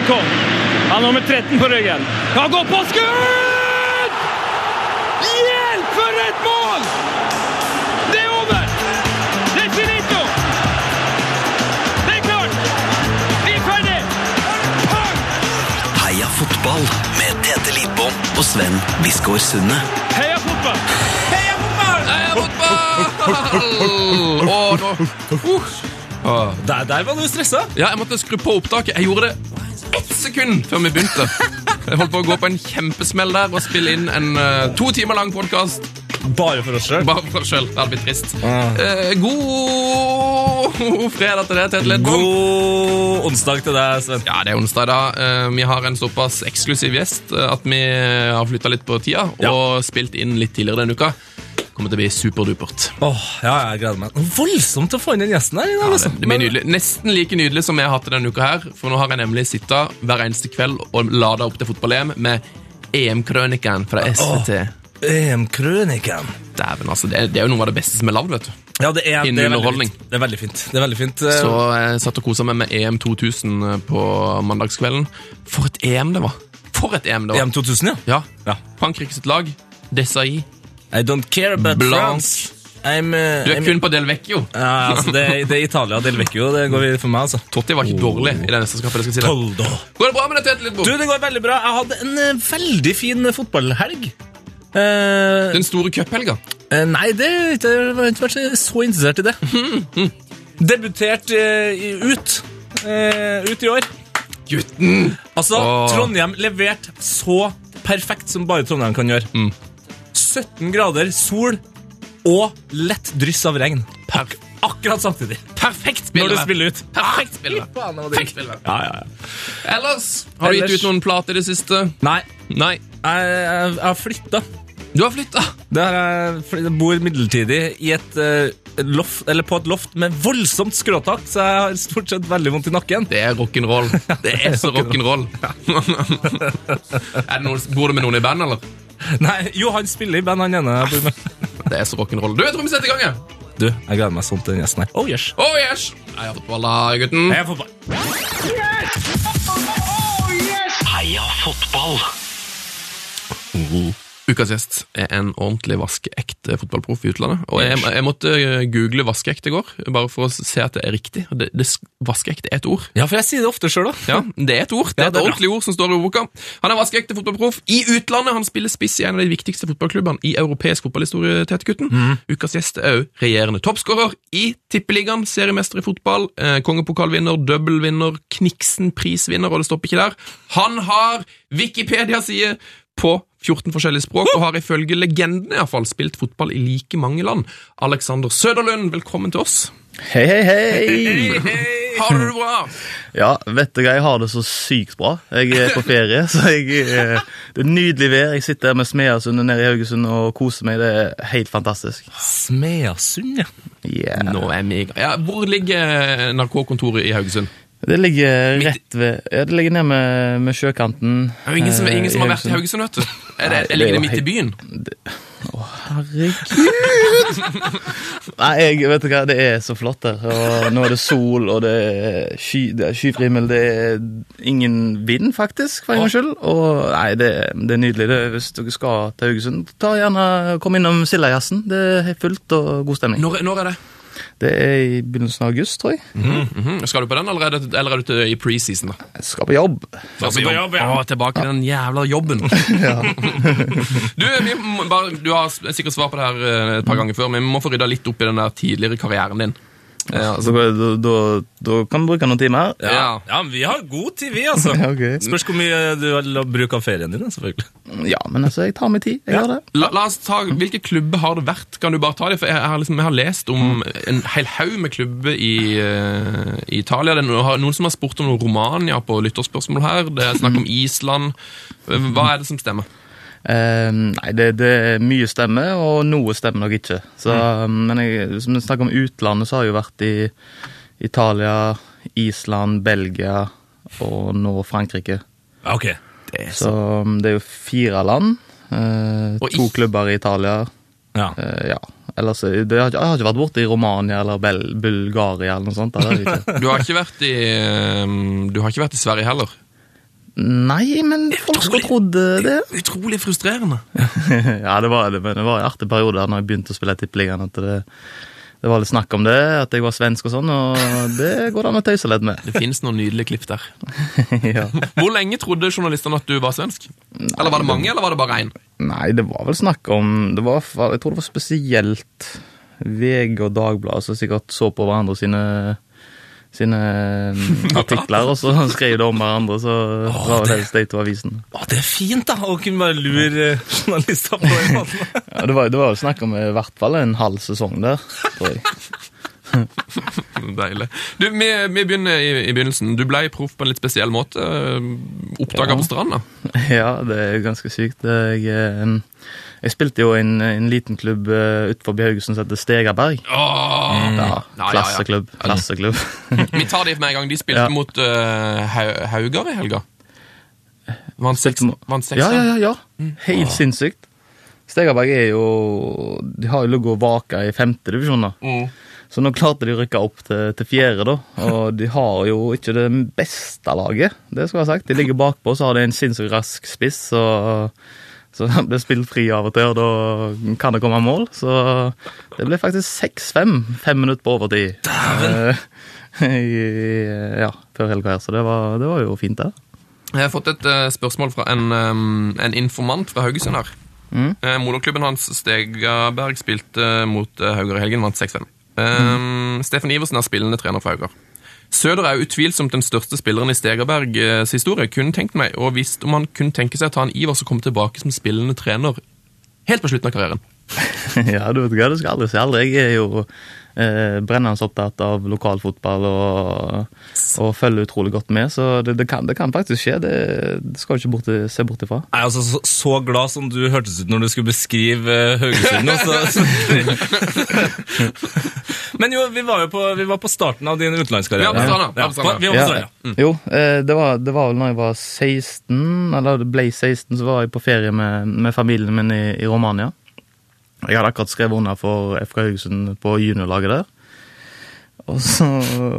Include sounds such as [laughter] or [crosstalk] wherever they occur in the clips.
Maikon. Han har nummer 13 på ryggen. Han går på skudd! Hjelp, for et mål! Det er over! Det er finito! Det er klart! Vi er ferdig! Heia fotball med Tete Lidbom og Sven Biskår Sunde. Heia fotball! Heia fotball! Å, nå uh. Åh. Der, der var du stressa. Ja, jeg måtte skru på opptaket. Jeg gjorde det ett sekund før vi begynte. Jeg holdt på å gå på en kjempesmell der og spille inn en uh, to timer lang podkast Bare for oss sjøl. bare for oss sjøl. Det hadde blitt trist. Ah. Uh, god fredag til deg, Tete Ledbom. God onsdag til deg, Sven. Ja, det er onsdag i dag. Eh, Vi har en såpass eksklusiv gjest at vi har flytta litt på tida Ja. og spilt inn litt tidligere denne uka. Kommer til å bli superdupert. Åh, ja, jeg gleder meg. Voldsomt å få inn den gjesten her. i dag, Ja, det, det blir nydelig. Nesten like nydelig som jeg har hatt det denne uka her. For nå har jeg nemlig sittet hver eneste kveld og lada opp til fotball-EM med EM-krønikeren fra SVT. EM-krøniken. Dæven, altså. Det det er jo noe av det beste som er lagd, vet du. Ja, det er, Innen det er veldig underholdning. fint. Det er veldig fint. Det er veldig fint. Eh, Så jeg satt og kosa meg med EM 2000 på mandagskvelden. For et EM det var! For et EM det var. EM 2000, ja. Ja. Ja. Frankrike sitt lag. Desai. I don't care about Blanc. France. I'm, uh, Du er I'm- kun på Del Vecchio. Ja, altså, det, er- det er Italia Del Vecchio. Det går vi for meg, altså. Totti var ikke dårlig i det mesterskapet. si det. Går det bra med dette, Lidbom? Du, det går veldig bra. Jeg hadde en uh, veldig fin eh, fotballhelg. Uh, Den store cuphelga. Uh, nei, det det har ikke vært så interessert i det. [laughs] Debutert eh, i- ut. eh, ut i år. Gutten! Altså, Åh. Trondheim leverte så perfekt som bare Trondheim kan gjøre. Mm. 17 grader, sol og lett dryss av regn. Per Akkurat samtidig. perfekt Når du spiller ut. Perfekt spiller Perfekt digg. Ja, ja, ja. Ellers har du gitt ut noen plater i det siste? Nei, Nei. jeg, jeg, jeg har flytta. Du har flytta. Jeg, bor midlertidig i et uh, loft, eller på et loft med voldsomt skråtak, så jeg har stort sett veldig vondt i nakken. Det er rock'n'roll. [laughs] Det er så rock'n'roll. [laughs] Det Bor du med noen i band, eller? Nei, Jo, han spiller i band, han ene jeg bor med. Det er så rock'n'roll. Du, jeg tror vi setter i gang. jeg. Du, jeg gleder meg sånn til den gjesten her. Oh, yes. Oh yes! Heia fotball, da, gutten. Jeg er fotball. Heia fotball! Ukas gjest er en ordentlig vaskeekte fotballproff i utlandet. Og jeg, jeg måtte eh, google vaskeekte i går, bare for å se at det er riktig. Det, det, vaskeekte er et ord. Ja, for jeg sier det ofte sjøl, da. Ja, Det er et ord. Det er et det er bra. ordentlig ord som står i ordboka. Han er vaskeekte fotballproff i utlandet. Han spiller spiss i en av de viktigste fotballklubbene i europeisk fotballhistorie. Tete. Mhm. Ukas gjest er òg regjerende toppskårer i Tippeligaen, seriemester i fotball, eh, kongepokalvinner, dobbeltvinner, Kniksen-prisvinner, og det stopper ikke der. Han har Wikipedia-side på 14 forskjellige språk, og har ifølge legendene i hvert fall spilt fotball i like mange land. Alexander Søderlund, velkommen til oss. Hei, hei, hei! Har du det bra? Ja, vet du hva, jeg har det så sykt bra. Jeg er på ferie, [laughs] så jeg, eh, det er nydelig vær. Jeg sitter her med Smeasundet nede i Haugesund og koser meg. Det er helt fantastisk. Smeasund, ja. Yeah. Nå er vi i gang. Ja, hvor ligger NRK-kontoret i Haugesund? Det ligger rett ved Ja, det ligger ned med, med sjøkanten. Det er jo ingen som, eh, ingen som har vært i Haugesund, vet du. Er det, Nei, er ligger det midt i byen? Herregud! Nei, jeg, vet du hva, det er så flott der. Og nå er det sol, og det er, sky, det er skyfri himmel. Det er ingen vind, faktisk, for en gangs skyld. Og nei, det, det er nydelig. Det, hvis dere skal til Haugesund, ta gjerne kom innom Sildajazzen. Det er fullt og god stemning. Når, når er det? Det er i begynnelsen av august, tror jeg. Mhm. Skal du på den, eller er, eller er du til, i preseason? da? Jeg skal på jobb. Skal på jobb, ja. Å, tilbake til den jævla jobben. [laughs] [laughs] du, vi må bare, du har sikkert svar på det her eh, et par ganger før, men vi må få rydda litt opp i den der tidligere karrieren din. Altså, Så da, da, da kan vi bruke noen timer. ja. Ja, men vi har god tid, vi, altså. [laughs] Ja, ok. Spørs hvor mye du vil bruke av ferien din, selvfølgelig. Ja, men altså, jeg tar meg tid. Jeg gjør det. La, la oss ta, Hvilke klubber har det vært? Kan du bare ta det? For Jeg har, liksom, jeg har lest om en hel haug med klubber i, uh, i Italia. Det er noen, noen som har spurt om Romania på lytterspørsmål her. Det er snakk om Island. Hva er det som stemmer? Eh, nei, det, det er mye stemmer, og noe stemmer nok ikke. Så, Men jeg, hvis vi snakker om utlandet, så har jeg jo vært i Italia, Island, Belgia og nå Frankrike. Ok. Det er Så så det er jo fire land. Uh, to klubber i Italia. Ja. Uh, ja. Ellers, det har, jeg har ikke vært borte i Romania eller Bel Bulgaria eller noe sånt. [laughs] Du har ikke vært i, eh, du har ikke vært i Sverige heller? Nei, men folk utrolig, trodd eh, det. Utrolig frustrerende. [laughs] ja, det var det, men det var en artig periode da når jeg begynte å spille Tippeligaen. At det, det var litt snakk om det, at jeg var svensk og sånn, og det går det an å tøyse litt med. Det finnes noen nydelige klipp der. [laughs] ja. Hvor lenge trodde journalistene at du var svensk? Eller var det mange, eller var det bare én? Nei, det var vel snakk om det var, Jeg tror det var spesielt VG og Dagbladet som sikkert så på hverandre sine sine mm, [laughs] artikler, og så skrev det om hverandre, så var det helst de to avisene. Å, det er fint, da! Å kunne bare lure eh, journalister på den måten. [laughs] Ja, det var, det var jo snakk om i hvert fall en halv sesong der, tror jeg. [laughs] Deilig. Du, vi, vi begynner i, i begynnelsen. Du ble proff på en litt spesiell måte. Oppdaga Ja. på stranda. Ja, det er ganske sykt. Jeg, eh, jeg spilte jo i en, en liten klubb uh, utenfor Haugesund som heter Stegaberg. Åh, Ja, ja, ja. klasseklubb. klasseklubb. [laughs] Vi tar det med en gang. De spilte mot uh, Haugar i helga. Vant seks- Spilte mot- vant seks. Ja, ja, ja. ja. Helt sinnssykt. Stegaberg er jo De har jo ligget og vaka i femtedivisjon, da. Mm. Så nå klarte de å rykke opp til, til fjerde, da. Og [laughs] de har jo ikke det beste laget, det skal jeg ha sagt. De ligger bakpå, så har de en sinnssykt rask spiss, og så [laughs] det blir spilt fri av og til, og da kan det komme mål. Så det ble faktisk 6-5, fem minutter på overtid. Dæven! [laughs] ja, før helga her, så det var, det var jo fint, det. Jeg har fått et eh, spørsmål fra en, um, en informant fra Haugesund her. Mm. Eh, Moderklubben hans Stegaberg spilte mot uh, Haugar i helgen, vant 6-5. Um, Stefan Iversen er spillende trener for Haugar. Søder er utvilsomt den største spilleren i Stegerbergs historie. Kunne tenkt meg, og visst om han kunne tenke seg å ta en Ivers og komme tilbake som spillende trener helt på slutten av karrieren. [laughs] ja, du vet hva, det skal aldri si aldri. Jeg er jo eh, brennende opptatt av lokalfotball og, og følger utrolig godt med, så det, det, kan, det kan faktisk skje. Det, det skal du ikke borti, se bort ifra. Er altså så, så glad som du hørtes ut når du skulle beskrive eh, Haugesund. nå, [laughs] så- Men jo, vi var jo på, vi var på starten av din utenlandskarriere. Ja, på starten, ja, på vi var på stranda. Mm. Jo, eh, det var, det var vel når jeg var 16, eller ble 16, så var jeg på ferie med, med familien min i, i Romania. Jeg hadde akkurat skrevet under for FK Haugesund på juniorlaget der. Og så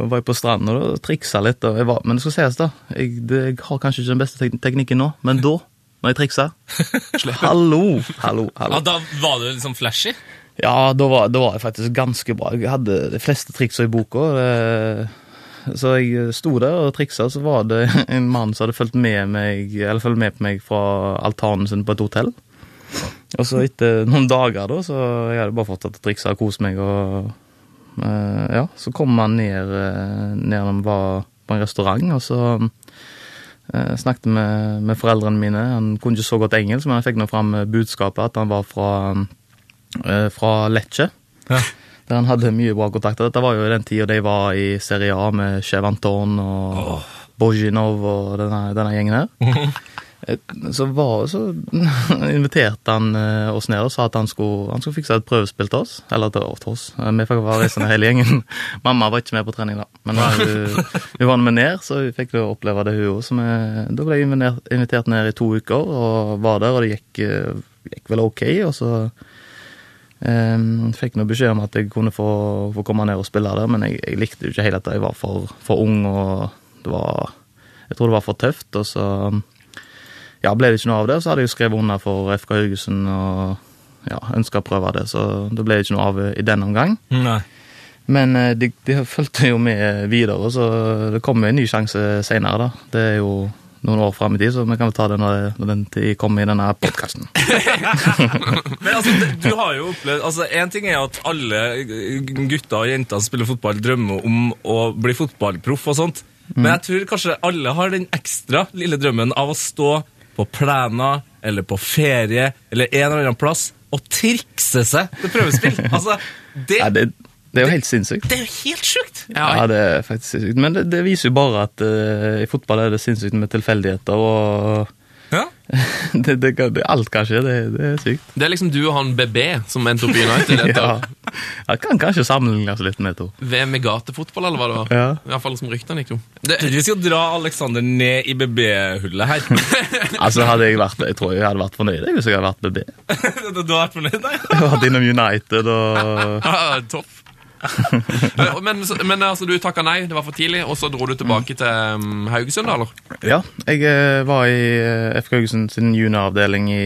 var jeg på stranden og triksa litt. Og jeg var, men det skal sies, da. Jeg, det, jeg har kanskje ikke den beste teknikken nå, men da, når jeg triksa [laughs] Hallo, hallo, hallo. Ja, da var du liksom flashy? Ja, da var, da var jeg faktisk ganske bra. Jeg hadde de fleste triksa i boka. Så jeg sto der og triksa, så var det en mann som hadde fulgt med, meg, eller fulgt med på meg fra altanen sin på et hotell. Og så etter noen dager, da, så jeg hadde bare fått et trikse og kost meg. og uh, ja, Så kom han ned, eh, ned når vi var på en restaurant, og så uh, snakket med, med foreldrene mine. Han kunne ikke så godt engelsk, men han fikk nå fram budskapet at han var fra uh, fra Lecce. Ja. Der han hadde mye bra kontakter. Dette var jo i den tida de var i Serie A med Chevanton og Bozjinov og denne, denne gjengen her. [laughs] Eh, Så, var, så [laughs] inviterte han eh, oss ned og sa at han skulle, han skulle fikse et prøvespill til oss. Eller til, til oss. Eh, Vi fikk være reisende hele gjengen. [laughs] Mamma var ikke med på trening da. Men da, hun, hun var med ned, så vi fikk oppleve det hun òg. Da ble jeg invitert, ned i to uker og var der, og det gikk, gikk vel ok. Og så Um, fikk noe beskjed om at jeg kunne få, få komme ned og spille der, men jeg, jeg likte jo ikke helt at jeg var for, for ung, og det var Jeg tror det var for tøft, og så ja, ble det ikke noe av det. Så hadde jeg skrevet under for FK Haugesund og ja, ønska å prøve det, så det ble ikke noe av i den omgang. Nei. Men eh, de, de fulgte jo med videre, så det kommer en ny sjanse seinere, da. Det er jo noen år fram i tid, så vi kan ta det når, det- den tid kommer i denne podkasten. [laughs] Men altså, du har jo opplevd altså, En ting er at alle gutter og jenter som spiller fotball, drømmer om å bli fotballproff og sånt. Men jeg tror kanskje alle har den ekstra lille drømmen av å stå på plena eller på ferie eller en eller annen plass og trikse seg til prøvespill. [laughs] Altså, det, Ja, det, det er jo helt sinnssykt. det er jo helt sjukt! Ja, det er faktisk sinnssykt. Men det, det viser jo bare at uh, i fotball er det sinnssykt med tilfeldigheter, og Ja. [laughs] det, det, det, alt kan skje. Det, det er sykt. Det er liksom du og han BB som endte opp i United [laughs] Ja. Jeg kan kanskje sammenlignes litt med to. VM i gatefotball, eller hva det var? Ja. I hvert fall som ryktene gikk om. Det, vi skal dra Alexander ned i BB-hullet her. [laughs] Altså hadde Jeg vært, jeg tror jeg hadde vært fornøyd hvis jeg hadde vært BB. du hadde vært fornøyd, nei? Jeg hadde vært innom United og topp. Eh, men, men altså, du takka nei, det var for tidlig, og så dro du tilbake til um, Haugesund, da, eller? Ja, jeg eh, var i eh, FK Haugesund sin junioravdeling i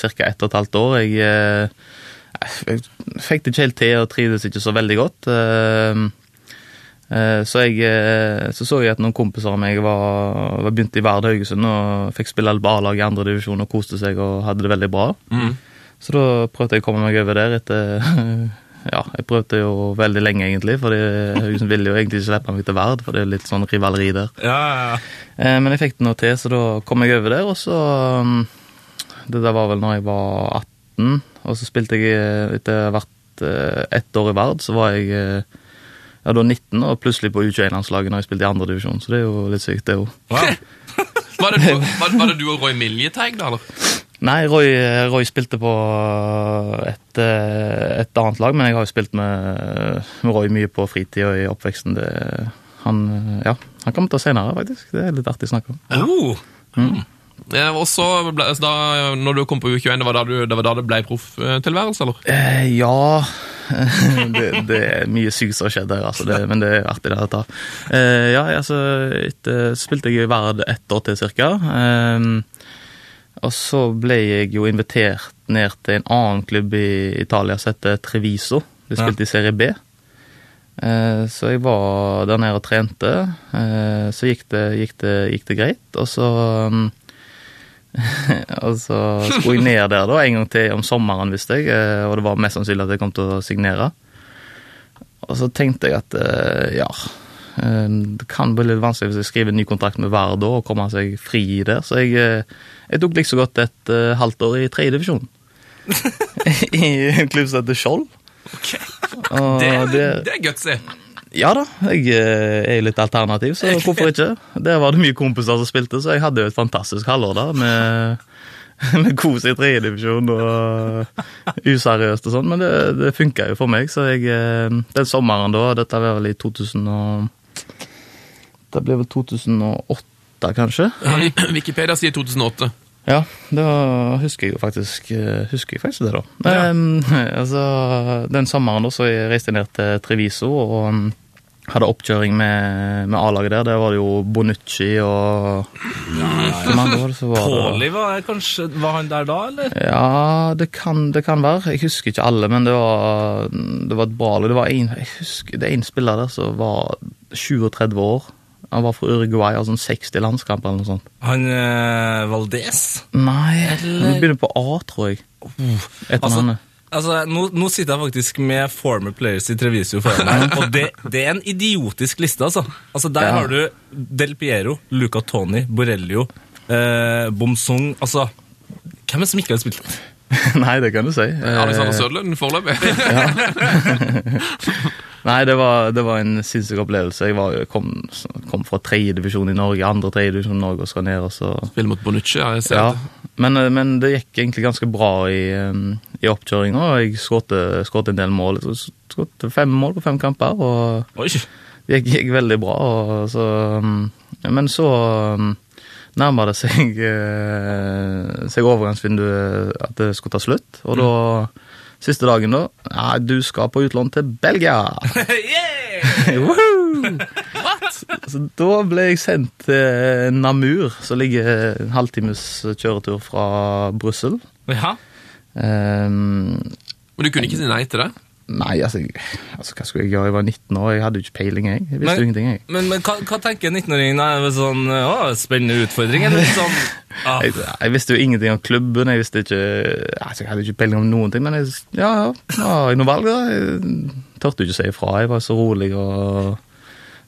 ca. ett og et halvt år. Jeg, eh, jeg fikk det ikke helt til og trivdes ikke så veldig godt. eh, eh, Så jeg eh, så, så jeg at noen kompiser av meg var, var begynt i Vard Haugesund og fikk spille på A-lag i andre divisjon og koste seg og hadde det veldig bra. Så da prøvde jeg å komme meg over der etter [laughs] Ja, jeg prøvde jo veldig lenge, egentlig, For Haugesund ville jo egentlig ikke slippe meg til Verd, for det er litt sånn rivaleri der. Ja, ja, ja. Eh, Men jeg fikk det nå til, så da kom jeg over der, og så um, Det der var vel når jeg var 18, og så spilte jeg eh, Etter hvert eh, ett år i Verd, så var jeg ja, da 19, og plutselig på U21-landslaget når jeg spilte i andre divisjon, så det er jo litt sykt, det òg. Wow. [laughs] Var var, var det du og Roy Miljeteig, da, eller? Nei, Roy, Roy spilte på et, eh, et annet lag, men jeg har jo spilt med, med Roy mye på fritid og i oppveksten. Det, han, ja, han kommer til senere, faktisk. Det er litt artig å snakke om. Oh. Ja, og så, ble, da, når du kom på U21, det var da, du, det, var da det ble profftilværelse, eller? Eh, ja [laughs] det, det er mye sykt som har skjedd her, altså det, men det er artig det ta. Eh, ja, altså, så spilte jeg i Verd ett år til cirka. Eh, og så ble jeg jo invitert ned til en annen klubb i Italia som heter Treviso. De spilte i Serie B. Eh, så jeg var der nede og trente. Eh, så gikk det, gikk det, gikk det greit. Og så um, [laughs] og så skulle jeg ned der da, en gang til om sommeren, visste jeg. eh, Og det var mest sannsynlig at jeg kom til å signere. Og så tenkte jeg at eh, ja Det kan bli litt vanskelig hvis jeg skriver en ny kontrakt med Vard da, og komme seg fri der. Så jeg, eh, jeg tok like så godt et uh, halvt år i tredje divisjon. [laughs] I en klubb som heter Skjold. Og [laughs] Det, det, det er gutsy. ja da, jeg eh, er litt alternativ, så [laughs] hvorfor ikke? Der var det mye kompiser som spilte, så jeg hadde jo et fantastisk halvår da, med, med kos i tredjedivisjon og useriøst og sånn, men det, det funka jo for meg, så jeg eh, Den sommeren da, dette var vel i 2000 og Det ble vel 2008, kanskje? Ja, Wikipedia sier 2008. Ja, da husker jeg jo faktisk eh, Husker jeg faktisk det, da. Em, [laughs] altså, den sommeren da, så jeg reiste jeg ned til Treviso og um, hadde oppkjøring med, med A-laget der. Der var det jo Bonucci og ja, var det der? Pauli var kanskje Var han der da, eller? Ja, det kan, det kan være. Jeg husker ikke alle, men det var, det var et bra lag. Det var en, jeg husker, det er en spiller der som var 37 år. Han var fra Uruguay, altså 60 landskamper eller noe sånt. Han eh, Valdez? Nei, han begynner på A, tror jeg. Etter eller Altså, altså nå, nå sitter jeg faktisk med former players i Trevisio foran meg, [laughs] og det, det er en idiotisk liste, altså. altså der Ja. har du Del Piero, Luca Toni, Borrello, eh, Bomsung Altså, hvem er det som ikke har spilt? [laughs] Nei, det kan du si. Alexander Eh, Sødlund foreløpig. [laughs] Nei, det var, det var en sinnssyk opplevelse. Jeg var, kom, kom fra tredjedivisjon i Norge, andre tredjedivisjon i Norge og skal ned, og så Spiller mot Bonucci, ja. Jeg ser Ja. det. Men, eh, men det gikk egentlig ganske bra i, um, i oppkjøringa, jeg skåret en del mål. Jeg skåret fem mål på fem kamper, og Oi! det gikk, gikk veldig bra. Så, um, men så nærmer nærma det seg, eh, seg overgangsvinduet at det skulle ta slutt, og da Siste dagen, da. Ja, du skal på utlån til Belgia! [laughs] [laughs] Yeah! Woohoo! Så da ble jeg sendt til Namur, som ligger en halvtimes kjøretur fra Brussel. Ja. Um, Men du kunne ikke si nei til det? Nei, altså, altså Hva skulle jeg gjøre? Jeg var 19 år, jeg hadde jo ikke peiling, jeg. Jeg visste Men- ingenting, jeg. Men, men hva, hva tenker 19-åringen? Er det sånn å, spennende utfordring, eller sånn [laughs] ah, jeg. Jeg visste jo ingenting om klubben, jeg visste ikke altså, Jeg hadde ikke peiling om noen ting, men jeg, ja, ja, har jeg noe valg, da. Jeg tørte ikke si ifra. Jeg var så rolig og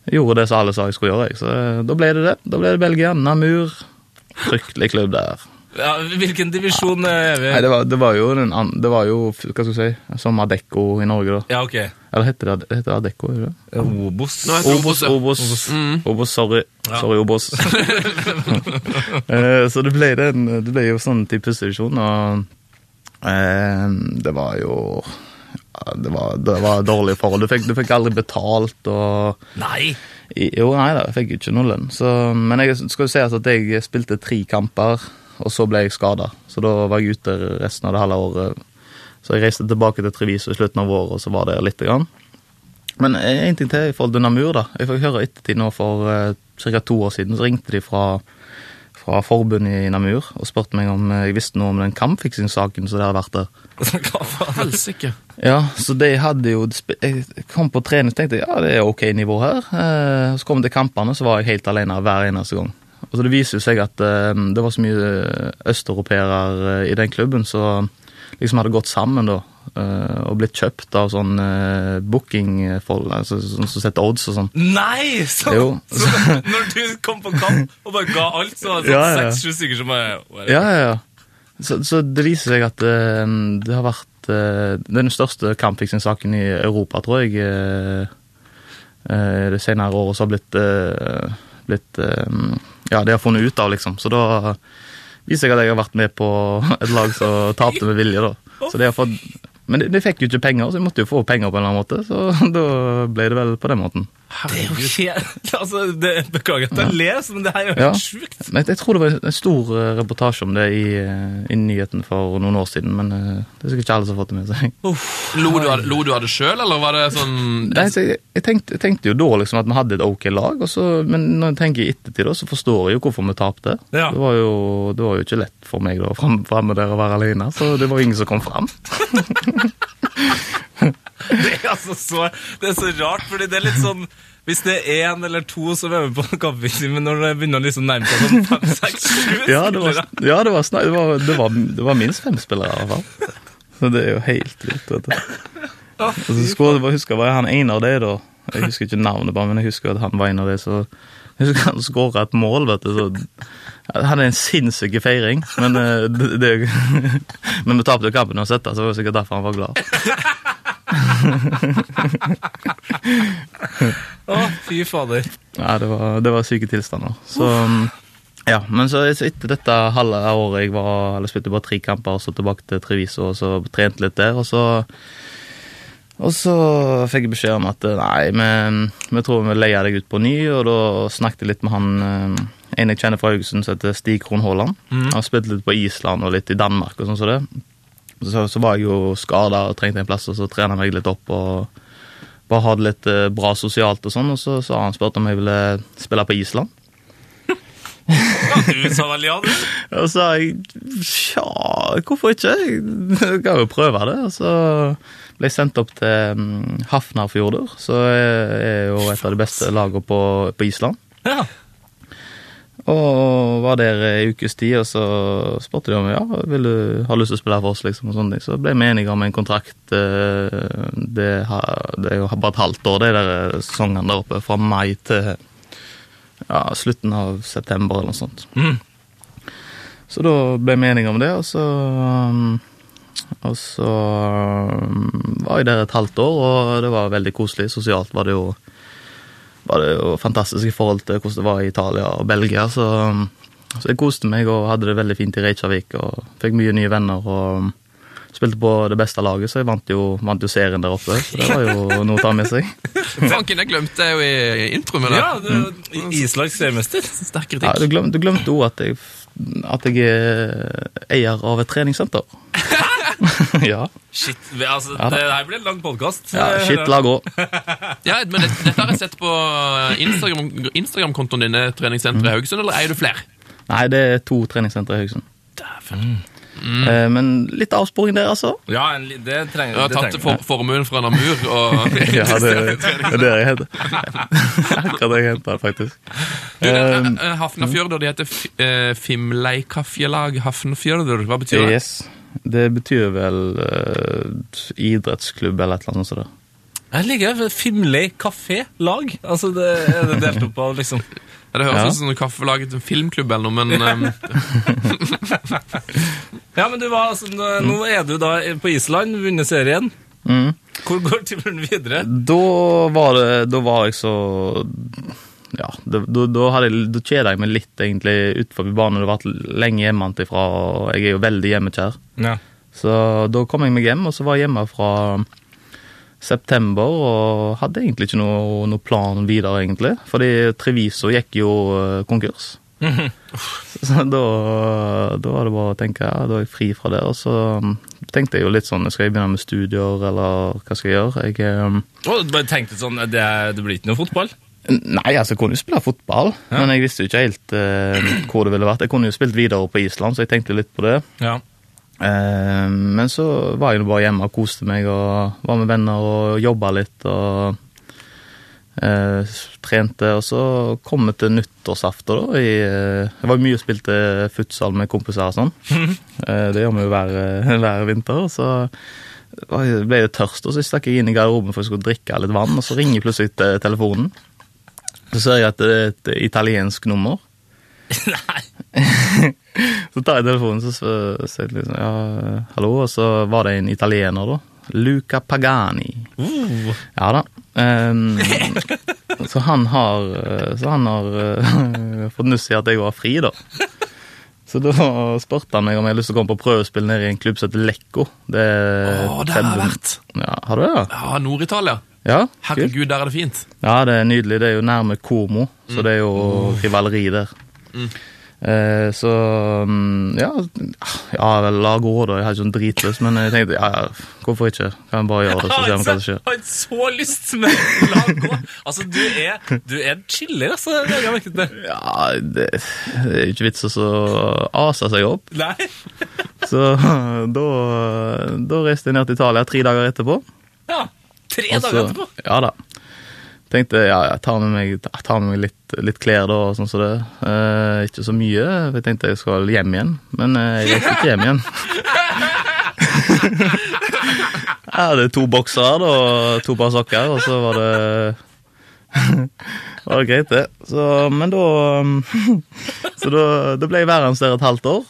jeg gjorde det som alle sa jeg skulle gjøre. Jeg. Så eh, da ble det det. Da ble det Belgia. Namur. Fryktelig klubb der. Ja, Hvilken divisjon er vi Nei, det var, det var jo den an, Det var jo, hva skal du si, som Adecco i Norge, da. Ja, ok. Eller heter det, heter det Adecco? Det? Obos. Nå Obos. Obos, Obos, Obos. Mm. Obos, sorry. Ja. Sorry, Obos. [laughs] Eh, så det ble, den, det ble jo sånn type divisjon, og eh, det var jo det var, det var dårlige forhold. Du fikk, du fikk aldri betalt, og Nei! Jo, nei da, jeg fikk jo ikke noe lønn. Så, men jeg skal jo si at jeg spilte tre kamper, og så ble jeg skada. Så da var jeg ute resten av det halve året. Så jeg reiste tilbake til Treviso i slutten av året, og så var det lite grann. Men en ting til i forhold til Namur. da. Jeg fikk høre ettertid nå for uh, ca. to år siden, så ringte de fra, fra forbundet i Namur og spurte meg om jeg visste noe om den kampfiksingssaken som det hadde vært der. Hva? Helsike. Ja, så de hadde jo Jeg kom på trening og tenkte ja, det er ok nivå her. Eh, så kom jeg til kampene, så var jeg helt alene hver eneste gang. Og så Det viser seg at eh, det var så mye østeuropeere eh, i den klubben som liksom hadde gått sammen da, eh, og blitt kjøpt av sånn eh, bookingfolk altså, sånn som setter odds og sånn. Nei! Så, Jo. [laughs] så når du kom på kamp og bare ga alt, så var det sånn ja, ja. seks-sju stykker som bare Ja, ja, ja. Så, så det viser seg at uh, det har vært uh, den største kampfiksingssaken i Europa, tror jeg, uh, eh, det senere året som har blitt, eh, blitt eh, Ja, det har funnet ut av, liksom. Så da viser jeg at jeg har vært med på et lag som tapte med vilje, da. Så de har fått men de, de fikk jo ikke penger, så de måtte jo få penger på en eller annen måte. Så [laughs] da ble det vel på den måten. Det er jo helt [laughs] altså, det, Beklager at jeg ler, men det her er jo Ja. sjukt. Men jeg, jeg tror det var en stor eh, reportasje om det i, eh, i nyheten for noen år siden, men eh, det er sikkert ikke alle som har fått det med seg. Lo du av, lo du av det sjøl, eller var det sånn Nei, så jeg, jeg, tenkte, jeg tenkte jo da liksom at vi hadde et ok lag, og så, men når jeg tenker i ettertid, så forstår jeg jo hvorfor vi tapte. Ja. Det, var jo, det var jo ikke lett for meg da, fram, framme der å være alene, så det var ingen som kom fram. [laughs] [laughs] Det er altså så, det er så rart, fordi det er litt sånn hvis det er én eller to som er med på kampfiksing, men når det begynner å liksom nærme seg sånn fem, seks, sju [laughs] Ja, det var, ja, det var, det var, det var, det var minst fem spillere i hvert fall. Så det er jo helt vilt, vet du. Og så skulle jeg huske, var han en av det da? Jeg husker ikke navnet bare, men jeg husker at han var en av det, så jeg husker han skåra et mål, vet du, så han er en sinnssyk feiring, men, eh, det, [laughs] men vi tapte jo kampen uansett, så det var sikkert derfor han var glad. Å, fy fader. Ja, det var, det var syke tilstander. Så, ja, men så så etter dette halve året jeg var, eller spilte bare tre kamper, og så tilbake til Treviso, og så trente litt der, og så og så fikk jeg beskjed om at eh, nei, vi, vi tror vi leier deg ut på ny, og da snakket jeg litt med han eh, en jeg kjenner fra Haugesund som heter Stig Krohn Haaland. Han har spilt litt på Island og litt i Danmark og sånn som det. Så, så var jeg jo skada og trengte en plass, og så trena jeg meg litt opp og bare hadde litt eh, bra sosialt og sånn, og så sa han spurt om jeg ville spille på Island. Ja, du sa vel ja, du? [laughs] Og så sa jeg tja, hvorfor ikke? Jeg kan jo prøve det. Og så ble jeg sendt opp til mm, Hafnarfjordur, så er jo et av de beste lagene på, på Island. Ja. Og var der ei ukes tid, og så spurte de om ja, vil du ha lyst til å spille for oss. liksom, og sånne ting. Så ble vi enige om en kontrakt. eh, Det, det er jo bare et halvt år, det der sesongen der oppe. Fra mai til ja, slutten av september eller noe sånt. Mm. Så da ble vi enige om det, og så um, Og så var jeg der et halvt år, og det var veldig koselig. Sosialt var det jo var det jo fantastisk i forhold til hvordan det var i Italia og Belgia. Så, så jeg koste meg og hadde det veldig fint i Reykjavik og fikk mye nye venner. og Spilte på det beste laget, så jeg vant jo, vant jo serien der oppe. Så det var jo noe å ta med seg. [laughs] Fanken, jeg glemte det jo i introen med det. ja det, Islandsk seriemester. Sterk Ja, kritikk. du, glemte, du glemte òg at, jeg- at jeg er eier av et treningssenter. [laughs] ja. Shit, altså, Ja det her blir en lang podkast. ja shit, lag òg. Ja, men dette, dette har jeg sett på Instagram- Instagram-kontoen din, treningssenteret i Haugesund, eller eier du flere? Nei, det er to treningssentre i Haugesund. Dæven. Eh, men litt avsporing der, altså. Ja, en, det trenger Du har tatt for, formuen fra Namur og [laughs] Ja, det, [laughs] det er det jeg heter. [laughs] Akkurat det jeg heter, faktisk. Du, det, Um, eh, Hafnarfjordur, de heter eh, Fimleikafjelag Hafnarfjordur. Hva betyr det? Yes. Det betyr vel uh, idrettsklubb eller et eller annet sånt. Jeg liker det. Kafé-lag. Altså, det er det delt opp av liksom Ja, det høres Ja. ut som kaffelaget til en filmklubb eller noe, men um. [laughs] [laughs] Ja, men du var altså Nå er du da på Island, vunnet serien. Mm. Hvor går turen videre? Da var det Da var jeg så Ja, da, da, da, kjeda jeg meg litt, egentlig, utenfor banen. Det har vært lenge hjemmefra, og jeg er jo veldig hjemmekjær. Ja. Så da kom jeg meg hjem, og så var jeg hjemme fra september, og hadde egentlig ikke noe, noe plan videre, egentlig. Fordi Treviso gikk jo eh, konkurs. [laughs] Så da, da var det bare å tenke ja, da er jeg fri fra det. Og så um, tenkte jeg jo litt sånn Skal jeg begynne med studier, eller hva skal jeg gjøre? Jeg, Å, du bare tenkte sånn, det, det blir ikke noe fotball? nei, altså, jeg kunne jo spille fotball, men jeg visste jo ikke helt uh, hvor det ville vært. Jeg kunne jo spilt videre på Island, så jeg tenkte litt på det. Ja. Eh, men så var jeg bare hjemme og koste meg og var med venner og jobba litt og eh, trente. Og så kom vi til nyttårsaften, da. I, eh, det var mye å spille futsal med kompiser og sånn. eh, det gjør vi jo hver, hver vinter. og så jeg- ble jeg tørst, og så stakk jeg inn i garderoben for jeg skulle drikke litt vann, og så ringer plutselig til telefonen. Så ser jeg at det er et italiensk nummer. [laughs] Nei. [laughs] Så tar jeg telefonen så sier jeg liksom ja, hallo, og så var det en italiener, da. Luca Pagani. Ja da. Um, [laughs] så han har, så han har eh, fått nuss i at jeg var fri, da. Så da spurte han meg om jeg hadde lyst til å komme på prøvespill nede i en klubb som heter Lecco. Det oh, det har jeg vært. Ja, har du det? Ja, Nord-Italia. Ja. Herregud, der er det fint. Ja, det er nydelig. Det er jo nærme Como, så det er jo rivaleri der. Eh, så mm, ja, ja vel, la gå, da. Jeg har ikke sånn dritlyst, men jeg tenkte ja, ja, hvorfor ikke? Kan jeg bare gjøre det, så ser vi hva som skjer. Jeg har så lyst, men la gå. Altså, du er, du er en chiller, altså. Det har merket det. Ja, det, det er ikke vits å så ase seg opp. Nei. Så da, da reiste jeg ned til Italia tre dager etterpå. Ja. Tre Også, dager etterpå. Ja da. Tenkte ja, jeg tar med meg, tar med meg litt, litt klær da, og sånn som det. Eh, ikke så mye, for jeg tenkte jeg skal hjem igjen. Men eh, jeg reiste ikke hjem igjen. [laughs] jeg hadde to boksere da, og to par sokker, og så var det [laughs] var det greit, det. Så, men da [laughs] Så da, da ble jeg værende der et halvt år.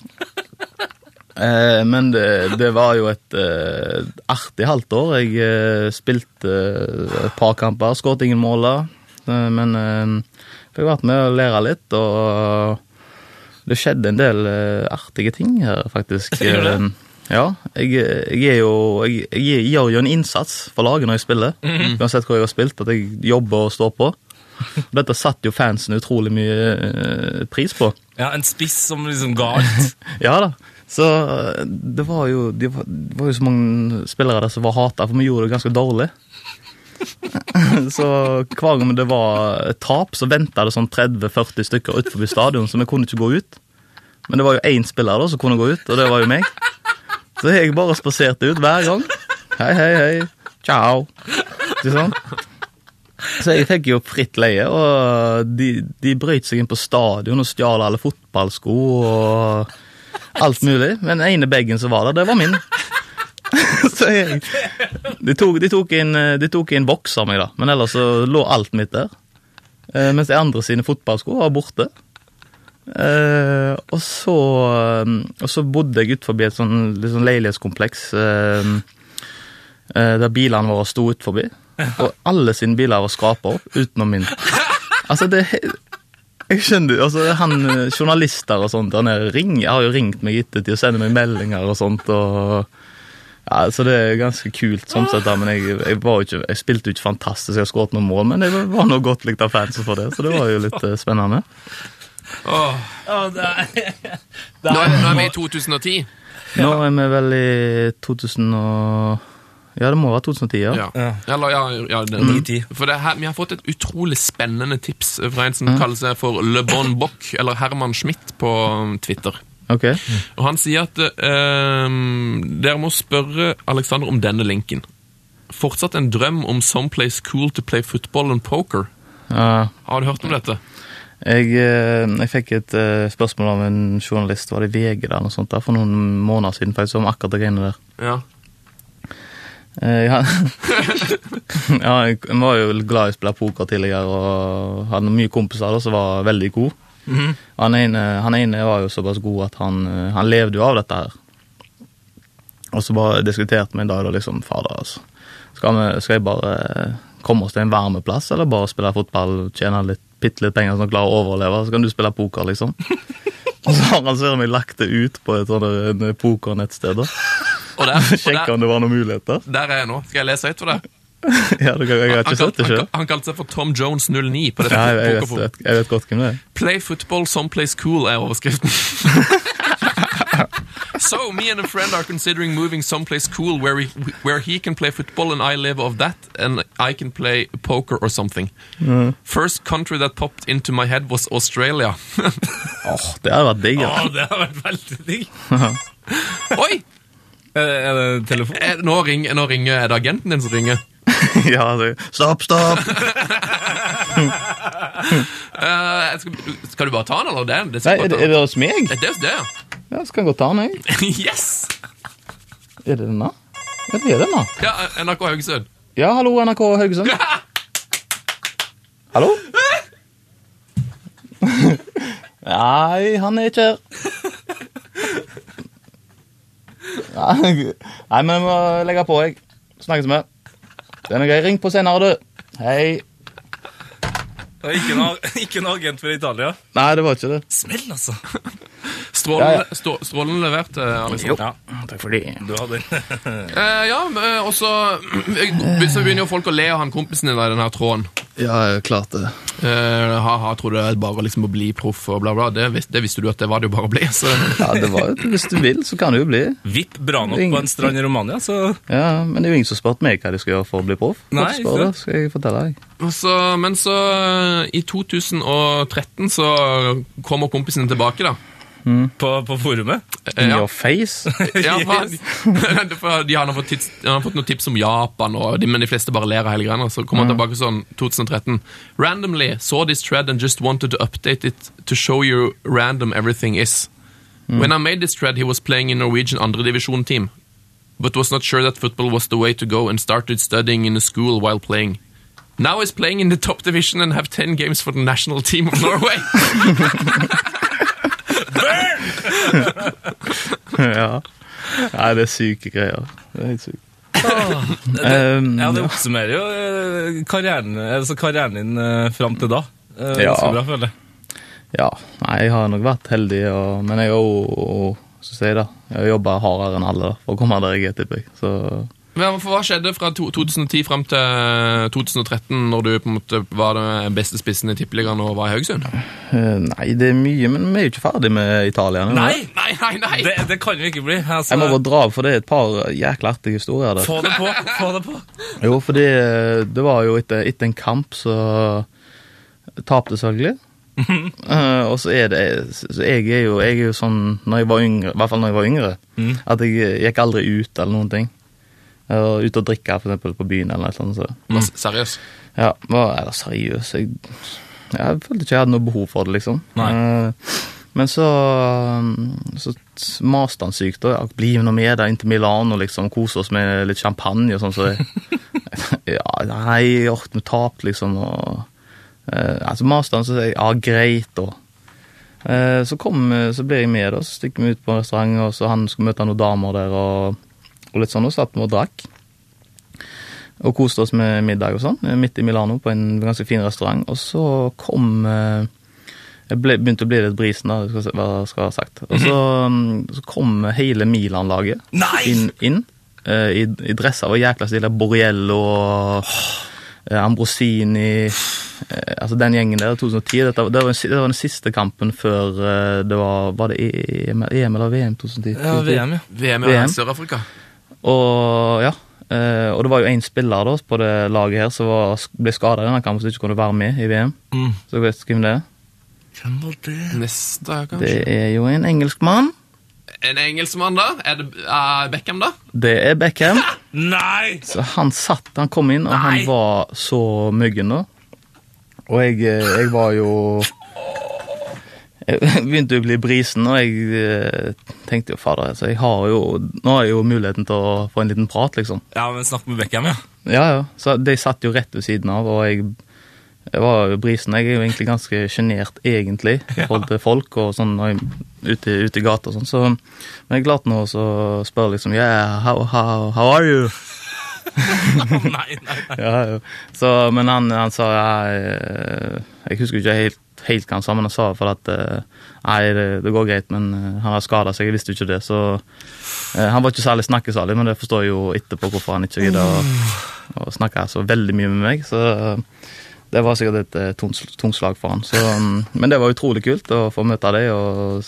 Eh, men det, det var jo et eh, artig halvt år. Jeg eh, spilte eh, et par kamper, skåret ingen mål da. Eh, men eh, fikk vært med og lære litt, og det skjedde en del artige ting her, faktisk. Gjør det? Ja, jeg, jeg jo jeg, jeg gjør jo en innsats for laget når jeg spiller. Uansett hvor jeg har spilt, at jeg jobber og står på. Dette satte jo fansen utrolig mye pris på. Ja, en spiss som liksom ga alt. [laughs] Ja da. Så eh, det var jo, det var, det var jo så mange spillere der som var hata, for vi gjorde det ganske dårlig. [laughs] så hver gang det var et tap, så venta det sånn 30-40 stykker utenfor stadion, så vi kunne ikke gå ut. Men det var jo én spiller da som kunne gå ut, og det var jo meg. Så jeg bare spaserte ut hver gang. Hei, hei, hei. Ciao. Ikke sant? Så jeg fikk jo fritt leie, og de, de brøyt seg inn på stadion og stjal alle fotballsko og alt mulig. Men den ene bagen som var der, det var min. Så jeg De tok, de tok, inn, de tok inn boks av meg, da, men ellers så lå alt mitt der. Eh, mens de andre sine fotballsko var borte. Eh, og, så, eh, og så bodde jeg utenfor et sånn, sånn leilighetskompleks eh, der bilene våre sto utenfor. [laughs] Og alle sine biler var skrapa opp, utenom min. Altså, det Jeg skjønner altså, han, eh, Journalister og sånt han er ring, har jo ringt meg ettertid og sender meg meldinger og sånt. og ja, Så det er ganske kult, sånn sett, da, men jeg, jeg, ikke, jeg spilte jo ikke fantastisk, jeg skåret noen mål, men jeg var nå godt likt av fansen for det, så det var jo litt uh, spennende. Åh. Oh, det er, det Nå, er, nå er vi i [laughs] 2010. Nå er vi vel i 2000 og Ja, det må være 2010, ja. Ja. Ja. Eller, ja, ja det, Ni-ti. For det her, Vi har fått et utrolig spennende tips fra en som kaller seg for Le Bon Bock, eller Herman Schmidt på Twitter. Ok. Og Han sier at eh, dere må spørre Alexander om denne linken. Fortsatt en drøm om someplace cool to play football and poker. Ja, Har du hørt om dette? jeg, eh, jeg fikk et eh, spørsmål av en journalist, var det VG da, noe sånt der, for noen måneder siden, faktisk, om akkurat det greiene der. Ja. Eh, ja. [laughs] ja, jeg var jo glad i å spille poker tidligere, og hadde mye kompiser som var veldig gode. han, ene, han ene var jo såpass god at han, eh, han levde jo av dette her. Og så bare diskuterte vi en dag da liksom, fader altså, skal, vi, skal jeg bare eh, komme oss til en varmeplass, eller bare spille fotball, tjene litt, bitte litt penger så vi klarer å overleve, så kan du spille poker, liksom. [laughs] og så har han søren meg lagt det ut på et sånt en pokernettsted, da. Og der, og Sjekke om det var noen muligheter. der er jeg nå. Skal jeg lese høyt for deg? [laughs] Ja, du, jeg har ikke sett det selv han, han kalte seg for Tom Jones 09 på dette Ja, jeg, jeg, vet, jeg vet godt hvem det er. Play football someplace cool er overskriften. [laughs] so, me and a friend are considering moving someplace cool where, we, where he can play football and I live of that, and I can play poker or something. First country that popped into my head was Australia. Åh, det hadde vært digg. Ja. det har vært veldig digg. [laughs] Oi! Er, er det telefon? Eh, Nå, ring, nå ringer Er det agenten din som ringer? [laughs] ja, altså, stopp, stopp! uh, [laughs] skal, skal du bare ta den, eller? Det, det, Nei, er det, er det hos meg? det, det, det, ja. Ja, så kan jeg godt ta den, jeg. [laughs] Yes! Er det denne? Ja, det er denne. Ja, NRK Haugesund. Ja, hallo, NRK Haugesund. Hallo? Nei, han er ikke her. Nei, men jeg må legge på, jeg. Snakkes med. Det er noe gøy. Ring på senere, du. Hei. Det er Ikke en ikke noe agent for Italia. Nei, det var ikke det. Smell, altså. Strålende, Ja, ja. stå- strålende levert, eh, Alexander. Ja, Takk for det. du har den. Eh, ja, og så så begynner jo folk å le av han kompisen din i den her tråden. Ja, klart det. Uh, ha-ha, tror du det er bare liksom å bli proff og bla, bla. Det, vis- det visste du at det var det jo bare å bli. Så. [laughs] Ja, det var jo, Hvis du vil, så kan du jo bli. Vipp bra nok på en strand i Romania, så Ja, Men det er jo ingen som spurte meg hva de skal gjøre for å bli proff. Nei, spør det, skal jeg fortelle deg. Så, men så, eh, i 2013 så kommer kompisene tilbake, da. På, på forumet Eh, In ja. your face. [laughs] Ja, [laughs] [laughs] for de har, fått tids, de har fått noen tips om Japan, og de, men de fleste bare ler av hele greia. Så kommer han tilbake sånn 2013. Randomly saw this thread and just wanted to update it to show you random everything is. When I made this thread, he was playing in Norwegian andredivisjon team, but was not sure that football was the way to go and started studying in a school while playing. Now he's playing in the top division and have 10 games for the national team of Norway. [laughs] ja. Nei, det er syke greier. Det er helt sykt. Um, Ja, det oppsummerer jo eh, karrieren, altså karrieren din eh, fram til da. Eh, Ja. Ganske bra, føler jeg. ja. Nei, jeg har nok vært heldig, og, men jeg har jo så sier jeg da, jeg har jobba hardere enn alle da, for å komme der jeg er, tipper jeg. Så Hva skjedde fra to- 2010 fram til 2013, når du på en måte var den beste spissen i Tippeligaen og var i Haugesund? eh, Nei, det er mye, men vi er jo ikke ferdig med Italia nå. Nei! Nei, nei, nei! Det, det kan vi ikke bli. Altså, Jeg må bare dra for det er et par jækla artige historier der. få det på! Få det på. Jo, fordi eh, det var jo etter, etter en kamp så tapte selvfølgelig. uh, og så er det så jeg er jo, jeg er jo sånn når jeg var yngre, i hvert fall når jeg var yngre, at jeg gikk aldri ut eller noen ting. Uh, ut og drikke eksempel på byen eller noe sånt. Så. Mm. Seriøs. Ja, eller seriøs. Jeg, jeg følte ikke jeg hadde noe behov for det, liksom. Nei. Eh, men så, så maste han sykt. og ja, Bli med med deg inn til Milano liksom, kose oss med litt champagne og sånn. Så jeg, [laughs] ja, nei, ork, vi tapte, liksom. Og, uh, altså maste han, så sier jeg ja, greit, da. Uh, så, kom, så ble jeg med, da, så stikker vi ut på en restaurant, og så han skulle møte noen damer der, og, og litt sånn, og satt vi og drakk. Og koste oss med middag og sånn, eh, midt i Milano, på en ganske fin restaurant. Og så kom det Jeg ble, begynte å bli litt brisen, da, skal, hva skal jeg ha sagt. Og så, mm, så kom hele Milan-laget inn, inn eh, i, i dresser og jækla stilige. Borriello og eh, Ambrosini eh, Altså den gjengen der, 2010. Dette, det, var, det var den siste kampen før eh, det var Var det EM, EM eller VM 2010? Ja, VM, ja. VM i Sør-Afrika. Og ja, Uh, og det var jo én spiller da på det laget her som ble skada i denne kampen, så ikke kunne være med i VM. Mm. Så vet du hvem det er? Hvem var det? Neste, kanskje? Det er jo en engelskmann. En engelskmann, da? Er det uh, Beckham, da? Det er Beckham. Nei! Så han satt, han kom inn, og Nei. han var så myggen, da. Og jeg, eh, jeg var jo begynte å bli brisen, og jeg eh, tenkte jo fader, altså, jeg har jo Nå har jeg jo muligheten til å få en liten prat, liksom. Ja, men snakk med Beckham, ja. Ja, ja. Så de satt jo rett ved siden av, og jeg, jeg var jo brisen. Jeg er jo egentlig ganske sjenert, egentlig, i forhold til folk og sånn når jeg, ute, ute i gata og sånn. Så, men jeg klarte nå å spørre liksom Yeah, how, how, how are you? [laughs] nei, nei, nei. Ja. Så, men han, han sa ja, jeg, jeg husker ikke helt, helt hva han sa, men han sa for at eh, Nei, det, det går greit, men eh, han har skada seg. Jeg visste jo ikke det, så eh, Han var ikke særlig snakkesalig, men det forstår jeg jo etterpå hvorfor han ikke gidder å å snakke så veldig mye med meg. Så det var sikkert et tungt slag for han. Så, mm, men det var utrolig kult å få møte dem. og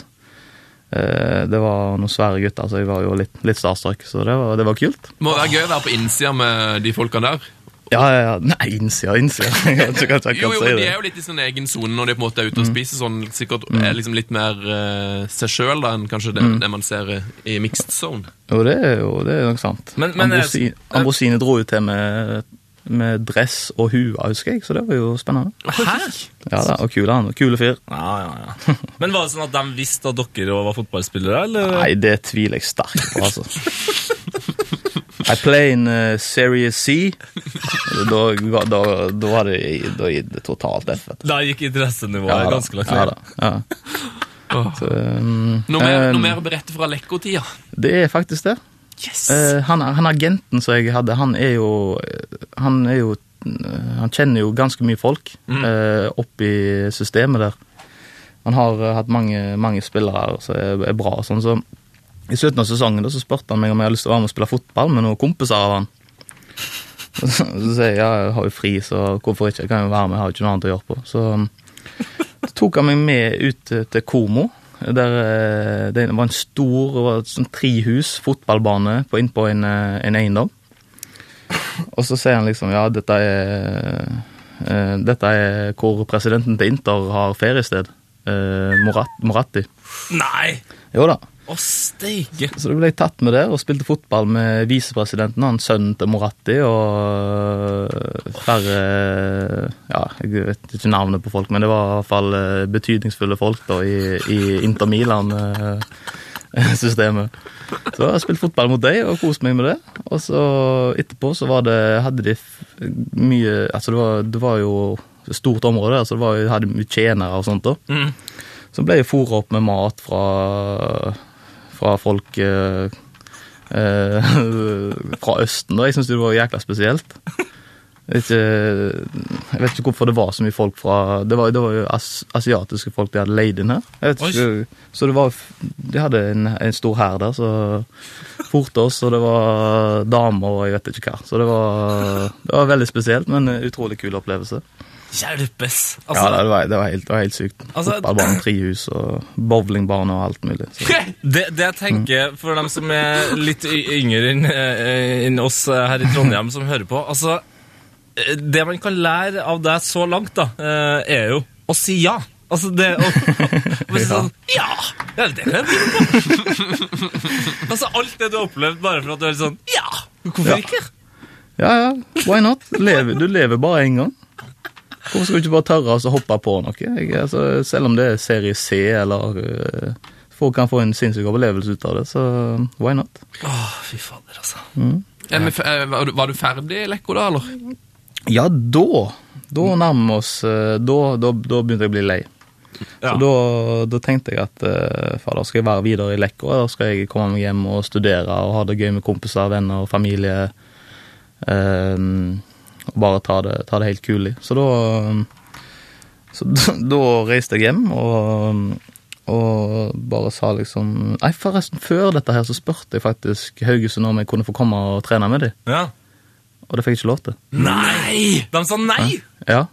eh, det var noen svære gutter, så jeg var jo litt, litt starstruck, så det var, det var kult. Må være gøy å være på innsida med de folka der. Ja, ja, ja. Nei, innsida, innsida. [laughs] Jo, jo, men De er jo litt i sin egen sone når de på en måte er ute og spiser sånn. Sikkert er liksom litt mer uh, seg sjøl enn kanskje det, det man ser eh, i mixed zone. Jo, det er jo det er nok sant. Men- men Ambrosine, Ambrosini, Ambrosini dro jo til med, med dress og hue, husker jeg, så det var jo spennende. Hæ? Ja da, og kule han. Kule fyr. Ja, ja, ja. Men var det sånn at de visste at dere var fotballspillere, eller? Nei, det tviler jeg sterkt på, altså. [laughs] I play in uh, Serie C. [laughs] Da, da, da, var det da gitt det totalt F. Da gikk interessenivået Ja, ganske langt Ja, ned. Ja. [laughs] Så, um, Noe mer, noe mer å berette fra Lekko-tida? Det er faktisk det. Yes! Uh, han, han agenten som jeg hadde, han er jo Han er jo eh, Han kjenner jo ganske mye folk mm. uh, i systemet der. Han har eh, hatt mange, mange spillere som er, er bra. og Sånn, så I slutten av sesongen da, så spurte han meg om jeg hadde lyst til å være med og spille fotball med noen kompiser av han. [laughs] Så, så sier jeg ja, jeg har jo fri, så hvorfor ikke? Jeg kan jo være med, jeg har jo ikke noe annet å gjøre på. Så, så tok han meg med ut til, Komo. Der eh, det var en stor det var sånn trihus, fotballbane, på innpå en, eh, en eiendom. Og så sier han liksom ja, dette er eh, Dette er hvor presidenten til Inter har feriested. Eh, Moratti. Nei! Jo da. Å, steike! Så da ble jeg tatt med der og spilte fotball med visepresidenten, han sønnen til Moratti, og flere Ja, jeg vet ikke navnet på folk, men det var i hvert fall eh, betydningsfulle folk da i, i Inter Milan-systemet. [laughs] Så jeg spilte fotball mot dem og koste meg med det. Og så etterpå så var det, hadde de mye Altså det var, det var jo et stort område, altså det var, hadde mye tjenere og sånt. da. Mm. Så ble jeg fôra opp med mat fra, fra folk eh, eh, fra Østen. da. Jeg syns det var jækla spesielt. Jeg vet, ikke, jeg vet ikke hvorfor det var så mye folk fra Det var, det var jo as, asiatiske folk de hadde leid inn her. Ikke, så det var De hadde en, en stor hær der som forte oss, og det var damer og jeg vet ikke hva. Så det var, det var veldig spesielt, men en utrolig kul opplevelse. Hjelpes! Ja, Altså, det var, det var, helt, det var helt sykt. Altså- Fotballbane, trehus og bowlingbane og alt mulig. [laughs] Det, det jeg tenker for dem som er litt yngre enn en oss eh, her i Trondheim som hører på altså, eh, Det man kan lære av deg så langt, da, eh, er jo å si ja. Altså det å [laughs] å sånn Ja! ja det kan jeg bli på. [laughs] altså alt det du har opplevd bare for at du er sånn Ja! Hvorfor Ja. ikke? Ja, ja, why not? Du lever bare én gang. Hvorfor skal du ikke bare tørre å hoppe på noe? Jeg, altså, selv om det er serie C, eller uh, Folk kan få en sinnssyk opplevelse ut av det, så why not? Å, fy fader, altså. Vi fe- eh, var, du, var du ferdig i Lekko da, eller? Ja, da Da nærmer vi oss eh, da, da, da begynte jeg å bli lei. Ja. Så da, da tenkte jeg at uh, fader, skal jeg være videre i Lekko, eller skal jeg komme meg hjem og studere og ha det gøy med kompiser, venner og familie? eh, og bare ta det, ta det helt kulig. Så da Så da, [laughs] da reiste jeg hjem og, og bare sa liksom Nei, forresten, før dette her så spurte jeg faktisk Haugesund om jeg kunne få komme og trene med dem, Ja. og det fikk jeg ikke lov til. Nei! De sa nei! Ja.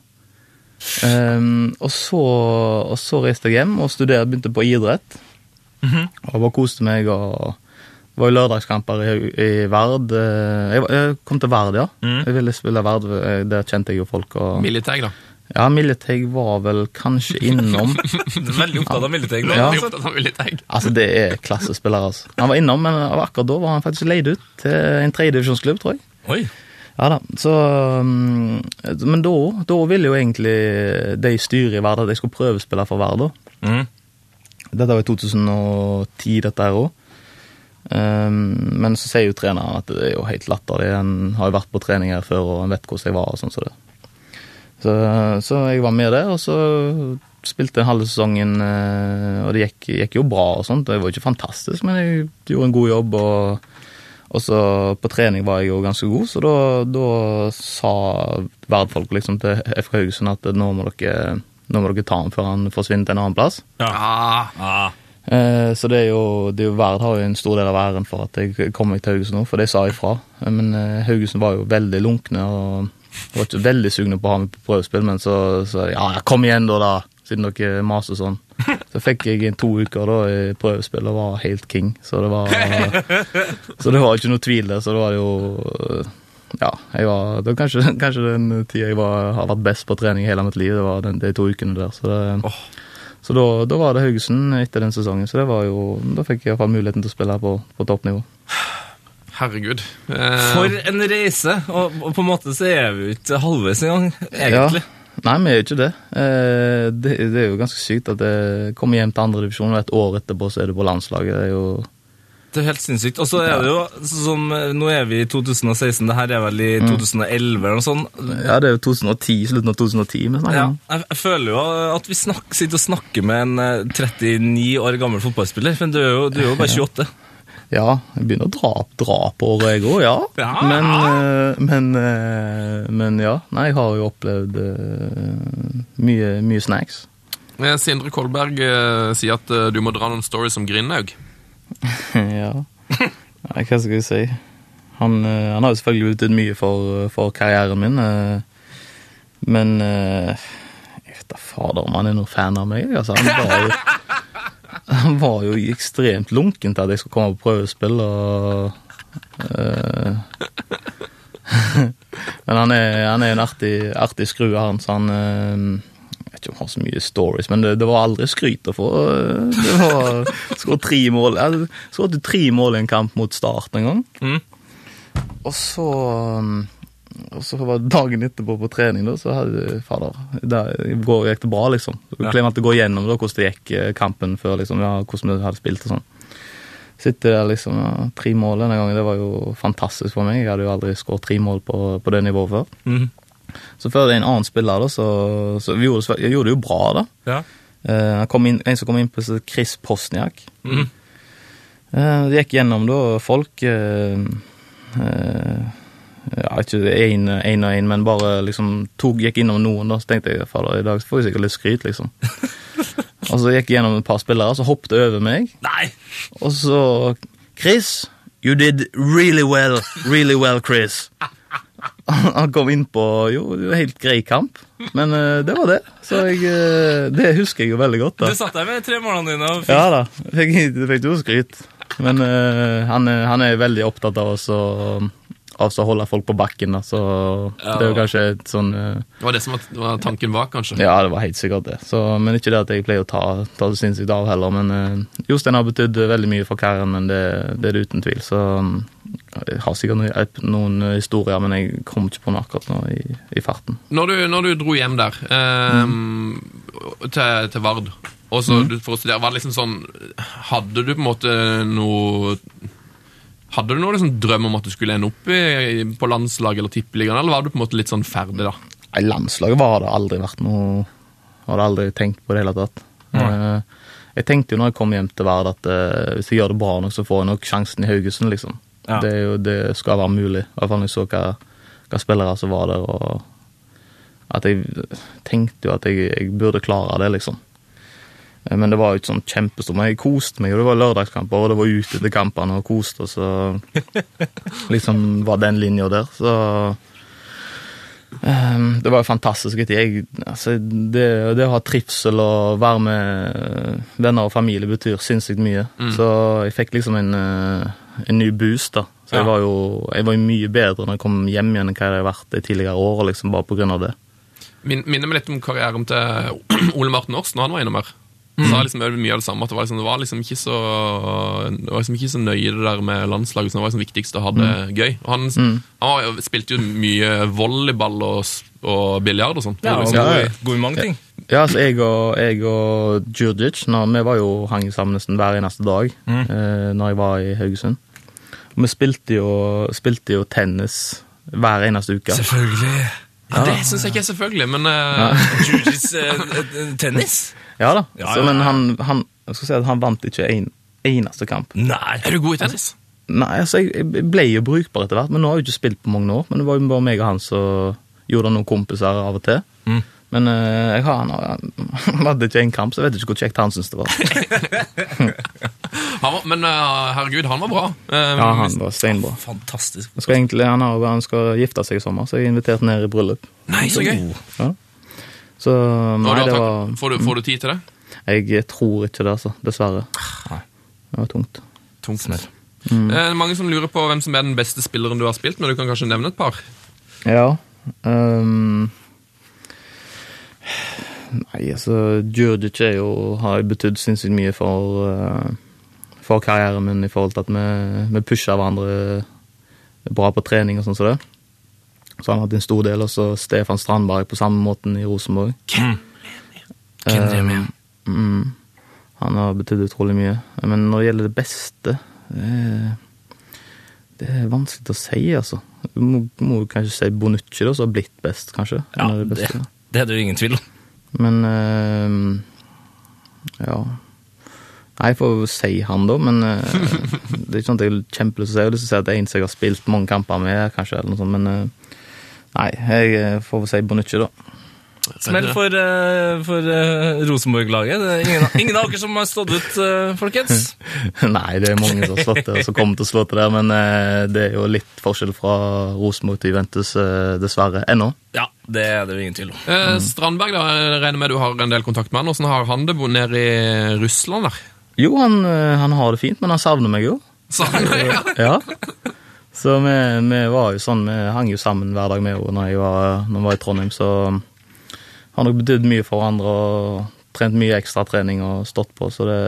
Ehm, og, så, og så reiste jeg hjem og studerte, begynte på idrett. Og bare koste meg og Det var jo lørdagskamper i, i Vard. Eh, Jeg, jeg kom til Vard, ja. Jeg ville spille Vard, eh, der kjente jeg jo folk. Og, Militeg, da. ja, Milleteg var vel kanskje innom. [laughs] Veldig opptatt av militæret. Ja. Altså, det er klassespiller, altså. Han var innom, men akkurat da var han faktisk leid ut til en tredjedivisjonsklubb, tror jeg. Oi. Ja da, så um, Men da, da ville jo egentlig de styret i Vard at jeg skulle prøvespille for Vard. da. Mm. Dette var i 2010, dette her òg. Men så sier jo treneren at det er jo helt latterlig. Han har jo vært på trening her før, og han vet hvordan jeg var. og sånn så. Så, så jeg var med der, og så spilte jeg halve sesongen, eh, og det gikk, gikk jo bra og sånt. Det var jo ikke fantastisk, men jeg gjorde en god jobb. og og så på trening var jeg jo ganske god, så da, da sa verdfolk liksom til FK Haugesund at nå må dere, nå må dere ta ham før han forsvinner til en annen plass. Ja. Ah. Eh, så det er jo, det er jo Verd har jo en stor del av æren for at jeg kom meg til Haugesund nå, for det sa jeg fra. Eh, Men eh, Haugesund var jo veldig lunkne og var ikke veldig sugne på å ha meg på prøvespill, men så, så ja, kom igjen da, da, siden dere maser sånn. Så fikk jeg inn to uker da i prøvespill og var helt king, så det var [laughs] Så det var ikke noe tvil der, så det var jo ja, jeg var, det var kanskje, kanskje den tida jeg var, har vært best på trening i hele mitt liv. Det var den, de to ukene der. Så, det, så da, da var det Haugesund etter den sesongen. Så det var jo, da fikk jeg i hvert fall muligheten til å spille på, på toppnivå. Herregud. Eh, For en reise! Og, og på en måte så er vi jo ikke halvveis engang, egentlig. Ja. Nei, vi er jo ikke det. Eh, det. Det er jo ganske sykt at jeg kommer hjem til andredivisjon, og et år etterpå så er du på landslaget. Det er jo Det er helt sinnssykt. Og så er det jo som Nå er vi i 2016, det her er vel i 2011 eller noe sånt. Ja, det er jo 2010, slutten av 2010 vi Ja, jeg, jeg føler jo at vi snak, sitter og snakker med en eh, 39 år gammel fotballspiller, men du er jo, du er jo bare 28. Ja, jeg begynner å dra, dra på året, jeg òg, ja. Ja. Men, eh, men, eh, men ja. Nei, jeg har jo opplevd eh, mye, mye snacks. eh, Sindre Kolberg eh, sier at eh, du må dra noen stories om Grindhaug. [laughs] ja. Nei, hva skal jeg si? Han, eh, han har jo selvfølgelig betydd mye for, for karrieren min, eh, men eh, jeg vet da fader om han er noen fan av meg. Altså, han var jo, han var jo ekstremt lunken til at jeg skulle komme på prøvespill, og Uh, [laughs] Men han er, han er en artig, artig skrue, han, så han vet ikke om han har så mye stories, men det, det var aldri skryt å få. Det var skåret tre mål Jeg skåret tre mål i en kamp mot Start en gang. Mm. Og så um, og så var det dagen etterpå på trening, da, så hadde fader, går- gikk det bra, liksom. Så Ja. Glemte å gå gjennom da, hvordan det gikk eh, kampen før, liksom, ja, hvordan vi hadde spilt og sånn. Sitter der liksom, ja, tre mål denne gangen, det var jo fantastisk for meg. Jeg hadde jo aldri skåret tre mål på, på det nivået før. Mhm. Så før det er en annen spiller, da, så, så vi gjorde, jeg gjorde det jo bra, da. Ja. Uh, kom inn, en som kom inn på Chris Posniak. Mm. Uh, det gikk gjennom da folk uh, Ja, ikke én og én, men bare liksom tog, gikk innom noen, da. Så tenkte jeg fader, i dag får jeg sikkert litt skryt, liksom. [laughs] og så gikk jeg gjennom et par spillere, så hoppet over meg. Nei! Og så Chris, you did really well. Really well, Chris. [laughs] Han kom inn på jo, helt grei kamp, men eh, det var det. Så jeg, eh, det husker jeg jo veldig godt. da. Du satt der med tre målene dine og fikk Ja da, fikk, fikk jo skryt. Men uh, han, han er veldig opptatt av oss å av så holde folk på bakken, så Ja. det er jo kanskje et sånn eh, Det var det som var, tanken bak, kanskje. Ja, det var helt sikkert det. Så, men ikke det at jeg pleier å ta, ta det sinnssykt av heller. Men uh, Jostein har betydd veldig mye for Karen, men det, det er det uten tvil. Så um, jeg har sikkert noen, noen historier, men jeg kom ikke på noe akkurat nå i, i farten. Når du, når du dro hjem der, eh, til, til Vard, og så mm. for å studere, var det liksom sånn Hadde du på en måte noe Hadde du noen liksom drøm om at du skulle ende opp i, på landslaget eller tippeligaen, eller var du på en måte litt sånn ferdig, da? Nei, Landslaget var det aldri vært noe Hadde aldri tenkt på det i det hele tatt. Mm. jeg tenkte jo når jeg kom hjem til Vard at uh, hvis jeg gjør det bra nok, så får jeg nok sjansen i Haugesund, liksom. Ja. Det, jo, det skal være mulig. I hvert fall når jeg så hva, hva spillere som var der, og at jeg tenkte jo at jeg, jeg burde klare det, liksom. Eh, Men det var jo ikke sånn kjempestort. Men jeg koste meg, og det var lørdagskamper, og det var ute etter kampene og koste, og så [laughs] liksom var den linja der. Så um, det var jo fantastisk. Jeg, altså, det, det å ha trivsel og være med venner og familie betyr sinnssykt mye. Så jeg fikk liksom en, eh, en ny boost. da. Så Ja. jeg var jo jeg var mye bedre når jeg kom hjem igjen enn hva jeg hadde vært de tidligere åra, liksom, bare på grunn av det. Min, minner meg litt om karrieren til [clears throat] Ole Martin Års han var innom her. Så sa liksom mye av det samme, at det var liksom, det var liksom ikke så Det var liksom ikke så nøye det der med landslaget, Det var liksom viktigst å ha det gøy. Og han, han var, jo- spilte jo mye volleyball og, og biljard og sånn. Ja, og Liksom, god, i- god i mange ting. Ja, altså jeg og, jeg og Djurdjic, vi var jo hang sammen nesten hver eneste dag eh, når jeg var i Haugesund. Og vi spilte jo, spilte jo tennis hver eneste uke. Selvfølgelig. ja, det syns jeg ikke er selvfølgelig, men eh, Jujits eh, eh, tennis? Ja da, Ja, Så, ja, men han, han, jeg skal si at han vant ikke en eneste kamp. Nei. er du god i tennis? Nei, altså jeg, jeg ble jo brukbar etter hvert, men nå har jeg jo ikke spilt på mange år. Men det var jo bare meg og han som gjorde noen kompiser av og til. Mm. Men eh, jeg har, han, han [laughs] hadde ikke en kamp, så jeg vet ikke hvor kjekt han syntes det [laughs] var. men eh, herregud, han var bra. Eh, Ja, han var steinbra. Fantastisk. Han skal, egentlig, han, har, han skal gifte seg i sommer, så jeg er invitert ned i bryllup. Nei, så gøy. Så nei, du det var får, du, får du tid til det? Jeg tror ikke det, altså. Dessverre. Nei. Det var tungt. Tungt. Det er mange som lurer på hvem som er den beste spilleren du har spilt med. Du kan kanskje nevne et par? Ja. Um, nei, altså Djurdjic har betydd sinnssykt mye for, eh, for karrieren min i forhold til at vi, vi pusher hverandre bra på trening og sånn som det. Så han har hatt en stor del. Og så Stefan Strandberg på samme måten i Rosenborg. Hvem driver med? Mm, han har betydd utrolig mye. Men når det gjelder det beste det, det er vanskelig å si, altså. Du må, må kanskje si Bonucci, da, som har blitt best, kanskje. Ja, det, beste. det er det jo ingen tvil om. Men øh, Ja. Nei, jeg får si han, da, men øh, [laughs] Det er ikke sånn at jeg har kjempelyst til å si. Jeg har lyst til å si at det er en som jeg har spilt mange kamper med, kanskje, eller noe sånt, men eh, Nei, jeg eh, får vel si Bonucci, da. Smell for, eh, for eh, Rosenborg-laget. Ingen, ingen av dere som har stått ut, folkens. [laughs] Nei, det er mange som har slått det, og som kommer til å slå til der, men det er jo litt forskjell fra Rosenborg til Juventus, dessverre. Ennå. Ja, det er det ingen tvil om. Eh, Strandberg, da, jeg regner med du har en del kontakt med han. Hvordan har han det bo- nede i Russland der? Jo, han, han har det fint, men han savner meg jo. Savner, ja. Ja. Så vi, vi var jo sånn, vi hang jo sammen hver dag med henne når, jeg var- når jeg var i Trondheim, så har nok betydd mye for hverandre og trent mye ekstra trening og stått på, så det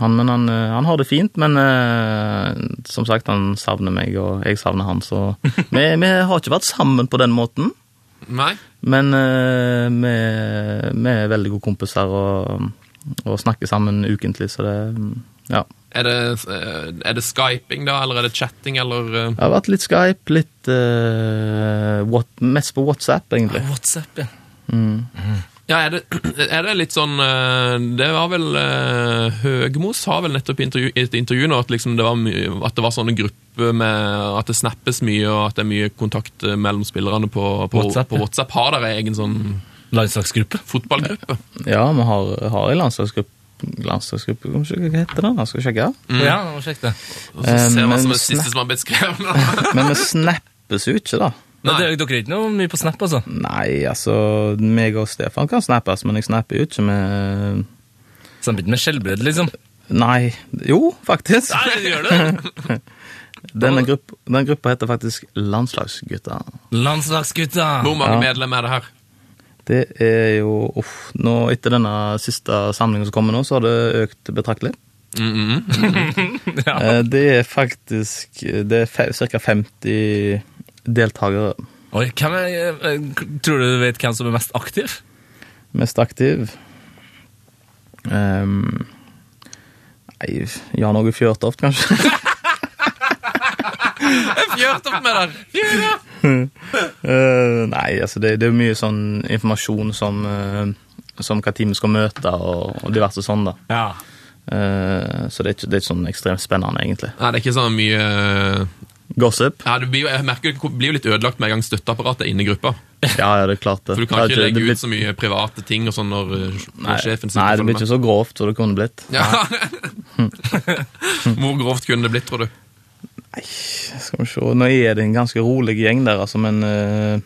han, Men han, han har det fint, men eh, som sagt, han savner meg, og jeg savner han, så [laughs] vi, vi har ikke vært sammen på den måten. Nei? Men eh, vi, vi er veldig gode kompiser og, og snakker sammen ukentlig, så det Ja. Er det, eh, er det skyping, da, eller er det chatting, eller eh, Det har vært litt Skype, litt uh, what, Mest på WhatsApp, egentlig. Ja, WhatsApp, ja. Ja, er det, [clears throat] er det litt sånn eh, Det var vel Høgmo sa vel nettopp i intervju, et intervju nå at, liksom det var mye, at det var sånne grupper med At det snappes mye, og at det er mye kontakt eh, mellom spillerne på, på, WhatsApp, på. WhatsApp. Har dere egen sånn Landslagsgruppe. fotballgruppe? Ja, vi har, har en landslagsgruppe. Landslagsgruppe, Hva hva heter det? Skal skal sjekke. Ja, sjekk det. Og så ser Eh, man men som det siste som har blitt skrevet. [laughs] Men vi snappes jo ikke, da. Nei. Nei. Dere, er ikke noe mye på Snap, altså? Nei, altså meg og Stefan kan snappes, men jeg snapper jo ikke med ikke med skjellbredd, liksom? Nei. Jo, faktisk. Nei, det gjør det! [laughs] Denne grupp, den gruppa heter faktisk Landslagsgutta. Landslagsgutta! Hvor mange Ja. medlemmer er det her? Det er jo Uff. Nå, etter denne siste samlingen som kommer nå, så har det økt betraktelig. [laughs] Mm -mm. Eh, Det er faktisk Det er ca. 50 deltakere. Oi, er, eh, tror du du vet hvem som er mest aktiv? Mest aktiv um, Nei, Jan Åge Fjørtoft, kanskje? [laughs] Fjørtoft med der! [laughs] uh, [laughs] nei, altså det, det er mye sånn informasjon som uh, Som hva teamet skal møte, og, og diverse sånn, da. Ja. Uh, så det er, ikke, det er ikke sånn ekstremt spennende, egentlig. Nei, det er ikke sånn mye Gossip? ja, det blir, Jeg merker det blir jo litt ødelagt med en gang støtteapparatet er inne i gruppa. Ja, ja, det er klart det. For du kan Det ikke legge ut så mye private ting og sånn når, eh, når Nei, sitter nei, det blir ikke så grovt som det kunne blitt. Ja. [laughs] Hvor grovt kunne det blitt, tror du? Skal vi se, Nå er det en ganske rolig gjeng der, altså, men uh,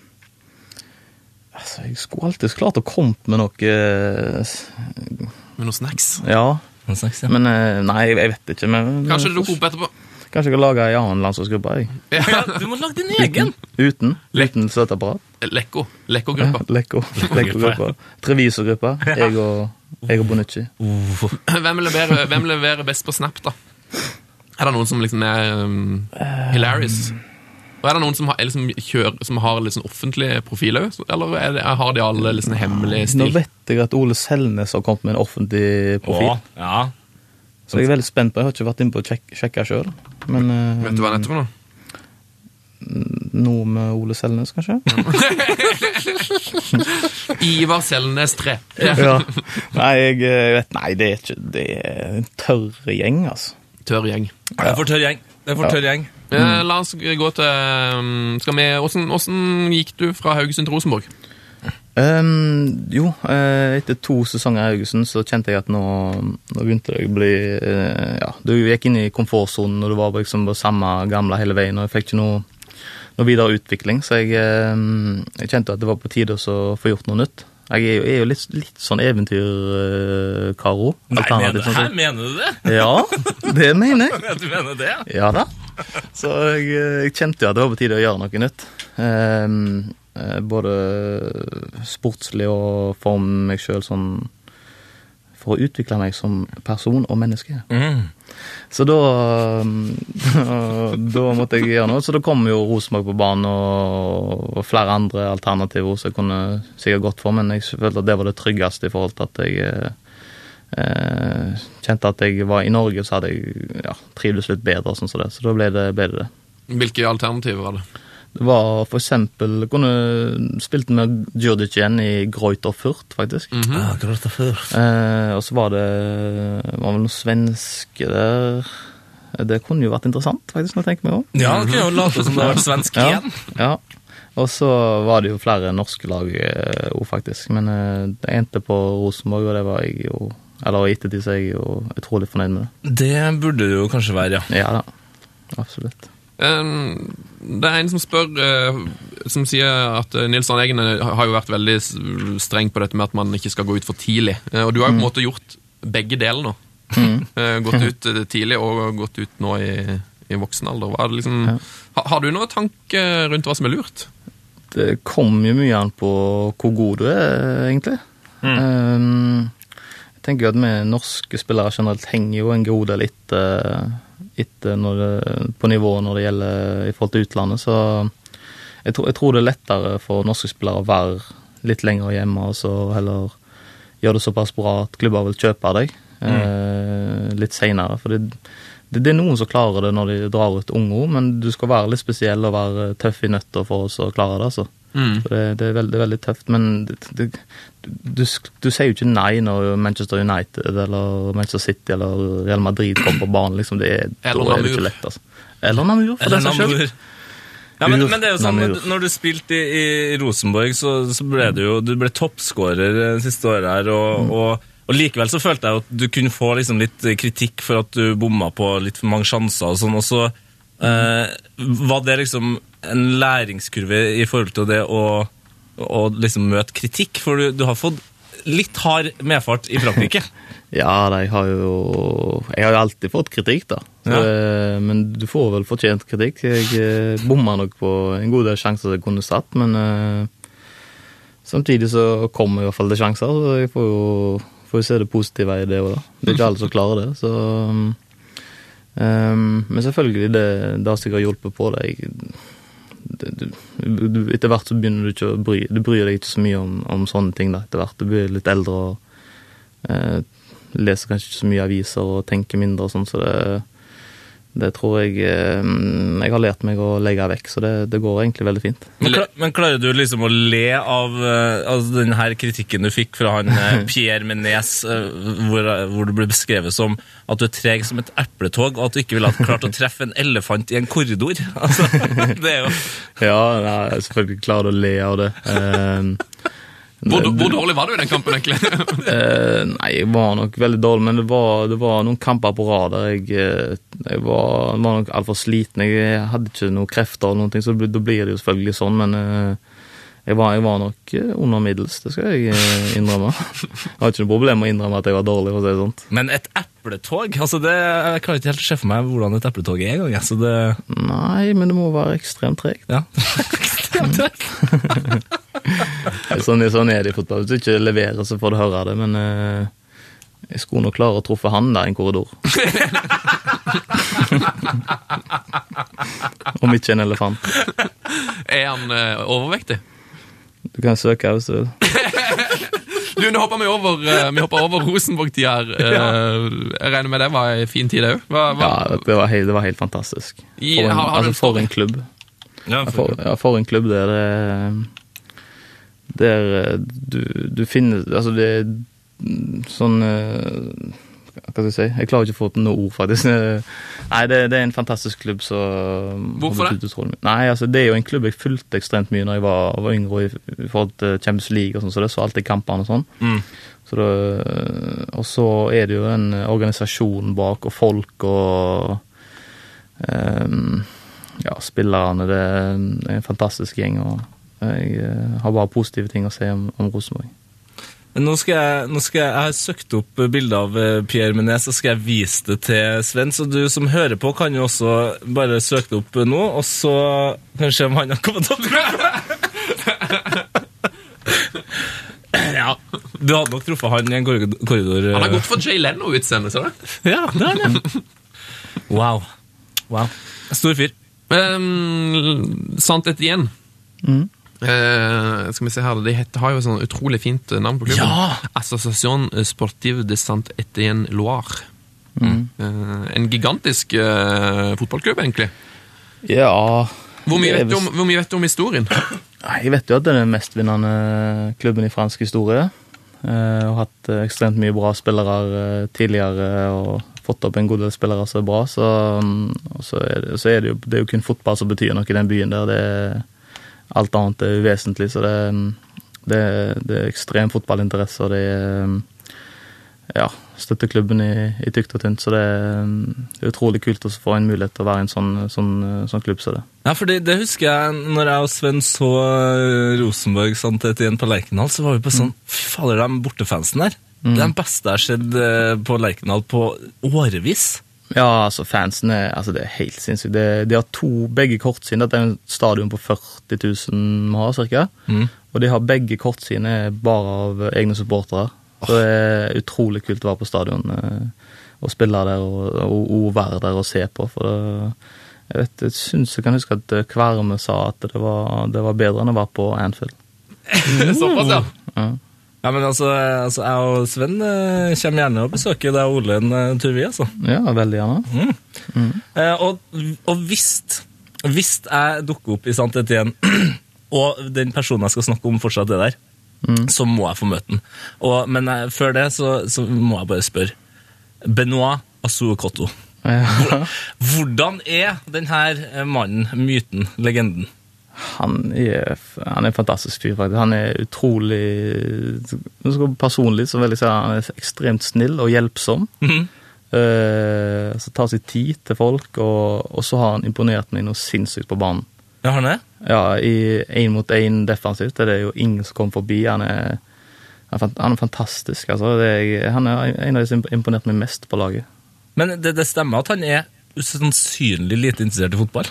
altså, Jeg skulle alltid klart å komme med noe uh, Med noen snacks? Ja, Noen snacks, ja. men uh, Nei, jeg vet ikke. Men, Kanskje det dukker opp etterpå? Kanskje jeg kan lage ei annen landslagsgruppe? jeg. Ja, du må lage din egen! Uten? Uten støtteapparat? Lekko. Lekko-gruppa. [laughs] Lekko. Lekko-gruppa. Treviso-gruppa. Jeg og, jeg og Bonucci. Hvem, leverer, hvem leverer best på Snap, da? Er det noen som liksom er um, hilarious? Og er det noen som har, liksom, som kjører, som har litt sånn offentlig profil òg? Eller er det, har de alle liksom hemmelig stil? Nå vet jeg at Ole Selnes har kommet med en offentlig profil. Åh, ja. Så jeg er veldig spent på Jeg har ikke vært inne på å sjek sjekke sjøl. Men eh, Vet du hva han heter for noe? noe med Ole Selnes, kanskje? [laughs] Ivar Selnes 3. ja. Nei, jeg eh, vet Nei, det er ikke Det er en tørr gjeng, altså. Tørr gjeng. Det er for tørr gjeng. Det er for tørr gjeng. Eh, la oss gå til um, skal vi, hvordan, hvordan gikk du fra Haugesund til Rosenborg? Um, jo, eh, etter to sesonger i Haugesund så kjente jeg at nå, nå begynte jeg å bli eh, Ja, du gikk inn i komfortsonen, og du var liksom på samme gamle hele veien, og jeg fikk ikke noe, noe videre utvikling, så jeg, eh, jeg kjente at det var på tide å få gjort noe nytt. Jeg er jo, er jo litt, litt sånn eventyr-karo. Nei, mener, hæ, mener du det? Ja, det mener jeg. [laughs] Du mener det? Ja da. Så jeg, jeg kjente jo at det var på tide å gjøre noe nytt. Eh, både sportslig og for meg sjøl sånn For å utvikle meg som person og menneske. Mm. Så da [laughs] Da måtte jeg gjøre noe. Så da kom jo Rosenborg på banen og, og flere andre alternativer som jeg kunne sikkert gått for, men jeg følte at det var det tryggeste i forhold til at jeg eh, kjente at jeg var i Norge, så hadde jeg ja, trivdes litt bedre og sånn som det. Så da ble det, ble det det. Hvilke alternativer var det? Det var for eksempel kunne spilt med Djurdic igjen i Greuter Furt, faktisk. Ja, ah, Furt. Eh, og så var det var vel noen svenske der. Det kunne jo vært interessant, faktisk, når jeg tenker meg om. Ja, det kunne jo late som det var svensk Ja, igjen. ja. Og så var det jo flere norske lag òg, faktisk. Men eh, det endte på Rosenborg, og det var jeg jo Eller i ettertid så er jeg jo utrolig fornøyd med det. Det burde du jo kanskje være, ja. Ja da. Absolutt. Um, det er en som spør, eh, som sier at eh, Nils Arne Eggen eh, har jo vært veldig streng på dette med at man ikke skal gå ut for tidlig. Og du har jo på en måte gjort begge deler nå. [laughs] Eh, gått ut eh, tidlig og gått ut nå i, i voksen alder. Er liksom, ha, har du noen tanke rundt hva som er lurt? Det kommer jo mye an på hvor god du er, egentlig. Mm. jeg tenker jo at vi norske spillere generelt henger jo en god del etter, etter det, på nivået når det gjelder i forhold til utlandet, så jeg tror, jeg tror det er lettere for norske spillere å være litt lenger hjemme og så heller gjøre det såpass bra at klubber vil kjøpe deg eh, litt seinere. For det, det, det er noen som klarer det når de drar ut unge, men du skal være litt spesiell og være tøff i nøtta for oss å klare det. altså. Så det, det, er veldig, veldig tøft, men det, du, du sier jo ikke nei når Manchester United eller Manchester City eller Real Madrid kommer på banen. liksom, det er, Eller Namur. er lett, altså. Eller Namur, for Eller den saks skyld. Ja, men, men det er jo sånn, når du spilte i, i Rosenborg, så, så ble du jo du ble toppskårer eh, siste året her, og, og, og likevel så følte jeg at du kunne få liksom litt kritikk for at du bomma på litt for mange sjanser og sånn, og så var det liksom en læringskurve i forhold til det å, å liksom møte kritikk, for du, du har fått litt hard medfart i Frankrike. [laughs] Ja, da, jeg har jo Jeg har jo alltid fått kritikk, da. Så, Ja. eh, Men du får vel fortjent kritikk. Jeg eh, bomma nok på en god del sjanser jeg kunne satt, men uh, samtidig så kommer i hvert fall det sjanser, så jeg får jo, får jo se det positive i det òg, da. Det er ikke alle som klarer det, så um, um, Men selvfølgelig, det, har sikkert hjulpet på du, etter hvert så begynner du ikke å bry Du bryr deg ikke så mye om, om sånne ting, da, etter hvert. Du blir litt eldre og uh, leser kanskje ikke så mye aviser og tenker mindre og sånn, så det, det tror jeg eh, Jeg har lært meg å legge vekk, så det, det går egentlig veldig fint. Men, men klarer du liksom å le av uh, altså denne kritikken du fikk fra han eh, [laughs] Pierre Menes, eh, hvor, hvor du ble beskrevet som at du er treg som et epletog, og at du ikke ville ha klart å treffe en elefant i en korridor? [laughs] Altså, [laughs] det er jo Ja, jeg er selvfølgelig klarer til å le av det. Eh, Hvor, hvor dårlig var du i den kampen, egentlig? [laughs] Eh, nei, jeg var nok veldig dårlig, men det var, det var noen kamper på rad der jeg, eh, jeg var, var nok altfor sliten. Jeg hadde ikke noen krefter, og noen ting, så da blir det jo selvfølgelig sånn, men eh, jeg, var, jeg var nok under middels, det skal jeg innrømme. Jeg har ikke noe problem med å innrømme at jeg var dårlig, for å si det sånt. Men et epletog altså det, Jeg klarer ikke helt å se for meg hvordan et epletog er engang. Altså det Nei, men det må være ekstremt tregt. Ja. [laughs] Ekstremt tregt. [laughs] Sånn, sånn er det i fotball. Hvis du ikke leverer, så får du høre det, men uh, jeg skulle nok klare å truffe han der i en korridor. Om ikke en elefant. Er han uh, overvektig? Du kan søke hvis du vil. Du, nå hopper vi over, eh, vi hopper over Rosenborg-tida her. Jeg regner med det var en fin tid, det òg? Ja, det var helt, det var helt fantastisk. For en, har- har altså, for en klubb. Ja, Ja, for, ja, for en klubb det er det Der eh, du, du finner Altså, det er sånn eh, hva skal jeg si? Jeg klarer ikke å få til noe ord, faktisk. [laughs] Nei, det, det er en fantastisk klubb, så Hvorfor det? Nei, altså, det er jo en klubb jeg fulgte ekstremt mye når jeg var, var yngre i, i forhold til Champions League og sånn, så det så alltid kampene og sånn. Mm. Så det, og så er det jo en organisasjon bak, og folk og um, Ja, spillerne. Det er en fantastisk gjeng, og jeg eh, har bare positive ting å si om, om Rosenborg. Nå skal jeg, nå skal jeg, jeg har søkt opp bilder av eh, Pierre Menet, så skal jeg vise det til Sven. Så du som hører på, kan jo også bare søke det opp nå, og så kan vi se om han har kommet opp. [laughs] ja, Du hadde nok truffet han i en korridor. Han har eh. gått for Jay Leno-utseende, ser du? Ja, det har han, ja. Wow. wow. Stor fyr. Um, Sant igjen Mm. Eh, skal vi se her, De heter, har jo et sånn utrolig fint navn på klubben. Ja! Association Sportive de Saint-Étienne Loire. Mm. Eh, en gigantisk eh, fotballklubb, egentlig. Ja Hvor mye, vet du om, hvor mye vet du om historien? Jeg vet jo at det er den mestvinnende klubben i fransk historie. Eh, og hatt eh, ekstremt mye bra spillere eh, tidligere og fått opp en god del spillere som er bra. Så, mm, så, er det, så er det jo det er jo kun fotball som betyr noe i den byen der. Det er, alt annet er uvesentlig. Så det, mm, det, det er ekstrem fotballinteresse, og det er mm, ja, støtter klubben i, i tykt og tynt. Så det, mm, det er utrolig kult å få en mulighet til å være i en sånn, sånn, sånn klubb som det. Ja, for det, husker jeg når jeg og Sven så eh, Rosenborg sant, etter igjen på Lerkendal, så var vi på sånn Fy fader, de bortefansen der. Det er den beste jeg har sett eh, på Lerkendal på årevis. Ja, altså fansen er, altså det er helt sinnssykt. Det, de har to, begge kortsidene. Dette er en stadion på 40 000 vi har, cirka. Mm. Og de har begge kortsidene bare av egne supportere. Så det er utrolig kult å være på stadion eh, og spille der og, og, og være der og se på. For det, jeg vet, jeg syns jeg kan huske at Kverme sa at det var, det var bedre enn å være på Anfield. [laughs] Såpass, ja. Ja. Ja, men altså, altså Jeg og Sven eh, kommer gjerne og besøker deg og Ole en eh, tur, vi, altså. ja, veldig gjerne. Eh, og, og hvis, hvis jeg dukker opp i Sant igjen, [clears throat] og den personen jeg skal snakke om, fortsatt er der, så må jeg få møte den. Og, men før det så, så må jeg bare spørre. Benoit Asuokoto. Ja. Hvordan er denne mannen, myten, legenden? Han er, han er en fantastisk fyr, faktisk. Han er utrolig Personlig så vil jeg si han er ekstremt snill og hjelpsom. Mm -hmm. uh, så tar seg tid til folk, og, og så har han imponert meg noe sinnssykt på banen. Ja, han er? Ja, I én mot én defensivt er det jo ingen som kommer forbi. Han er, han er, fantastisk. altså. Det er, han er en av de som imponerte imponert meg mest på laget. Men det, det stemmer at han er usannsynlig lite interessert i fotball?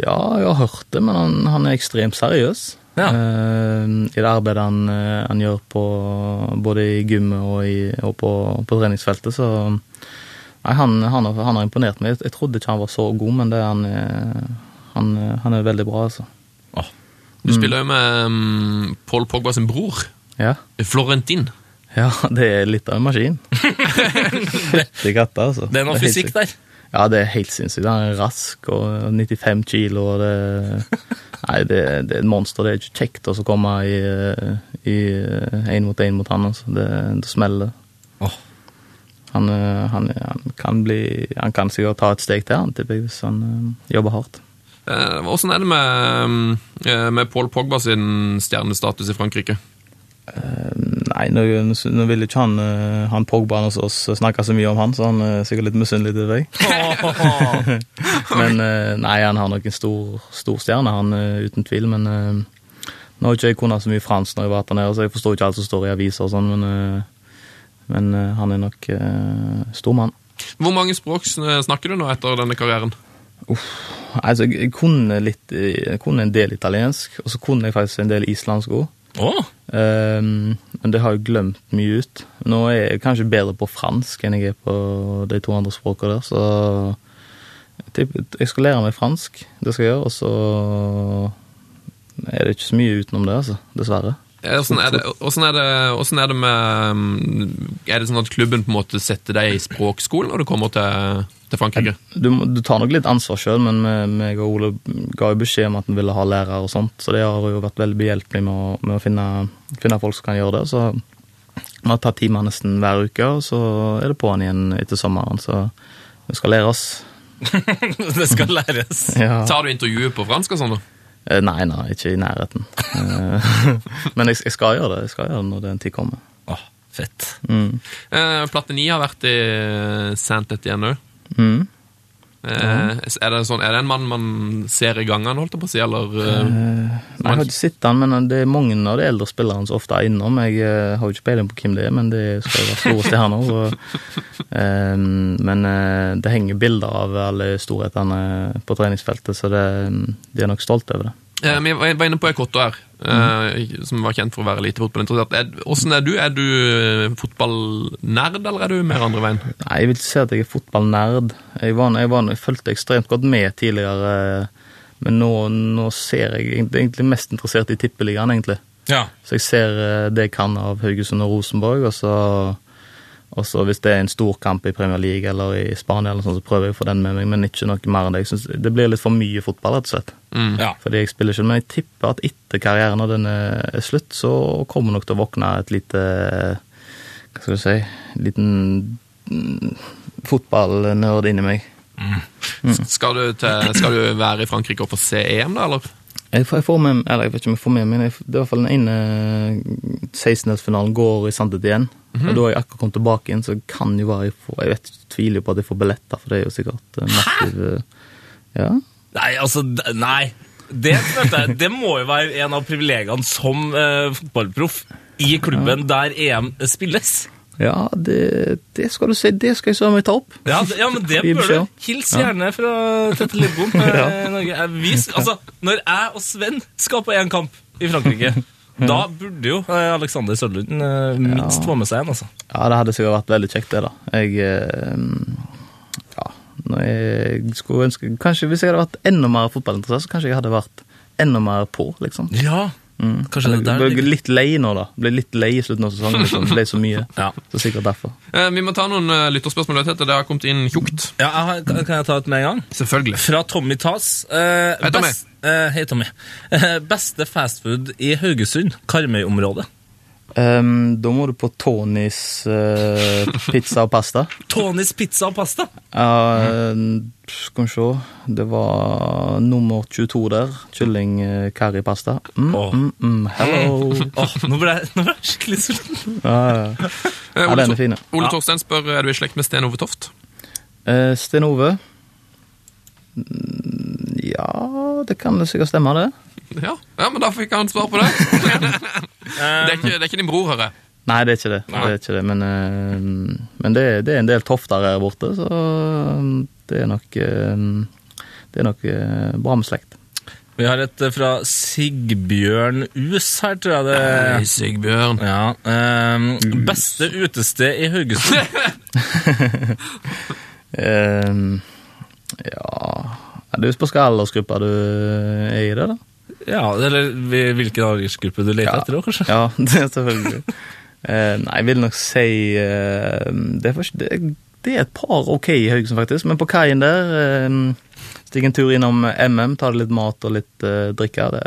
Ja, jeg har hørt det, men han, han er ekstremt seriøs. Ja. Uh, I det arbeidet han, eh, han gjør på, både i gymmet og, i, og på, på treningsfeltet. Så nei, han, han, har, han har imponert meg. Jeg trodde ikke han var så god, men det er han, er- veldig bra, altså. Oh. Du spiller jo med um, Paul Pogba sin bror, Ja. Florentin. ja, det er litt av en maskin. [laughs] Fette katter, altså. Det er noe fysikk der. Ja, det er helt sinnssykt. Han er rask og 95 kilo. og det, [laughs] Nei, det, det er et monster. Det er ikke kjekt å så komme i i en mot en mot han. Altså. Det, det smeller. Oh. Han, eh, han, han kan bli Han kan sikkert ta et steg til, han, tipper jeg, hvis han eh, jobber hardt. Eh, Hvordan er det med, eh, med Paul Pogba sin stjernestatus i Frankrike? Eh, Nei, nå, nå vil ikke han, eh, han Pogba hos oss snakke så mye om han, så han er sikkert litt misunnelig til deg. [laughs] Men eh, nei, han har nok en stor, stor stjerne, han eh, uten tvil. Men eh, nå har ikke jeg kunnet så mye fransk når jeg har vært der nede, så jeg forstår ikke alt som står i aviser og sånn, men, eh, men eh, han er nok eh, stor mann. Hvor mange språk snakker du nå etter denne karrieren? Altså, jeg, kunne litt eh, Jeg kunne en del italiensk, og så kunne jeg faktisk en del islandsk òg. Åh, Um, men det har jeg glemt mye ut. Nå er jeg kanskje bedre på fransk enn jeg er på de to andre språkene der, så jeg, jeg skal lære meg fransk, det skal jeg gjøre, og så er det ikke så mye utenom det, altså, dessverre. Åssen Hvordan er det, er er det med Er det sånn at klubben på en måte setter deg i språkskolen når du kommer til, til Frankrike? Du, du tar nok litt ansvar sjøl, men meg og Ole ga jo beskjed om at vi ville ha lærer og sånt, så det har jo vært veldig behjelpelig med å, med å finne, finne folk som kan gjøre det. Så Vi har tatt timer nesten hver uke, og så er det på'n igjen etter sommeren. Så vi skal lære oss. [laughs] det skal læres. [laughs] Ja. Tar du intervjuet på fransk og sånn, da? Eh, Nei, nei, ikke i nærheten. Eh, [laughs] Men jeg, jeg skal gjøre det jeg skal gjøre det når den tid kommer. Åh, fett. Mm. Eh, Platini har vært i Saint Etienne òg. Mm. Eh, er, det sånn, er det en mann man ser i gangene, holdt jeg på å si, eller uh, Nei, jeg har ikke sett han, men det er mange av de eldre spillerne som ofte er innom. Jeg uh, har jo ikke peiling på hvem det er, men det skal være store stjerner. Og, eh, men det henger bilder av alle storhetene på treningsfeltet, så det, de er nok stolte over det. Eh, Vi var var inne på Ekotto her, eh, som var kjent for å være lite fotballinteressert. Er- Hvordan er du? Er du eh, fotballnerd, eller er du mer andre veien? Nei, Jeg vil ikke si at jeg er fotballnerd. Jeg, var, jeg, var, jeg fulgte ekstremt godt med tidligere, men nå, nå ser jeg egentlig- egentlig mest interessert i tippeligaen, egentlig. Ja. Så jeg ser det jeg kan av Haugesund og Rosenborg, og så, og så hvis det er en stor kamp i Premier League eller i Spania, eller sånn, så prøver jeg å få den med meg, men ikke noe mer enn det. Jeg synes det blir litt for mye fotball, rett og slett. Mm. ja. Fordi jeg spiller ikke, men jeg tipper at etter karrieren når den er slutt, så kommer nok til å våkne et lite Hva skal du si Liten mm, fotballnerd inni meg. Skal, du til, skal du være i Frankrike og få se EM, da, eller? Jeg får, jeg får med, eller jeg vet ikke om jeg får med, men jeg, det er i hvert fall den ene 16-delsfinalen går i Sandet igjen. Og da har jeg akkurat kommet tilbake inn, så kan jo være jeg får Jeg vet, tviler jo på at jeg får billetter, for det er jo sikkert eh, massiv eh, Ja. Nei, altså, nei. Det, jeg, det må jo være en av privilegiene som eh, fotballproff i klubben der EM spilles. Ja, det, det skal du si. Det skal jeg søren meg ta opp. Ja, det, ja, men det bør du. Hils gjerne fra Tette Lidbom. [laughs] ja. Norge. Jeg altså, når jeg og Sven skal på én kamp i Frankrike, [laughs] da burde jo eh, Alexander Sørlund minst minst få med seg en, altså. Ja, det hadde sikkert vært veldig kjekt, det, da. Jeg eh, Ja, når jeg skulle ønske Kanskje hvis jeg hadde vært enda mer fotballinteressert, så kanskje jeg hadde vært enda mer på, liksom. Ja, kanskje det der ble litt lei nå, da. Ble litt lei i slutten av sesongen. Liksom. Ble så mye. [laughs] Ja. Så sikkert derfor. Eh, vi må ta noen uh, lytterspørsmål. Det har kommet inn tjukt. Ja, jeg kan kan jeg ta et med en gang? Selvfølgelig. Fra Tommy Tas. Eh, Hei, Tommy. best- eh, hei, Tommy. [laughs] Eh, beste fastfood i Haugesund, Karmøy-området. Ehm, da må du på Tonys uh, pizza og pasta. [laughs] Tonys pizza og pasta. Ja, eh, skal vi se Det var nummer 22 der. Kylling eh, currypasta. Mm, oh. mm, mm, hello. oh, nå ble jeg, nå ble jeg skikkelig sulten. Ja, ja. Ja, Ole, den er fine. Ole Torstein spør er du i slekt med Sten Ove Toft. Eh, Sten Ove. Mm, Ja, det kan det sikkert stemme, det. Ja. ja, men da fikk han svar på det. [laughs] det, er ikke, det er ikke din bror, hører jeg. Nei, det er ikke det. Det, er ikke det. Men, eh, men det, det er en del tofter her borte, så eh, det er nok eh, Det er nok eh, bra med slekt. Vi har et eh, fra Sigbjørn Us her, tror jeg det Hei, Sigbjørn. Ja. ehm, beste utested i Haugesund? [laughs] Eh, ja Det på hvilken aldersgruppe du er i, det, da. Ja, eller vi- hvilken aldersgruppe du leter Ja. etter òg, kanskje? Ja, [laughs] det er selvfølgelig. uh, nei, jeg vil nok si uh, det, er først, det, det er et par ok i Haugesund, faktisk. Men på kaien der uh, Stikk en tur innom MM, ta litt mat og litt uh, drikke. Det,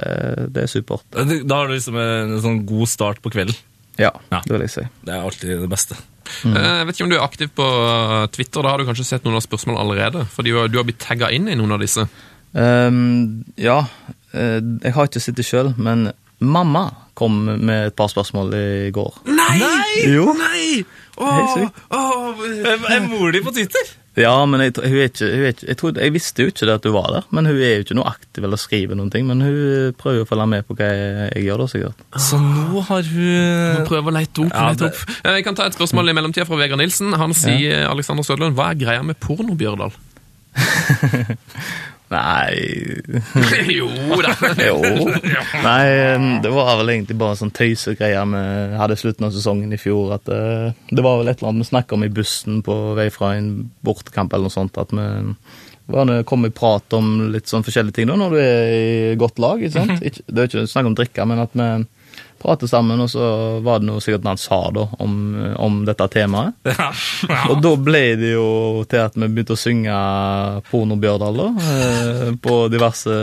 det er supert. Da har du liksom en sånn god start på kvelden. Ja, Ja. det vil jeg si. Det er alltid det beste. Mm. Jeg vet ikke om du er aktiv på eh, Twitter. Da har du kanskje sett noen av spørsmålene allerede? Fordi du har- blitt tagga inn i noen av disse. Um, ja, eh, jeg har ikke sittet sjøl, men mamma kom med et par spørsmål i går. Nei! Jo. Nei! Åh, åh, Er mor di på Twitter? Ja, men jeg, hun er ikke, hun er ikke jeg, trodde, jeg visste jo ikke det at hun var der. Men hun er jo ikke noe aktiv eller skriver noen ting. Men hun prøver å følge med på hva jeg, jeg gjør, da sikkert. Så nå har hun prøver å lete opp. Ja, lete opp. Eh, Jeg kan ta et spørsmål i mellomtida fra Vegard Nilsen. Han sier Alexander Sødlund, hva er greia med porno, Bjørdal? [laughs] Nei [laughs] jo da. Jo. Nei, det var vel egentlig bare sånn greier vi hadde i slutten av sesongen i fjor. At eh, det var vel et eller annet vi snakka om i bussen på vei fra en bortekamp eller noe sånt. At vi var kom i prat om litt sånn forskjellige ting da, når du er i godt lag. ikke sant? Det er ikke snakk om drikke, men at vi prate sammen, og så var det noe sikkert han sa da, om, om dette temaet. [laughs] Ja. Og da ble det jo til at vi begynte å synge Porno-Bjørdal, da, eh, på diverse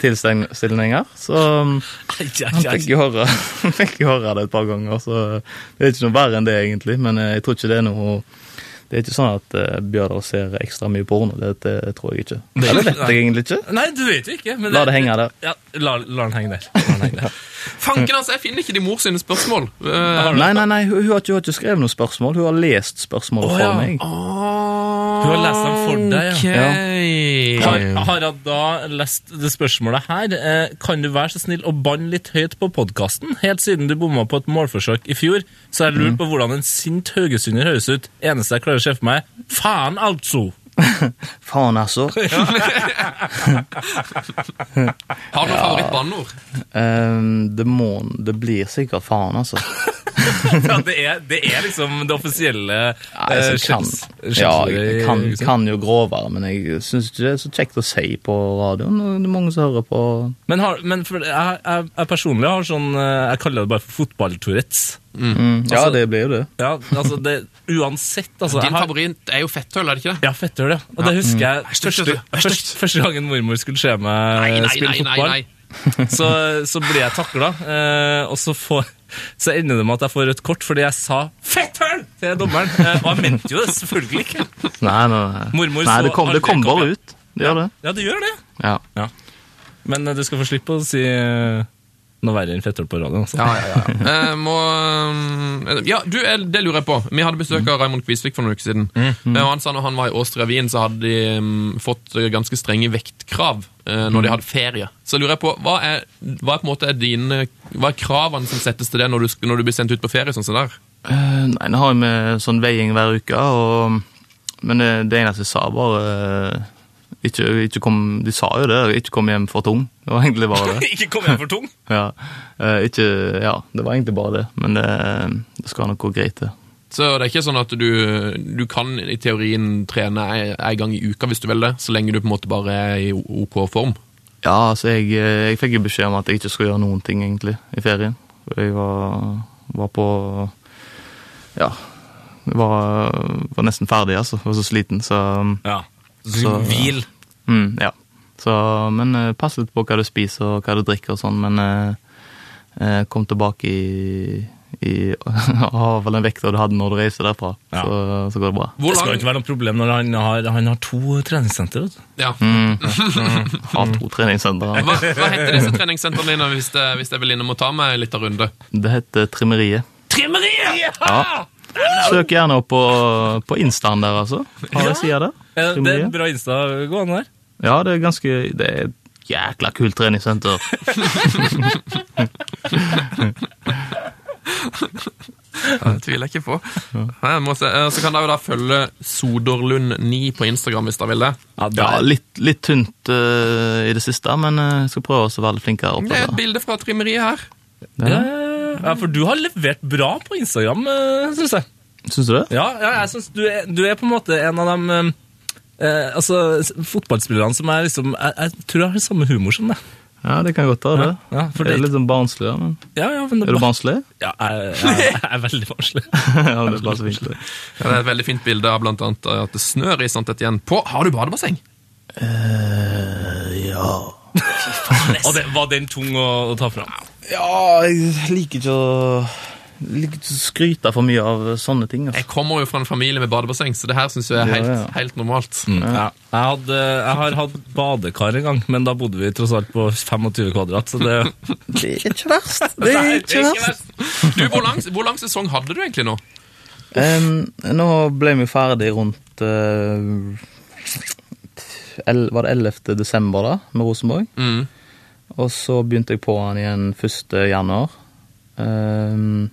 tilstelninger. Så um, han fikk jo høre, [laughs] fikk jo høre det et par ganger, så det er ikke noe verre enn det, egentlig. Men eh, jeg tror ikke det er noe Det er ikke sånn at uh, Bjørdal ser ekstra mye porno. Det, det tror jeg ikke. Det- Ja, vet jeg egentlig ikke. Nei, du vet jo ikke. Men La det henge der. Ja, la, la den henge der. La den henge der. [laughs] Fanken, altså, jeg finner ikke de mor sine spørsmål. Eh, Nei, nei, nei, hun, hun, har ikke, hun har ikke skrevet noe spørsmål. Hun har lest spørsmålet oh, for ja. meg. Hun har lest dem for deg, ja. Har, har jeg da lest det spørsmålet her? Eh, kan du være så snill å banne litt høyt på podkasten? Helt siden du bomma på et målforsøk i fjor, så jeg lurt på hvordan en sint haugesunder høres ut. Eneste jeg klarer å se for meg, faen altså! [laughs] Faen, altså. [laughs] Har du favorittbanneord? Um, det må Det blir sikkert faen, altså. [laughs] [laughs] Ja, det er, det er liksom det offisielle Nei, eh, så kan, ja, jeg kan, kan jo grovere, men jeg syns ikke det er så kjekt å si på radioen. Det er mange som hører på. Men, har, men for, jeg, jeg, jeg personlig har sånn eh, Jeg kaller det bare for fotball-tourettes. Mm, ja, Altså- det blir jo det. Ja, altså det, uansett, altså. Din jeg har- favoritt er jo fetthull, er det ikke det? Ja, fetthull, ja. Og det husker jeg æsj, første, første, første gangen mormor skulle se meg spille fotball. nei, nei, nei. Så, så blir jeg takla, eh, og så, får, så ender det med at jeg får rødt kort fordi jeg sa 'fettøl' til dommeren. Eh, og jeg mente jo det selvfølgelig ikke. Nei, nei, nei. Mormor nei det kom, det kom bare ut. Det gjør det. Ja, det gjør det. Ja. Men eh, du skal få slippe å si eh, noe verre enn fetter på radioen. Altså. Ja, ja, ja. [laughs] Eh, må, um, ja, du, eh, det lurer jeg på. Vi hadde besøk av Raymond Kvisvik for noen uker siden. Mm, og han sa når han var i Åstria Wien, så hadde de um, fått eh, ganske strenge vektkrav uh, når de hadde ferie. Så lurer jeg på, hva er, hva er på en måte dine, hva er kravene som settes til det når du, når du blir sendt ut på ferie? sånn som der? Uh, nei, nå har vi sånn veiing hver uke, og, men det, det eneste jeg sa, bare eh, ikke, ikke kom, De sa jo det, ikke kom hjem for tung. Det var egentlig bare det. [laughs] ikke kom hjem for tung! [laughs] Ja, eh, ikke, ja det var egentlig bare det, men det, det skal nok gå greit, det. Så det er ikke sånn at du, du kan i teorien trene en gang i uka hvis du vil det, så lenge du på en måte bare er i OK form. Ja, altså jeg, jeg fikk jo beskjed om at jeg ikke skulle gjøre noen ting egentlig i ferien. Jeg var, var på Ja. Var, var nesten ferdig, altså. Jeg var så sliten, så Ja. Så, Så- hvil. Mm, Ja. Så, men eh, pass litt på hva du spiser og hva du drikker og sånn, men eh, eh, kom tilbake i, i [laughs] ha vel den vekta du hadde når du reiser derfra, Ja. så, så går det bra. Hvor Det skal jo ikke være noe problem når han har, han har to treningssenter. Ja. Mm, [laughs] ja. Har to treningssentre. hva, hva heter disse treningssentrene dine hvis, det, hvis jeg vil inn og ta meg en liten runde? Det heter Trimmeriet. Trimmeriet! Ja. Søk gjerne opp på, på Instaen der, altså. Har jeg sida der? Eh, Det er en bra Insta gående der. Ja, det er ganske Det er et jækla kult treningssenter. Ja, [laughs] det tviler jeg ikke på. Jeg må se. eh, Så kan dere da følge Sodorlund9 på Instagram hvis dere vil det. Ja, det er- litt, litt tynt uh, i det siste, men eh, jeg skal prøve å være litt flinkere Det er et bilde fra trimmeriet her. Ja, for du har levert bra på Instagram, syns jeg. Syns du det? Ja, ja jeg synes du, er, du er på en måte en av dem eh, altså, fotballspillerne som er liksom jeg, jeg tror jeg har samme humor som deg. Ja, det kan godt være det. Ja, for det er litt sånn barnslig, ja, men Ja, ja, men det Er du barnslig? Ja, jeg, jeg, jeg er veldig barnslig. [laughs] ja, det er bare fint. det. Er et veldig fint bilde av blant annet at det snør i Sant Etienne. På Har du badebasseng? Uh, ja [laughs] Og det, var den tung å, å ta fram? Ja, jeg liker ikke å skryte for mye av sånne ting. Altså. Jeg kommer jo fra en familie med badebasseng, så det her syns jeg er helt, ja. helt normalt. Ja. Jeg, hadde, jeg har hatt badekar en gang, men da bodde vi tross alt på 25 kvadrat. Så det, [laughs] Det er ikke verst. Det er ikke verst. Du, Hvor lang, hvor lang sesong hadde du egentlig nå? Um, nå ble vi ferdig rundt uh, el, Var det 11. desember, da, med Rosenborg? Mm. Og så begynte jeg på han igjen 1. januar. Em,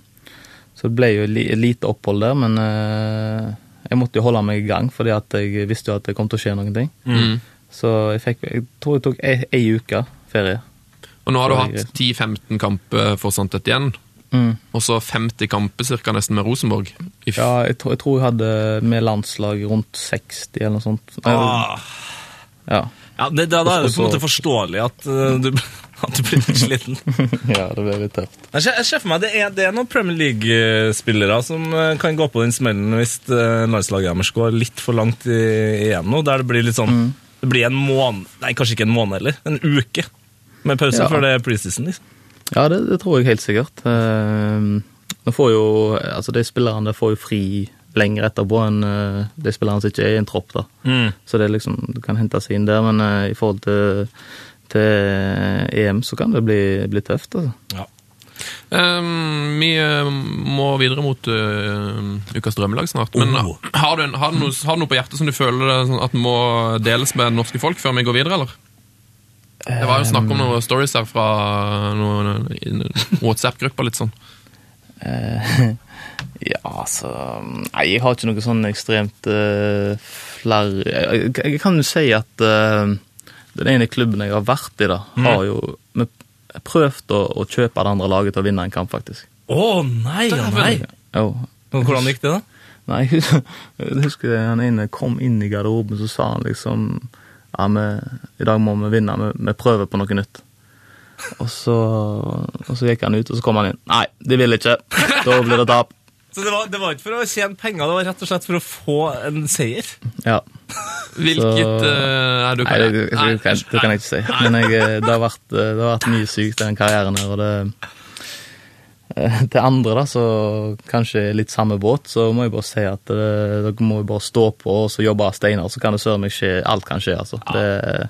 så det ble jo et lite opphold der, men eh, jeg måtte jo holde meg i gang, fordi at jeg visste jo at det kom til å skje noen ting. Mm. Så jeg, fikk, jeg tror jeg tok ei, ei uke ferie. Og nå har du hatt 10-15 kamper for Santet igjen. Mm. og så 50 kamper cirka nesten med Rosenborg. If. Ja, jeg, tror- jeg tror jeg hadde med landslag rundt 60 eller noe sånt. ah, Ja. ja, det, da, det, er det på en måte forståelig at, uh, du, At du blir litt sliten. [laughs] ja, det blir litt tøft. Jeg ser, jeg ser for meg det er, det er noen Premier League-spillere som eh, kan gå på den smellen hvis eh, landslaget deres går litt for langt i, igjen nå, der det blir litt sånn Det blir en måned Nei, kanskje ikke en måned heller. En uke med pause Ja. før det er preseason. Liksom. Ja, det, det tror jeg helt sikkert. Uh, nå får jo, altså De spillerne får jo fri lenger etterpå enn eh, de spillerne som ikke er i en tropp. da. Så det er liksom, du kan hente seg inn der, men i forhold til, til EM så kan det bli, bli tøft. altså. Ja. Um, vi eh, må videre mot uh, ukas drømmelag snart. Men Oh. har, du en, har, du noe, har du noe på hjertet som du føler sånn at må deles med det norske folk før vi går videre, eller? Det var jo snakk om noen stories her fra noen WhatsApp-grupper. litt sånn. Eh, [laughs] ja, altså Nei, jeg har ikke noe sånn ekstremt uh, flere jeg, jeg kan jo si at eh, den ene klubben jeg har vært i, da, har jo vi prøvd å, å kjøpe det andre laget til å vinne en kamp, faktisk. Å nei, ja, nei! Ja. Hvordan gikk det, da? Nei, [laughs] jeg husker jeg han ene kom inn i garderoben, så sa han liksom Ja, vi, i dag må vi vinne, vi, vi prøver på noe nytt. Og så, og så gikk han ut, og så kom han inn. Nei, de vil ikke. Da blir det tap. [laughs] Så det var, det var ikke for å tjene penger, det var rett og slett for å få en seier? Ja. Hvilket Så- eh, Nei, du Nei, kan det, det, det, kan, det kan jeg ikke si. Men jeg, eh, det, har vært, det har vært mye sykt i den karrieren her, og det eh, Til andre, da, så kanskje litt samme båt, så må jeg bare si at det, dere må bare stå på og så jobbe steinar, så kan det søren meg skje. Alt kan skje, altså. Det,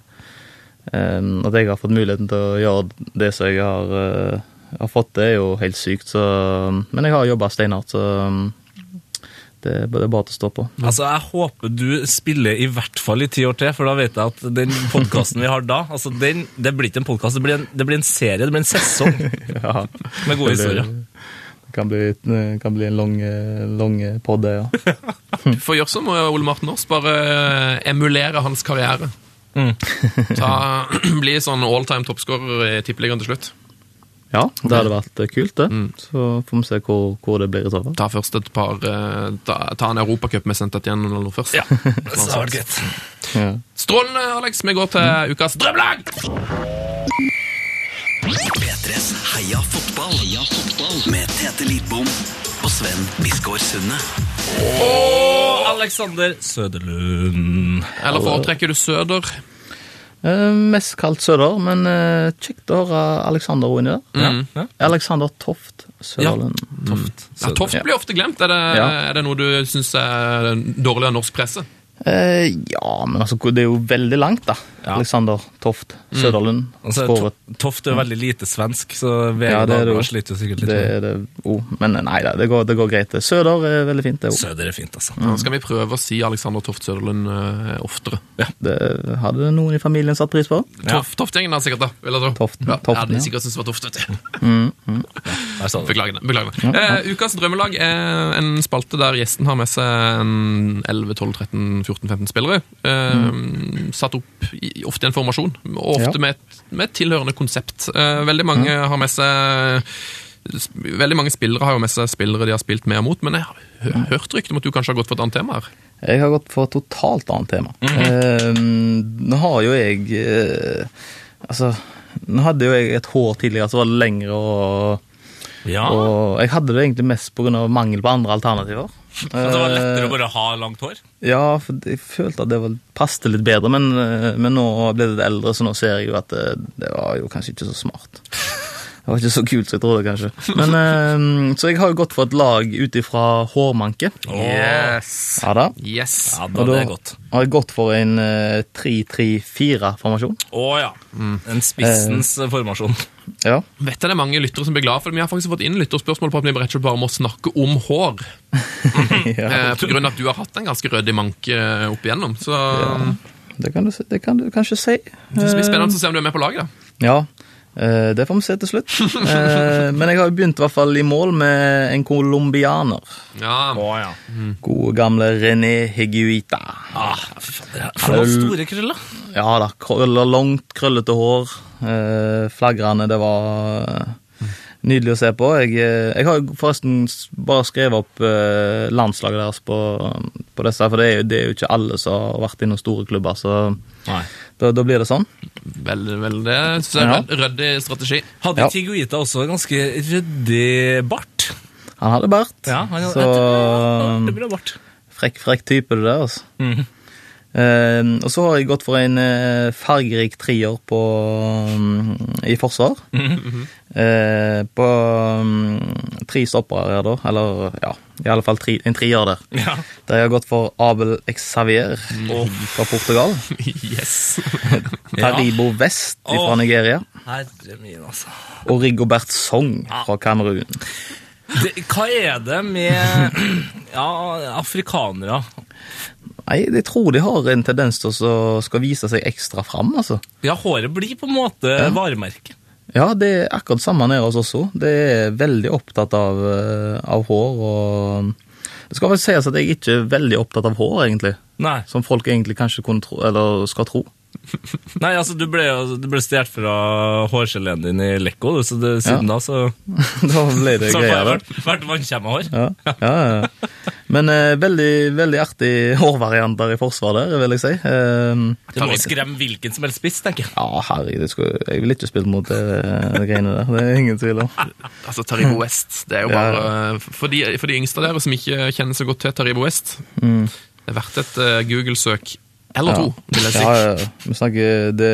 um, at jeg har fått muligheten til å gjøre det som jeg har, uh, har fått, det er jo helt sykt. Så, men jeg har jobba steinhardt, så det, er- bare til å stå på. Altså, Jeg håper du spiller i hvert fall i ti år til, for da vet jeg at den podkasten vi har da altså den, Det blir ikke en podkast, det, blir en- det blir en serie, det blir en sesong [laughs] Ja. med gode historier. Det kan bli, kan bli en lang, lang podd, ja. du får gjøre som Ole Martin Aas, bare eh, emulere hans karriere. Mm. Ta, [clears throat] bli sånn all time toppskårer i Tippeligaen til slutt. Ja, det hadde vært eh, kult, det. Så får vi se hvor, hvor det blir i så fall. Ta først et par eh, Ta, ta en europacup med sendt igjen eller noe først. Ja, [laughs] det var vært greit. Ja. Strålende, Alex. Vi går til ukas drømmelag! P3s Heia fotball. Heia fotball. Med Tete Lidbom og Sven Biskår Sunde. Og Alexander Søderlund. Eller foretrekker du Søder? Eh, mest kalt Søder, men eh, kjekt å høre Alexander inni der. Mm. Ja. Alexander Toft Søderlund. Toft. Ja, Toft blir ofte glemt. Er det, Ja. er det noe du syns er dårlig av norsk presse? Eh, ja, men altså, det er jo veldig langt, da. Ja. Alexander Toft Søderlund. Altså, Skåret To- Toft er veldig lite svensk, så VG Ja, det er det jo. Sliter jo sikkert litt det, er det oh, Men nei da, det går, det går greit. Søder er veldig fint, det òg. Søder er fint, altså. Nå skal vi prøve å si Alexander Toft Søderlund uh, oftere. Det hadde noen i familien satt pris på. Ja. Toft, Toftgjengen har sikkert det, vil jeg tro. Toft, Ja, Toften, ja, de ja. sikkert syntes det var Toft, vet du. Mm, mm. [laughs] du. Beklager det. beklager det. Eh, ukas drømmelag er en spalte der gjesten har med seg 11-12-13-14-15 spillere. Eh, Satt opp i, ofte i en formasjon, og ofte Ja. med, et, med et tilhørende konsept. Eh, veldig mange har med seg Veldig mange spillere har jo med seg spillere de har spilt med og mot, men jeg har hørt rykter om at du kanskje har gått for et annet tema her. Jeg har gått for et totalt annet tema. eh, nå har jo jeg eh, Altså, nå hadde jo jeg et hår tidligere som var lengre, og, Ja, og jeg hadde det egentlig mest pga. mangel på andre alternativer. [laughs] det var lettere Eh, å bare ha langt hår? Ja, for jeg følte at det passet litt bedre, men, eh, men nå ble det eldre, så nå ser jeg jo at det, det var jo kanskje ikke så smart. [laughs] Det var ikke så kult som jeg trodde, kanskje. Men, eh, så jeg har jo gått for et lag ut ifra hårmanke. Yes! Ja da. Yes. Ja, da, Og det er godt. har jeg gått for en eh, 3-3-4-formasjon. Å ja. En spissens Eh. formasjon. Ja. Vet jeg det er mange lyttere som blir glad for det. men jeg har faktisk fått inn lytterspørsmål på at vi rett og slett bare må snakke om hår. [laughs] ja. Eh, på grunn av at du har hatt en ganske ryddig manke eh, opp igjennom. Så Det, kan du, si- det kan du kanskje si. det blir spennende å se om du er med på laget. da. Ja, eh, det får vi se til slutt. [laughs] Eh, men jeg har jo begynt i hvert fall i mål med en colombianer. Ja, Oh, ja. Gode gamle René Higuita. Ah, for noen store krøller. Ja da, krøller, langt, krøllete hår. Eh, flagrende, det var Nydelig å se på. Jeg, eh, jeg har forresten bare skrevet opp eh, landslaget deres på, på disse, for det er, jo, det er jo ikke alle som har vært innom store klubber, så Nei. Da, da blir det sånn. Vel, vel, det jeg er Ja. ryddig strategi. Hadde Ja. Tiguita også ganske ryddig bart? Han hadde bart, Ja, han hadde så det bra bart. frekk, frekk type det der, altså. Mhm. Eh, og så har jeg gått for en uh, fargerik trier på, um, i forsvar. [laughs] Mm -hmm. uh, på um, tre stoppere da. Eller ja, i alle fall tri, en trier der. Ja. Der jeg har gått for Abel Xavier fra Portugal. [laughs] Yes. [laughs] Taribo West fra oh. Nigeria. Min, altså. Og Rigobert Song fra Kamerun. Hva er det med [clears throat] ja, afrikanere? Nei, jeg tror de har en tendens til å skal vise seg ekstra fram, altså. Ja, håret blir på en måte varemerke. Ja, det er akkurat samme nede hos oss også. Det er veldig opptatt av, eh, av hår og Det skal vel sies at jeg ikke er veldig opptatt av hår, egentlig. Nei, Som folk egentlig kanskje kunne tro, eller skal tro. [laughs] Nei altså, du ble, du ble stjålet fra hårgeleen din i Lekko, du, så det, siden da så, [laughs] da ble det greia greier, da. vært, vannkjemma hår. Ja, ja, ja. Men eh, veldig, veldig artig hårvarianter i forsvar der, vil jeg si. Eh, Det må skremme hvilken som helst spiss, tenker jeg. ja, herregud, jeg, skulle, jeg vil ikke spille mot det, det greiene der. Det er ingen tvil om. [laughs] Altså, Taribo West. Det er jo Ja. bare for de, for de yngste av dere som ikke kjenner så godt til Taribo West. Mm. Det er verdt et uh, Google-søk. Eller to, vil jeg si. Ja, ja, ja. Vi snakker, det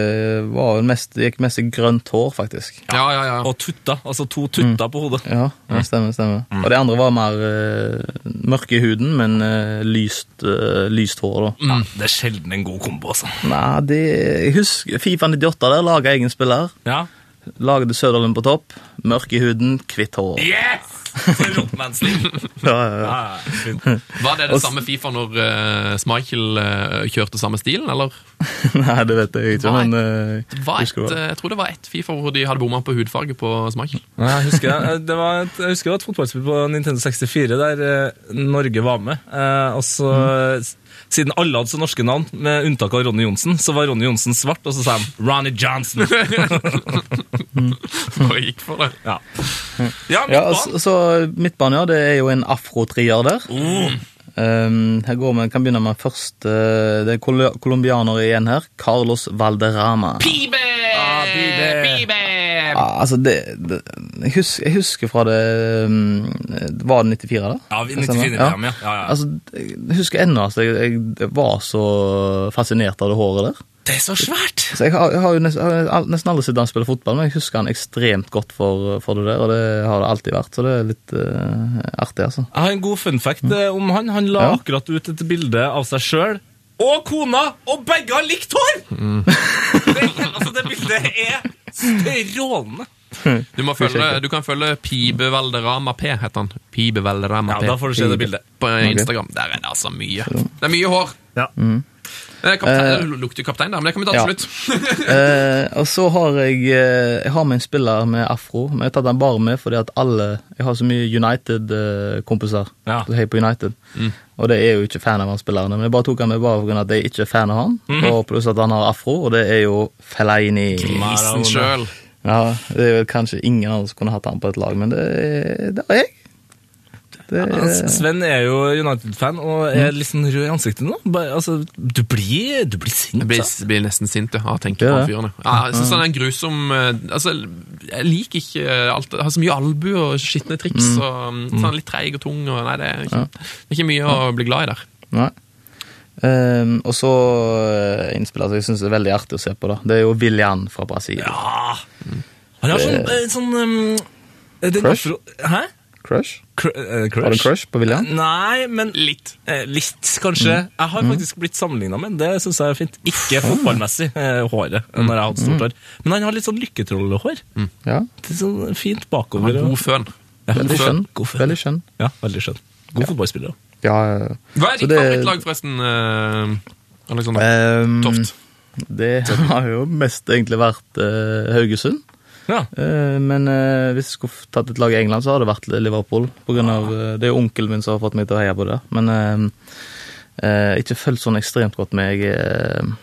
var mest, det gikk mest i grønt hår, faktisk. Ja, ja, ja. Og tutta, altså to tutter på hodet. Ja, det stemmer, stemmer. Og det andre var mer uh, mørke i huden, men uh, lyst, uh, lyst hår, da. Ja, det er sjelden en god kombo, altså. Nei, det, jeg husker Fifa 98 der, laget egen spiller. Ja. Lagde Søderlund på topp. Mørk i huden, hvitt hår. Yes! [laughs] Ja, ja, ja. Var det det samme Fifa når uh, Schmeichel uh, kjørte samme stilen, eller? [laughs] Nei, det vet jeg ikke, men uh, var et, eh, jeg tror det var ett Fifa hvor de hadde bomma på hudfarge på Schmeichel. Nei, Jeg husker det. Det var et, jeg husker det var et fotballspill på Nintendo 64 der eh, Norge var med. Eh, og så, s- Siden alle hadde så norske navn, med unntak av Ronny Johnsen, så var Ronny Johnsen svart, og så sa de Ronny Johnson. [laughs] Bare gikk for det. Ja, ja Ja, så, så midtbanen, ja, det er jo en afrotrier der. Mm. Um, her går vi, kan begynne med først uh, Det er colo- colombianer igjen her. Carlos Valderrama. Pibe! Ja, altså det, det jeg, husker, jeg husker fra det um, Var det 94, da? Ja, vi- Det stemmer. 94-VM, ja. Ja, ja. Altså, jeg husker ennå altså, jeg, jeg, var så fascinert av det håret der. Det er så svært! Så jeg har, jeg har jo nesten, har nesten aldri sett han spille fotball, men jeg husker han ekstremt godt for, for det der, og det har det alltid vært, så det er litt uh, artig, altså. Jeg har en god fun fact eh, om han. Han la akkurat ut et bilde av seg sjøl og kona, og begge har likt hår! Det, er- altså, det bildet er strålende. Du, må følge, du kan følge Pibevelderama P, heter han. Pibevelderama P. Ja, da får du se det bildet. På Instagram. Der er det altså mye. Det er mye hår. Ja. Eh, Kaptein, det lukter kaptein der, men det kan vi ta til ja. slutt. uh, [laughs] og så har jeg eh, Jeg har med en spiller med afro, men jeg har tatt den bare med fordi at alle Jeg har så mye United-kompiser Ja. som heier på United. Og det er jo ikke fan av han spillerne, men jeg bare tok han med bare pga. at jeg ikke er fan av han. Og pluss at han har afro, og det er jo Fellaini. Grisen sjøl. Ja, det er vel kanskje ingen andre som kunne hatt han på et lag, men det, det har jeg. Det, Altså, Sven er jo United-fan og er litt sånn rød i ansiktet nå. Bare, altså, du blir, du blir sint. Jeg blir, altså. blir nesten sint ja, av å tenke Ja. på han fyren. Ja, jeg synes han er en grusom eh, Altså, jeg liker ikke alt Har så mye albu og skitne triks. Og, mm, så han er litt treig og tung. Og, nei, det er, ikke, det er ikke mye å bli glad i der. Nei. Um, og så eh, en spiller som jeg syns er veldig artig å se på, da. Det er jo William fra Brasil. Ja. Han har sånn, eh, sånn um, Crush? afro- Hæ? Crush? Cr eh, crush? Har du crush på William? Nei, men Litt. eh, litt, kanskje. Jeg har faktisk blitt sammenligna med det syns jeg er fint. Ikke fotballmessig, eh, håret, når jeg har hatt stort hår. Men han har litt sånn lykketrollhår. Ja. Det er sånn fint bakover. og- god føn. Ja, Veldig god skjønn. God føn. Veldig skjønn. Ja, veldig skjønn. God. Ja, fotballspiller. ja. Hva er Så ditt det- favorittlag, forresten, eh, Alexander? um, Toft. Det [laughs] har jo mest egentlig vært uh, Haugesund. Ja. Eh, men eh, hvis jeg skulle tatt et lag i England, så hadde det vært Liverpool. På grunn av, eh, det er jo onkelen min som har fått meg til å heie på det. Men eh, eh, ikke følt sånn ekstremt godt med. Jeg, eh,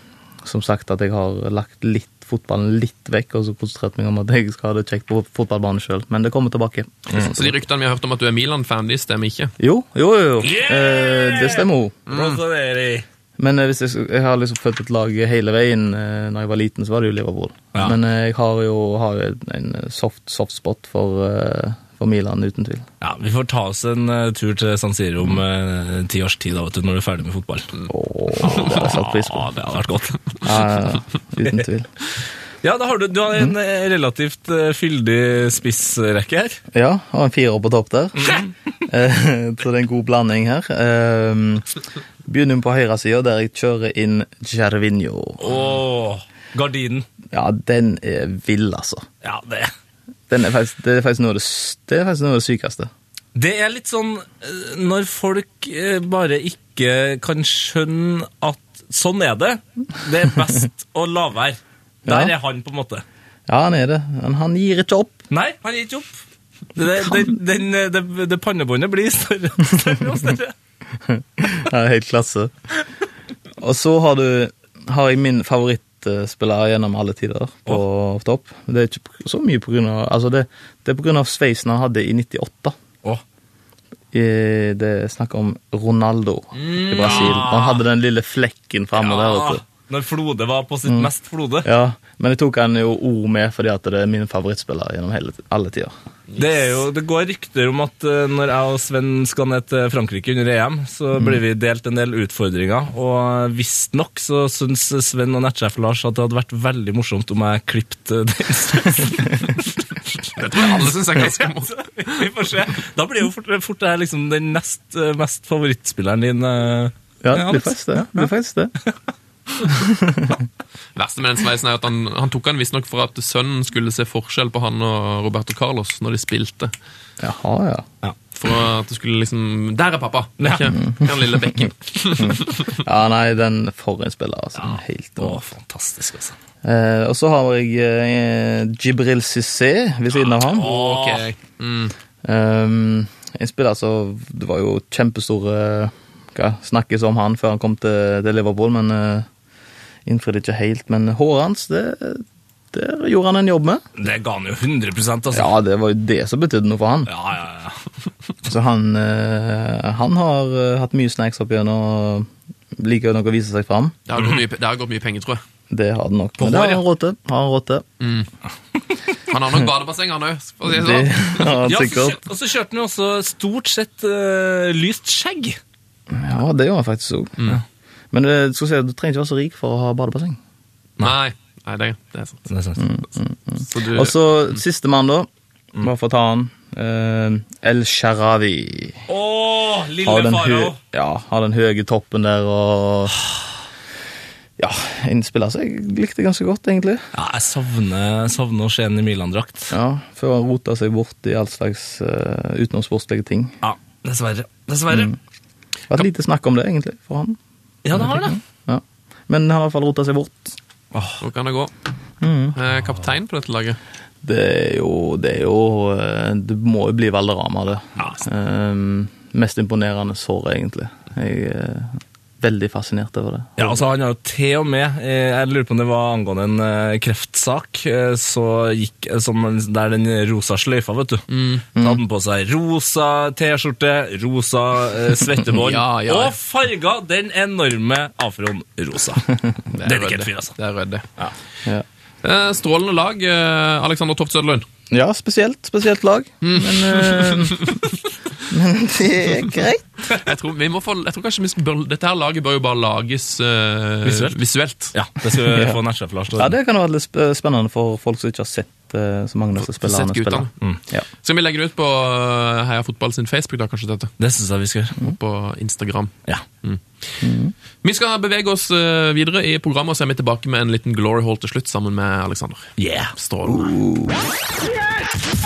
som sagt at jeg har lagt litt fotballen litt vekk og så konsentrert meg om at jeg skal ha det kjekt på fotballbanen sjøl. Men det kommer tilbake. Så de ryktene vi har hørt om at du er Milan-fan, de stemmer ikke? Jo, jo, jo. jo. Yeah! Eh, det stemmer jo. Rosaneri. Men eh, hvis jeg, jeg har liksom født et lag hele veien. Eh, når jeg var liten, så var det jo Liverpool. Ja. Men eh, jeg har jo, har jo en soft, soft spot for, for Milan, uten tvil. Ja, Vi får ta oss en tur til San Siro om eh, ti års tid, da, vet du, når du er ferdig med fotball. Åh, det har jeg satt pris på. [laughs] Ja, det hadde vært godt. Ja, uten tvil. [laughs] Ja, da har du, du har en eh, relativt eh, fyldig spissrekke her. Ja, og en firer på topp der. Mm. [laughs] Så det er en god blanding her. Begynner Begynner på høyre side, der jeg kjører inn Gervinho. Åh, gardinen. Ja, den er vill, altså. Ja, det Den er faktisk, det, er faktisk noe av det, det er faktisk noe av det sykeste. Det er litt sånn eh, når folk eh, bare ikke kan skjønne at sånn er det. Det er best å la være. Der Ja. er han, på en måte. Ja, han er det. Men han gir ikke opp. Nei, han gir ikke opp. Det, det, den, det, det pannebåndet blir større større og større. [laughs] Det er helt klasse. Og så har du har jeg min favorittspiller gjennom alle tider på topp. Det er ikke så mye på grunn av Altså, det, det er på grunn av sveisen han hadde i 98. Oh. I, det er snakk om Ronaldo i Brasil. Han hadde den lille flekken framme der. vet du. Når Flode var på sitt mest Flode. Ja, men jeg tok han jo ord med fordi at det er min favorittspiller gjennom hele, alle tider. Det, er jo, det går rykter om at eh, når jeg og Sven skal ned til Frankrike under EM, så blir vi delt en del utfordringer. Og visstnok så syns Sven og nettsjef Lars at det hadde vært veldig morsomt om jeg klippet eh, den [laughs] Det tror jeg alle syns er ganske morsomt. [laughs] Vi får se. Da blir jo fort, fort det her liksom den nest, eh, mest favorittspilleren din. eh. Ja, Ja, det blir faktisk det. det, blir faktisk det. [laughs] verste med den sveisen er at han, han tok han visstnok for at sønnen skulle se forskjell på han og Roberto Carlos når de spilte. Jaha, ja. For at det skulle liksom Der er pappa! Ikke den lille bekken. [laughs] Ja, nei, den for en spiller, altså. Helt Å, fantastisk, altså. Eh, og så har jeg eh, Jibril Cissé ved siden av ham. Ok. Mm. Um, en spiller som Det var jo kjempestore hva, snakkes om han før han kom til, til Liverpool, men uh, innfridde ikke helt. Men håret hans, det, det gjorde han en jobb med. Det ga han jo 100 altså. Ja, det var jo det som betydde noe for han. Ja, ja, ja. [laughs] Så han, eh, han har eh, hatt mye snacks opp igjennom og liker nok å vise seg fram. Det har gått mye, det har gått mye penger, tror jeg. Det har han nok. Men det har han råd til. Har han råd til. Han har nok [laughs] badebasseng, han òg. For å si det Det sånn. Ja, og så kjørte han jo også stort sett uh, lyst skjegg. Ja, det gjorde han faktisk òg. Men du, skal si, du trenger ikke være så rik for å ha badebasseng. Nei, nei det, det er sant. Det er sant. Så du, Og så sistemann, da. Bare for å ta han. Uh, El Sharawi. Å, Har lille farao! ja, har den høye toppen der og Ja, innspiller seg likte ganske godt, egentlig. Ja, jeg savner, savner å se ham i Milan-drakt. Ja, Før han rota seg bort i all slags uh, utenomsportslige ting. Ja, dessverre. Dessverre. Det var et lite snakk om det, egentlig, for han. Ja, det har det. Ja. Men han har i hvert fall rota seg bort. så kan det gå. Mm. Eh, Kaptein på dette laget. Det er jo Det, er jo, eh, det må jo bli Valderrama, det. Eh, mest imponerende sår, egentlig. Jeg er veldig fascinert over det. Ja, altså Han har jo til og med eh, Jeg lurer på om det var angående en eh, kreftsak eh, så gikk, som, Der den rosa sløyfa, vet du. Så hadde han på seg rosa T-skjorte, rosa svettebånd [laughs] Ja, ja, ja. og farga den enorme afroen rosa. [laughs] Det er ryddig. helt altså. Det er. Ja. Eh, Strålende lag. Alexander Toft Søderlund. Ja, spesielt. Spesielt lag. Men, eh, [laughs] men det er [laughs] greit. Jeg tror, vi må få, jeg tror kanskje vi bør, Dette her laget bør jo bare lages uh, Visuelt. visuelt. Ja, det skal vi [laughs] få nettsjef Lars til. Ja, Det kan være litt spennende for folk som ikke har sett eh, så mange av disse spillerne spiller. Mm. Ja. Skal vi legge det ut på eh, Heia Fotball sin Facebook, da, kanskje dette? Det syns jeg vi skal. Og på Instagram. Ja. Vi skal bevege oss videre i programmet, og så er vi tilbake med en liten glory hall til slutt, sammen med Alexander. Yeah. Strålende. Heia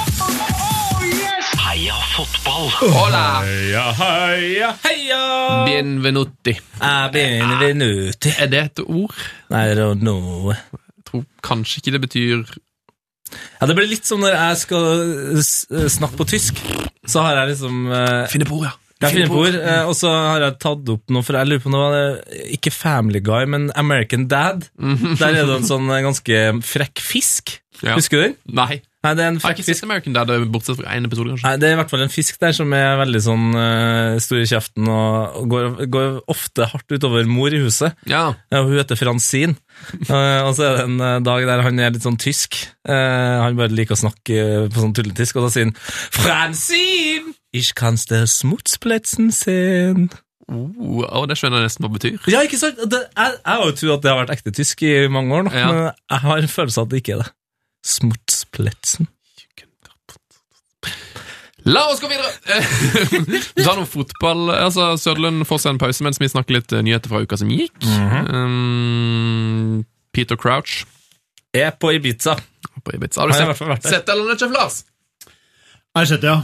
fotball! Hola! Heia, heia, heia! Bienvenuti. Benvenuti. Er det et ord? Nei, det er noe. Jeg tror kanskje ikke det betyr Ja, Det blir litt som når jeg skal snakke på tysk. Så har jeg liksom eh, Finne på ord, ja. Jeg finner på ord, eh, og så har jeg tatt opp noe, for jeg lurer på noe, eh, ikke Family Guy, men American Dad. Der er det en sånn eh, ganske frekk fisk. Ja. Husker du den? Nei. Nei, det er en Jeg har ikke sett American Dad, bortsett fra én episode, kanskje. Nei, det er i hvert fall en fisk der som er veldig sånn uh, stor i kjeften og og går, går ofte hardt utover mor i huset. Ja. Ja, hun heter Francine. uh, og så er det en eh, dag der han er litt sånn tysk. Uh, han bare liker å snakke på sånn tulletysk, og da sier han Francine! Ich kanns der Smutzplätzen sehen. Oh, oh, det skjønner jeg nesten hva det betyr. Ja, ikke sant? Det, jeg, jeg har jo trodd at det har vært ekte tysk i mange år, nå, Ja. men jeg har en følelse av at det ikke er det. Smutzplätzen. La oss gå videre! [laughs] Vi tar noe fotball. Altså, Søderlund får seg en pause mens vi snakker litt eh, nyheter fra uka som gikk. um, Peter Crouch Er på Ibiza. på Ibiza. Har du Har sett, sett eller ikke, Lars? Jeg har sett det, ja.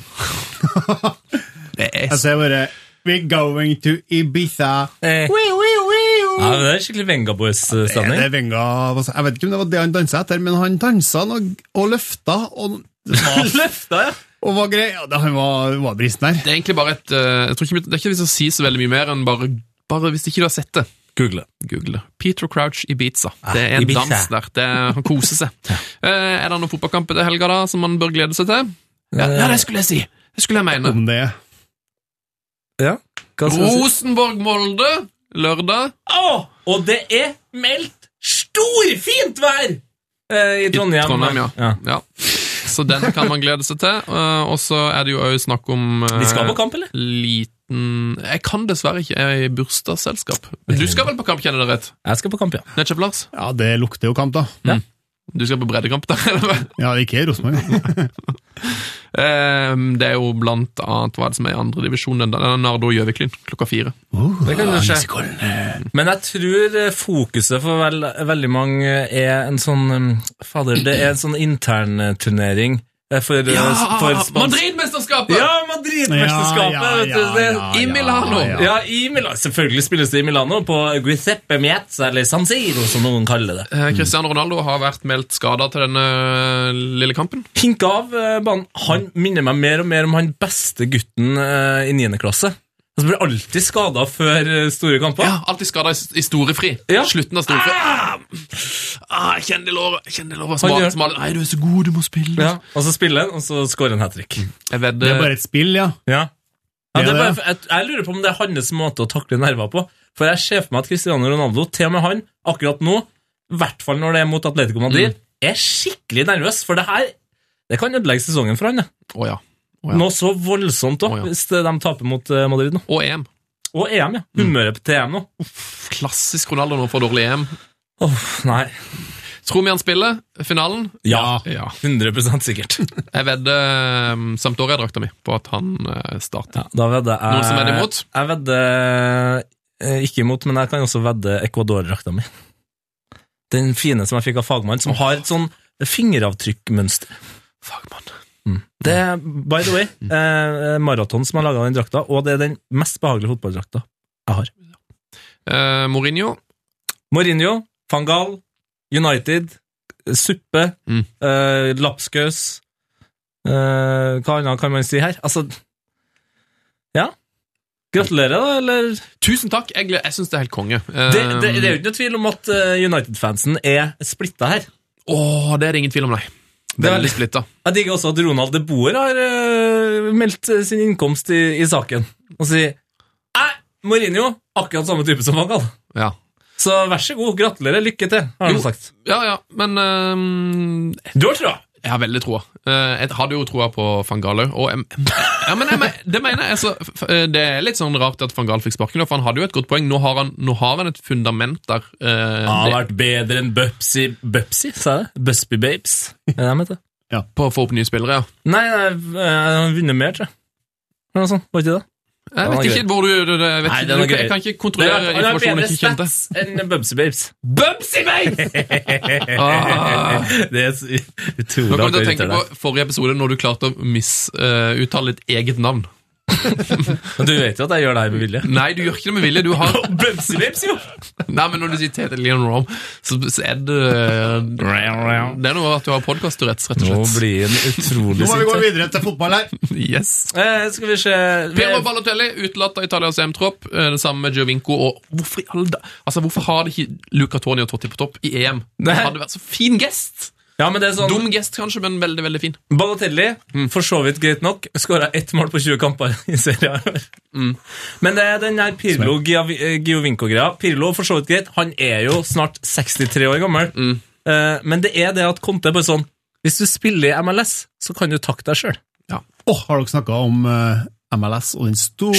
[laughs] Det er Jeg ser bare We're going to Ibiza. Eh. Ja, det er skikkelig Venga Det Boys-stemning. er Venga Jeg vet ikke om det var det han dansa etter, men han dansa og, og [laughs] løfta og, var, Løfta, ja. og var grei. Ja, han var, var bristen der. Det er egentlig bare et eh, Jeg tror ikke, Det er ikke vits å si så veldig mye mer enn bare, bare hvis ikke du har sett det. Google. Google. Peter Crouch Ibiza. Det er en Ah, Ibiza. dans der. Det han koser seg. [laughs] ja. er det noen fotballkamp til helga da som man bør glede seg til? Ja, ja det skulle jeg si! Det skulle jeg mene. Om det Ja. Hva skal? Rosenborg-Molde lørdag. Oh, og det er meldt storfint vær eh, i Trondheim. Trondheim, ja. ja. Så den kan man glede seg til. Uh, og så er det jo òg snakk om uh, Vi skal på kamp, eller? Liten Jeg kan dessverre ikke, jeg er i bursdagsselskap. Men du skal vel på kamp, kjenner du det rett? Jeg skal på kamp, ja. Nettkjøp Lars? Ja, det lukter jo kamp, da. Du skal på breddekamp, da? eller hva? [laughs] Ja, ikke Rosenborg. [laughs] Eh, det er jo blant annet hva er det som er i andre divisjon. Den den er Nardo Gjøviklyn klokka fire. Det kan jo skje. Men jeg tror eh, fokuset for veld, veldig mange er en sånn um, Fader, det er en sånn internturnering eh, for, ja, for Madrid-mesterskapet! Ja, Madrid-mesterskapet! Ja, ja, I Milano. ja, Ja, i Milano. Selvfølgelig spilles det i Milano, på Guiseppe Mietz, eller San Siro, som noen kaller det. Eh, Cristiano Ronaldo har vært meldt skada til denne eh, lille kampen. Hinka av eh, banen. Han minner meg mer og mer om han beste gutten eh, i 9. klasse. Han så blir alltid skada før eh, store kamper. Ja, Alltid skada i, i storefri. Ja. Slutten av storefri. Ah, Ah, kjenn det låret. Jeg det låret. Smal, smal. Nei, du er så god, du må spille. Ja, Og så spiller han, og så skårer han hat trick. Jeg Det er bare et spill, ja. Ja. Ja, det Det bare, jeg, jeg lurer på om det er hans måte å takle nerver på. For jeg ser for meg at Cristiano Ronaldo, til og med han, akkurat nå, i hvert fall når det er mot Atletico Madrid, er skikkelig nervøs. For det her det kan ødelegge sesongen for han. Ja. Oh, ja. Å ja. Noe så voldsomt da, oh, ja. hvis de taper mot eh, Madrid nå. Og EM. Og EM, ja. Humøret til EM nå. Uff, Klassisk Ronaldo nå for dårlig EM. Oh, nei. Tror vi han spiller finalen? Ja. Ja. 100% sikkert. Jeg vedder um, Sampdoria-drakta mi på at han eh, starter. Da vedder jeg Noen som er imot? Jeg vedder eh, ikke imot, men jeg kan også vedde Ecuador-drakta mi. Den fine som jeg fikk av fagmann, som har et sånn fingeravtrykkmønster. Fagmann. Det er, by the way, eh, Maraton som har laga den drakta, og det er den mest behagelige fotballdrakta jeg har. Eh, Mourinho. Mourinho, Fangal, United, Suppe, Mm. eh, Lapskaus eh, Hva annet kan man si her? Altså Ja. Gratulerer, da, eller? Tusen takk. Jeg, jeg syns det er helt konge. Eh, Det, det, det er jo ikke noe tvil om at eh, United-fansen er splitta her. Åh, det er det ingen tvil om, nei. Det er Veldig splitta. Jeg digger også at Ronald de Boer har uh, meldt eh, sin innkomst i, i saken. Og sier Æ, Mourinho, akkurat samme type som Fangal. Ja. Så vær så god, gratulerer, lykke til, har han sagt. ja, ja, men um, Du har trua! Jeg har veldig troa. Eh, Jeg hadde jo troa på van Gaal òg. [laughs] Ja, men jeg, det mener jeg. Altså, f- det er litt sånn rart at van Gaal fikk sparken, for han hadde jo et godt poeng. Nå har han, nå har han et fundament der. eh, Han har det, vært bedre enn Bupsy Bupsy, sa jeg det? Busby Babes. Er heter? på å få opp nye spillere, ja. Nei, nei, eh, han har vunnet mer, tror jeg. Eller noe sånt, var ikke det? Jeg vet er ikke hvor du, du, du jeg, vet Nei, ikke, det er du, jeg kan ikke Det er, kontrollere det, har informasjon bedre jeg ikke kjente. stats enn Bubsy Babes. Bubsy Babes! [laughs] Ah. Det er så Nå utrolig kommer jeg til å tenke på forrige episode når du klarte å misuttale ditt eget navn. [laughs] Men du vet jo at jeg gjør det her med vilje. Nei, du gjør ikke det med vilje. Du har [laughs] Bubsy jo! Nei, men når du sier Tete Leon Rom, så, så er det Det er noe at du har podkast-tourettes, rett og Nå blir en utrolig Nå må vi gå videre til fotball her. [laughs] Yes. Eh, skal vi se Pirlo Balotelli, utelatt av Italias EM-tropp. eh, Det samme med Giovinco. Og hvorfor i all da- Altså, hvorfor har det ikke Luca Toni og Totti på topp i EM? Det hadde vært så fin gest. Ja, men det er sånn Dum gest, kanskje, men veldig, veldig fin. Balotelli, for så vidt greit nok, skåra ett mål på 20 kamper [laughs] i serien. Mm. Men det er den der Pirlo Giavi- eh, Giovinco-greia. Pirlo, for så vidt greit, han er jo snart 63 år gammel. Eh, men det er det at Conte bare sånn Hvis du spiller i MLS, så kan du takke deg sjøl. Åh, har dere snakka om eh, MLS og den store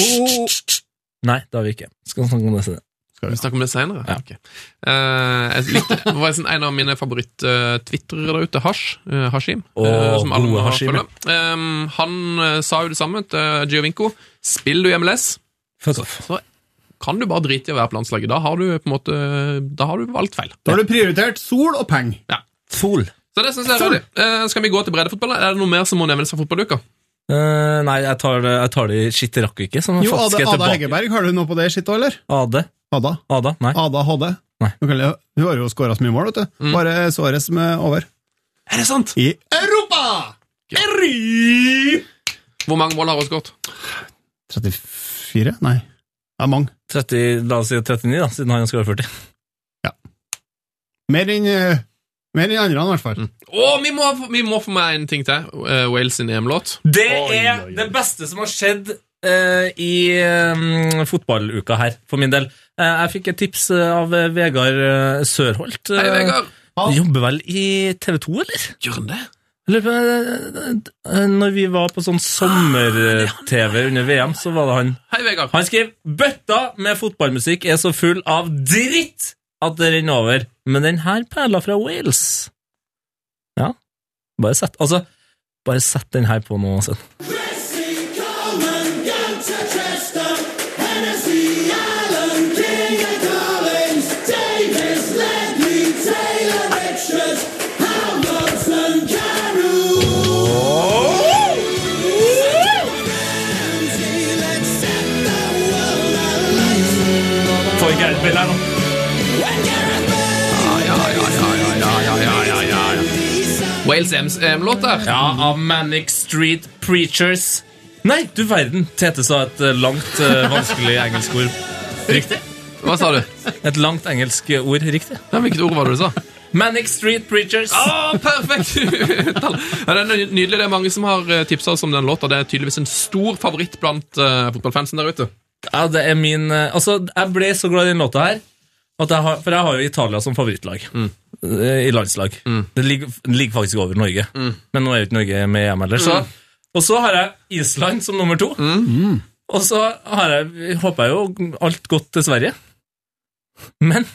Nei, det har vi ikke. Skal snakke om det senere. Skal vi snakke om det senere? Ja. Okay. Uh, likte, det var sånn en av mine favoritt-twittere der ute, Hash, uh, Hashim. oh, uh, som alle må Hashim, følge. Eh, han sa jo det samme til Giovinco. Spiller du i MLS, Fuck off. så kan du bare drite i å være på landslaget. Da har du på en måte Da har du valgt feil. Da har du prioritert sol og penger. Sol. Så det synes jeg er. Eh, skal vi gå til breddefotball? Er det noe mer som må nevnes fra fotballuka? Uh, nei, jeg tar det, jeg tar det i Shit, det rakk ikke. Sånn, Jo, Ade, Ada, Ada tilbake. Heggeberg, har du noe på det skittet, òg, eller? Ade? Ada? Ada? Nei. Ada HD? Nei. Hun, kan, hun har jo skåra så mye mål, vet du. Bare Suárez som er over. Er det sant? I Europa! Hvor mange mål har hun skåret? 34? Nei. det er mange. 30, la oss si 39, da, siden han har skåret 40. Mer enn eh, mer enn andre, i hvert fall. Vi, må, få- vi må få med en ting til. Uh, Wales sin EM-låt. Det Oi, er oi, oi. det beste som har skjedd uh, i um, fotballuka her, for min del. Eh, jeg fikk et tips eh, av eh, Vegard Sørholt. Hei, Vegard! Han Jobber vel i TV 2, eller? Gjør han det? når vi var på sånn sommer-TV under VM, så var det han. Hei, Vegard. Han skrev 'Bøtta med fotballmusikk er så full av dritt at det renner over', men den her perla fra Wales Ja, bare sett Altså, bare sett den her på nå, Sven. Wales EM-låt der. Ja, av Manic Street Preachers. Nei, du verden. Tete sa et eh, langt, eh, vanskelig engelsk ord. Riktig. Hva sa du? Et langt engelsk ord riktig. Ja, hvilket ord var det du sa? Manic Street Preachers. Å, perfekt! Ja, det er nydelig. Det er mange som har tipsa oss om den låta. Det er tydeligvis en stor favoritt blant uh, fotballfansen der ute. Ja, det er min Uh, Altså, jeg ble så glad i den låta her. At jeg har, for jeg har jo Italia som favorittlag. mm. I landslag. Det, ligger, ligger faktisk over Norge. Men nå er jo ikke Norge med EM heller. Så. Og så har jeg Island som nummer to. Og så har jeg, håper jeg jo alt godt til Sverige. Men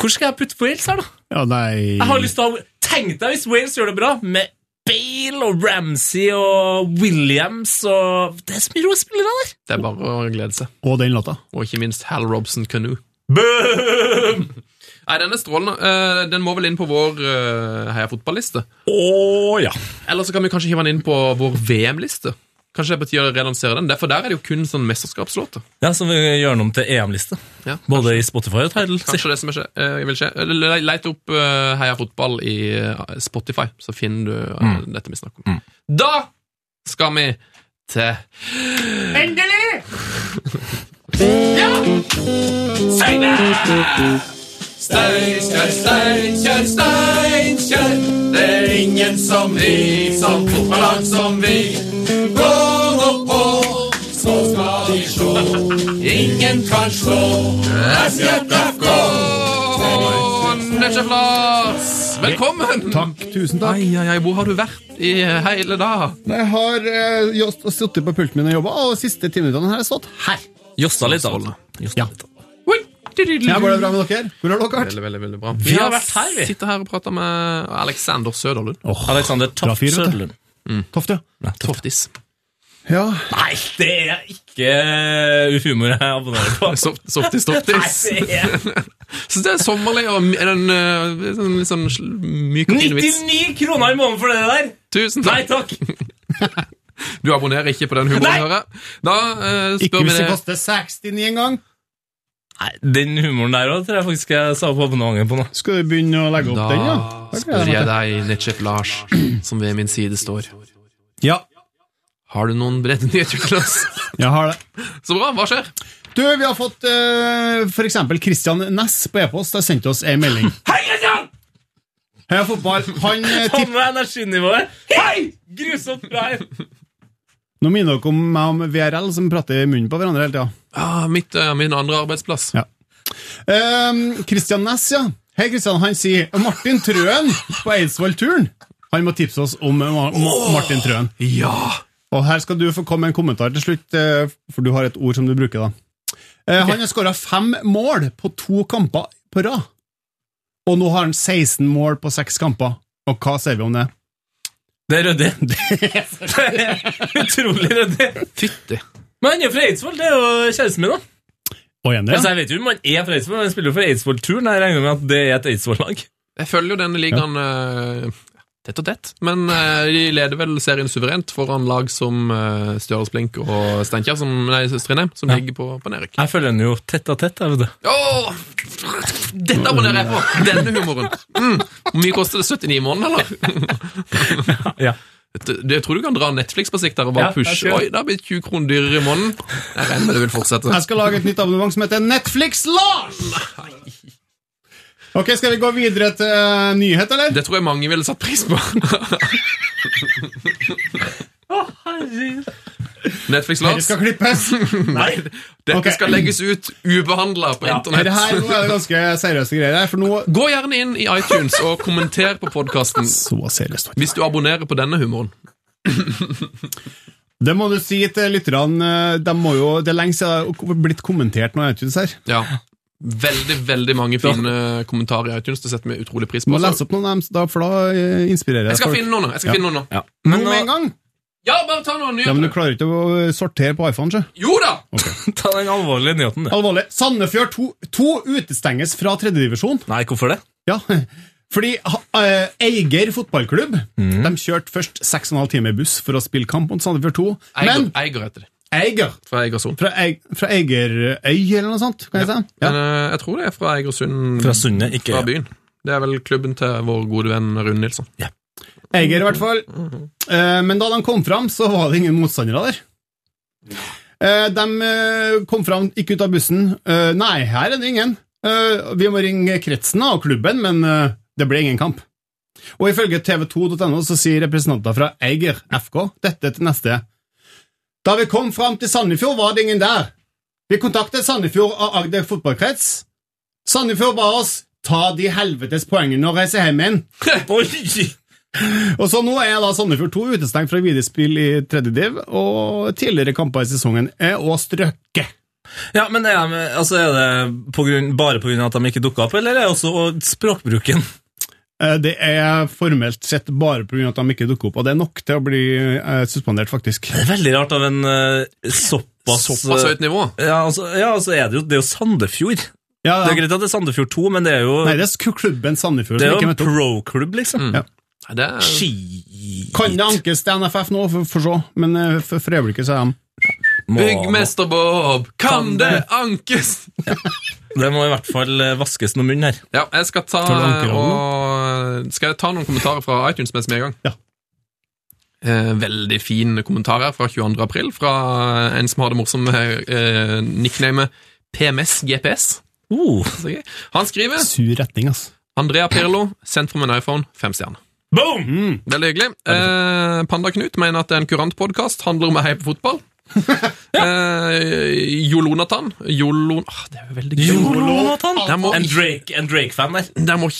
hvor skal jeg putte Wales her, da? Ja, nei Jeg har lyst til å Tenk deg hvis Wales gjør det bra, med Bale og Ramsey og Williams og Det er så mye rå spillere der! Det er bare å glede seg. Og den låta. Og ikke minst Hal Robson Canoe. Boom! Nei, den er strålende. Eh, den må vel inn på vår uh, Heia fotball-liste. Å ja. Eller så kan vi kanskje hive den inn på vår VM-liste. Kanskje det er på tide å relansere den. For der er det jo kun sånn mesterskapslåter. Ja, Så vi gjør den om til EM-liste. Ja, Både i Spotify og Tidal. Kanskje det som er skje, eh, vil skje. Lete opp eh, Heia fotball i eh, Spotify, så finner du mm. dette vi snakker om. Da skal vi til Endelig! [laughs] Steinkjer, Steinkjer, Steinkjer. Det er ingen som vi, som fotballag som vi. Gå nå på, så skal de slå. Ingen kan slå SJFK. Netchef Lars, velkommen. Takk, tusen takk. Ai, ai, ai, hvor har du vært i hele dag? Jeg har uh, sittet på pulten min og jobba, og de siste ti minuttene har jeg stått her. Josta litt, da. Josta Ja. litt, Ja, Går det bra med dere? Hvor har dere vært? Veldig, veldig, veldig bra. Vi har vært her, vi. sitter her og prater med Alexander Søderlund. Alexander Toft Søderlund. Mm. Toft, ja. Nei, Toft. Toftis. Ja, Nei, det er ikke humor jeg abonnerer på. [laughs] Soft, softis, Nei, toftis. det er [laughs] Så det er sommerlig og er den, uh, sånn, litt sånn myk og fin vits. 99 kroner i måneden for det der! Tusen takk! Nei takk. [laughs] Du abonnerer ikke på den humoren, hører jeg. Da eh, Ikke spør Ikke hvis det koster 69 en gang. Nei, Den humoren der òg tror jeg faktisk jeg sa på abonnementet på nå. Skal du begynne å legge opp Da den, ja? Da spør jeg deg, Netchef Lars, som ved min side står. Ja, Har du noen breddenyheter til oss? jeg har det. Så bra, hva skjer? Du, vi har fått uh, for eksempel Christian Næss på e-post. har sendt oss en melding. [laughs] Hei, Christian! Heia fotball. Han tipper Samme med energinivået. Hei! Grusomt bra. Nå minner dere om meg om VRL, som prater i munnen på hverandre hele tida. Ah, mitt, eh, min andre arbeidsplass. Ja. Um, Christian Næss, ja. Hei, Christian. Han sier Martin Trøen på Eidsvoll-turen. Han må tipse oss om Ma Ma Martin Trøen. Ja! Og her skal du få komme med en kommentar til slutt, eh, for du har et ord som du bruker, da. Okay. Han har skåra fem mål på to kamper på rad. Og nå har han 16 mål på seks kamper. Og hva sier vi om det? Det er ryddig. [laughs] Utrolig ryddig. Fytti. Men han er fra Eidsvoll, det er jo kjæresten min, da. Og igjen det, Altså, jeg vet jo om han er fra Eidsvoll, men han spiller jo for Eidsvoll-turen. Jeg regner med at det er et Eidsvoll-lag. Jeg følger jo denne ligaen eh, tett og tett, men uh, de leder vel serien suverent foran lag som uh, Stjørdals-Blink og Steinkjer, som, nei, Strindheim, som ligger på, på nedrykk. Jeg følger den jo tett og tett. Jeg vet du. Oh! Dette abonnerer jeg på! Denne humoren. Mm. Hvor mye koster det? 79 i måneden, eller? [laughs] Ja. Det, jeg tror du kan dra Netflix på sikt der og bare Ja, pushe. Oi, det har blitt 20 kroner dyrere i måneden. Jeg regner med det vil fortsette. Jeg skal lage et nytt abonnement som heter Netflix Lars! Ok, Skal vi gå videre til uh, nyhet, eller? Det tror jeg mange ville satt pris på. Netflix Dette skal klippes. Nei, dette okay. skal legges ut ubehandla på ja. internett. her, er det ganske seriøse greier her, for nå Gå gjerne inn i iTunes og kommenter på podkasten hvis du abonnerer på denne humoren. [clears throat] Det må du si til lytterne. De det er lenge siden det har blitt kommentert noe iTunes her. Ja. Veldig, veldig mange fine kommentarer i iTunes. Det setter vi utrolig pris på. må lese opp noen av dem, for da eh, inspirerer Jeg jeg skal folk. finne noen nå. Jeg skal finne noen nå. Ja. Nå med en gang! Ja, bare ta noen nyheter. Ja, men Du klarer ikke å sortere på iPhone, Ikke? Jo da! [laughs] ta den alvorlige nyheten. det Alvorlig. Sandefjord 2, 2 utestenges fra tredjedivisjon. Nei, hvorfor det? Ja, [laughs] fordi uh, Eiger fotballklubb mm. De kjørte først 6,5 timer buss for å spille kamp mot Sandefjord 2. Eiger, Men Eiger heter det. Eiger Fra Eigersund. fra, Eig, fra Eigerøy, eller noe sånt, kan jeg si. Ja. Men eh, jeg tror det er fra Eigersund. Fra Sunne, ikke Fra byen. Det er vel klubben til vår gode venn Rune Nilsson. Eiger, i hvert fall. Eh, men da de kom fram, så var det ingen motstandere der. Eh, de kom fram, gikk ut av bussen. Eh, nei, her er det ingen. Eh, vi må ringe kretsen og klubben, men det ble ingen kamp. Og ifølge tv2.no så sier representanter fra Eiger FK dette til neste. Da vi kom fram til Sandefjord, var det ingen der. Vi kontaktet Sandefjord og Agder fotballkrets. Sandefjord ba oss ta de helvetes poengene og reise hjem igjen. [laughs] Og så nå er da Sandefjord 2 utestengt fra viderespill i tredje div, og tidligere kamper i sesongen er å strøkke. Ja, men er, de, altså, er det på grunn, bare pga. at de ikke dukka opp, eller er det også språkbruken? Eh, Det er formelt sett bare pga. at de ikke dukker opp, og det er nok til å bli eh, suspendert, faktisk. Det er veldig rart av en eh, såpass Såpass høyt nivå. Ja, altså, ja, altså er det jo, det er jo Sandefjord. Ja, Det er greit at det er Sandefjord 2, men det er jo, Nei, det er klubben Sandefjord det er jo en pro-klubb, liksom. Ja. Nei, Det er Shit. Kan det ankes til NFF nå, for, for så, men eh, for, for øyeblikket så er de Byggmester Bob, kan det ankes? Det må i hvert fall eh, vaskes noe munn her. Ja, jeg skal ta og Skal jeg ta noen kommentarer fra iTunes mens vi er i gang? Ja. Eh, veldig fin kommentar her fra 22. april, fra en som har det morsomme eh, nicknamet PMS GPS. Uh, Han skriver sur retning, altså. Andrea Pirlo, sendt fra min iPhone, fem stjerner. boom! Veldig hyggelig. Eh, Panda Knut mener at det er en kurant podkast, handler om å heie på fotball. [laughs] eh, Jolonatan Jolon... Ah, det er jo veldig gøy. Jonathan! Må, En Drake-fan Drake-fan der. De må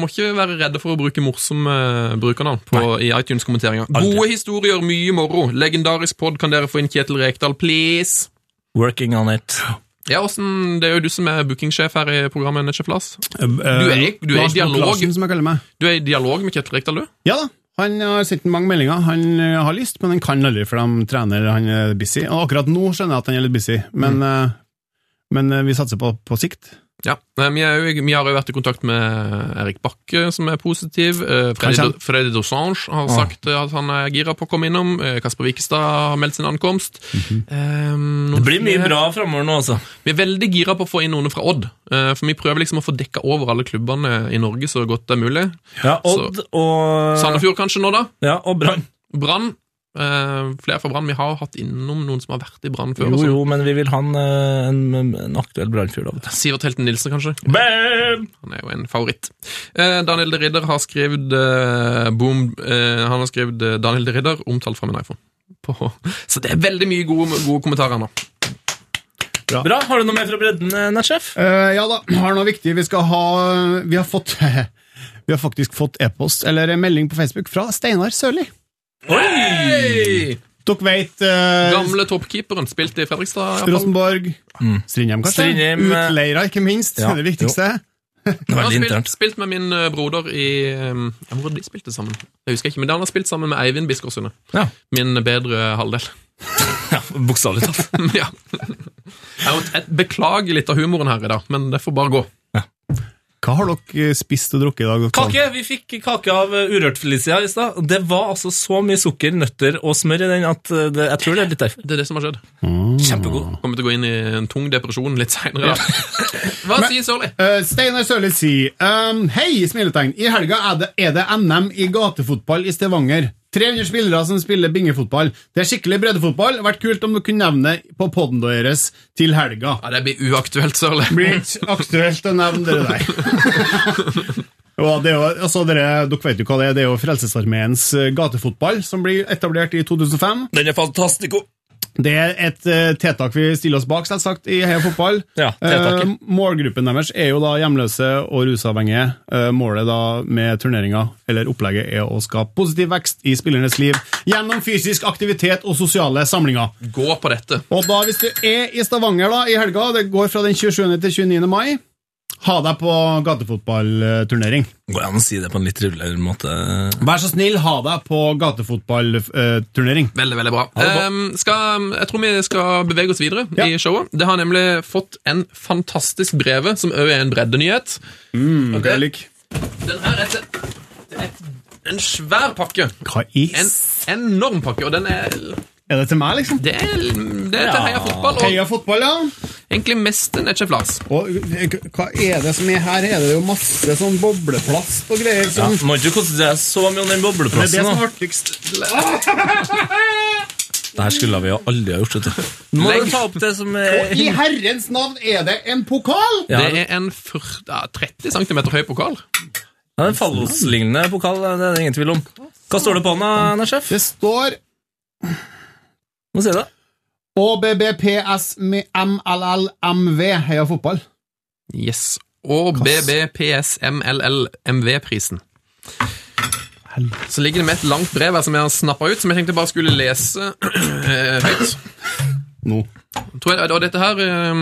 må ikke være redde for å bruke morsomme eh, brukernavn i iTunes-kommenteringer. Gode historier, mye moro. Legendarisk pod, kan dere få inn Kjetil Rekdal, please? Working on it. Ja, Åssen Det er jo du som er bookingsjef her i programmet, Netchef Lars. Du er i- du er i dialog. Du er i dialog med Kjetil Rekdal, du? Ja da. Han har sendt mange meldinger. Han eh, har lyst, men han kan aldri, for de trener han er busy. Og akkurat nå skjønner jeg at han er litt busy, men, Mm. eh, men eh, vi satser på, på sikt. Ja, eh, vi, er jo, vi har jo vært i kontakt med Erik Bakke, som er positiv. Eh, Freddy, Freddy Dosange har sagt eh, at han er gira på å komme innom. Eh, Kasper Wikestad har meldt sin ankomst. Eh, noen Det blir mye bra framover nå, altså. Vi er veldig gira på å få inn noen fra Odd, eh, for vi prøver liksom å få dekka over alle klubbene i Norge så godt det er mulig. Ja, Odd og Sandefjord kanskje nå, da. Ja, og Brann. Brann. Eh, flere fra Brann. Vi har hatt innom noen som har vært i Brann før. Jo, jo, men vi vil ha en, eh, en, en aktuell Brannfyr. Sivert Helten Nilsen, kanskje. Bam! Han er jo en favoritt. Eh, Daniel de Ridder har skrevet boom, eh, Han har skrevet Daniel de Ridder, omtalt fra min iPhone. På, [laughs] så det er veldig mye gode, gode kommentarer nå. Bra. Har du noe mer fra bredden, nettsjef? Uh, ja da, har noe viktig. Vi skal ha Vi har fått [laughs] Vi har faktisk fått e-post, eller melding på Facebook, fra Steinar Sørli. Hei! Dere vet uh, Gamle toppkeeperen spilte i Fredrikstad. i hvert fall. Rosenborg, Strindheim, kanskje? Strindheim, eh, Utleira, ikke minst. ja, det viktigste. [laughs] Han har Veldig spilt, internt. spilt med min eh, broder i eh, ja, Hvor har de spilt det sammen? Jeg husker ikke, men Han har spilt sammen med Eivind Biskårsundet. Ja. Min bedre halvdel. [laughs] Ja, Bokstavelig talt. [laughs] ja. Jeg, jeg beklager litt av humoren her i dag, men det får bare gå. Hva har dere eh, spist og drukket i dag? dere? Kake! Vi fikk kake av eh, Urørt-Felicia i stad. Det var altså så mye sukker, nøtter og smør i den at eh, det, jeg tror det er litt derfor. Det er det som har skjedd. Kjempegod. Kommer til å gå inn i en tung depresjon litt seinere. [laughs] Hva sier Sørli? Uh, Steinar Sørli sier um, Hei, smiletegn. I helga er det, er det NM i gatefotball i Stavanger. 300 spillere som spiller bingefotball. Det er skikkelig breddefotball. Vært kult om du kunne nevne det på poden deres til helga. Ja, Det blir uaktuelt, Sørli. Blir ikke aktuelt å nevne det der. [laughs] Ja, det er jo, altså dere, dere vet jo hva det er. Det er jo Frelsesarmeens gatefotball som blir etablert i 2005. Den er fantastico. Det er et uh, tiltak vi stiller oss bak, selvsagt, i Heia Fotball. Ja. Eh, målgruppen deres er jo da hjemløse og rusavhengige. Uh, målet da med turneringa, eller opplegget, er å skape positiv vekst i spillernes liv gjennom fysisk aktivitet og sosiale samlinger. Gå på dette. Og da, hvis du er i Stavanger da, i helga, det går fra den 27. til 29. mai, ha deg på gatefotballturnering. Går det an å si det på en litt triveligere måte? Vær så snill, ha deg på gatefotballturnering. Veldig, veldig bra. bra. Um, skal, jeg tror vi skal bevege oss videre Ja. i showet. Det har nemlig fått en fantastisk breve, som òg er en breddenyhet. Mm, okay. Like. Den er et, et, en svær pakke. Hva is? En enorm pakke, og den er Er det til meg, liksom? Det er, det er til Heia Fotball, og Heia fotball, ja. egentlig mest Netchef Lars. Og eh, hva er det som er her? Er det jo masse sånn bobleplast og greier? Ja, må ikke konsentrere deg så mye om den det er det bobleplassen. som da. er artigst. Det her skulle vi jo aldri ha gjort. vet du. Nå må Legg- du ta opp det som er i herrens navn er det en pokal! ja, Det er en 40, ja, 30 cm høy pokal. ja, en falloslignende pokal, det er det ingen tvil om. Hva står det på den, da, sjef? Det står Må si det. ÅBBPSMLLMV Heia fotball. Yes. Og BBPSMLLMV-prisen. Så ligger det med et langt brev her som jeg har snappa ut, som jeg tenkte bare skulle lese [clears throat] eh, høyt. Nå. Jeg, og dette her, eh,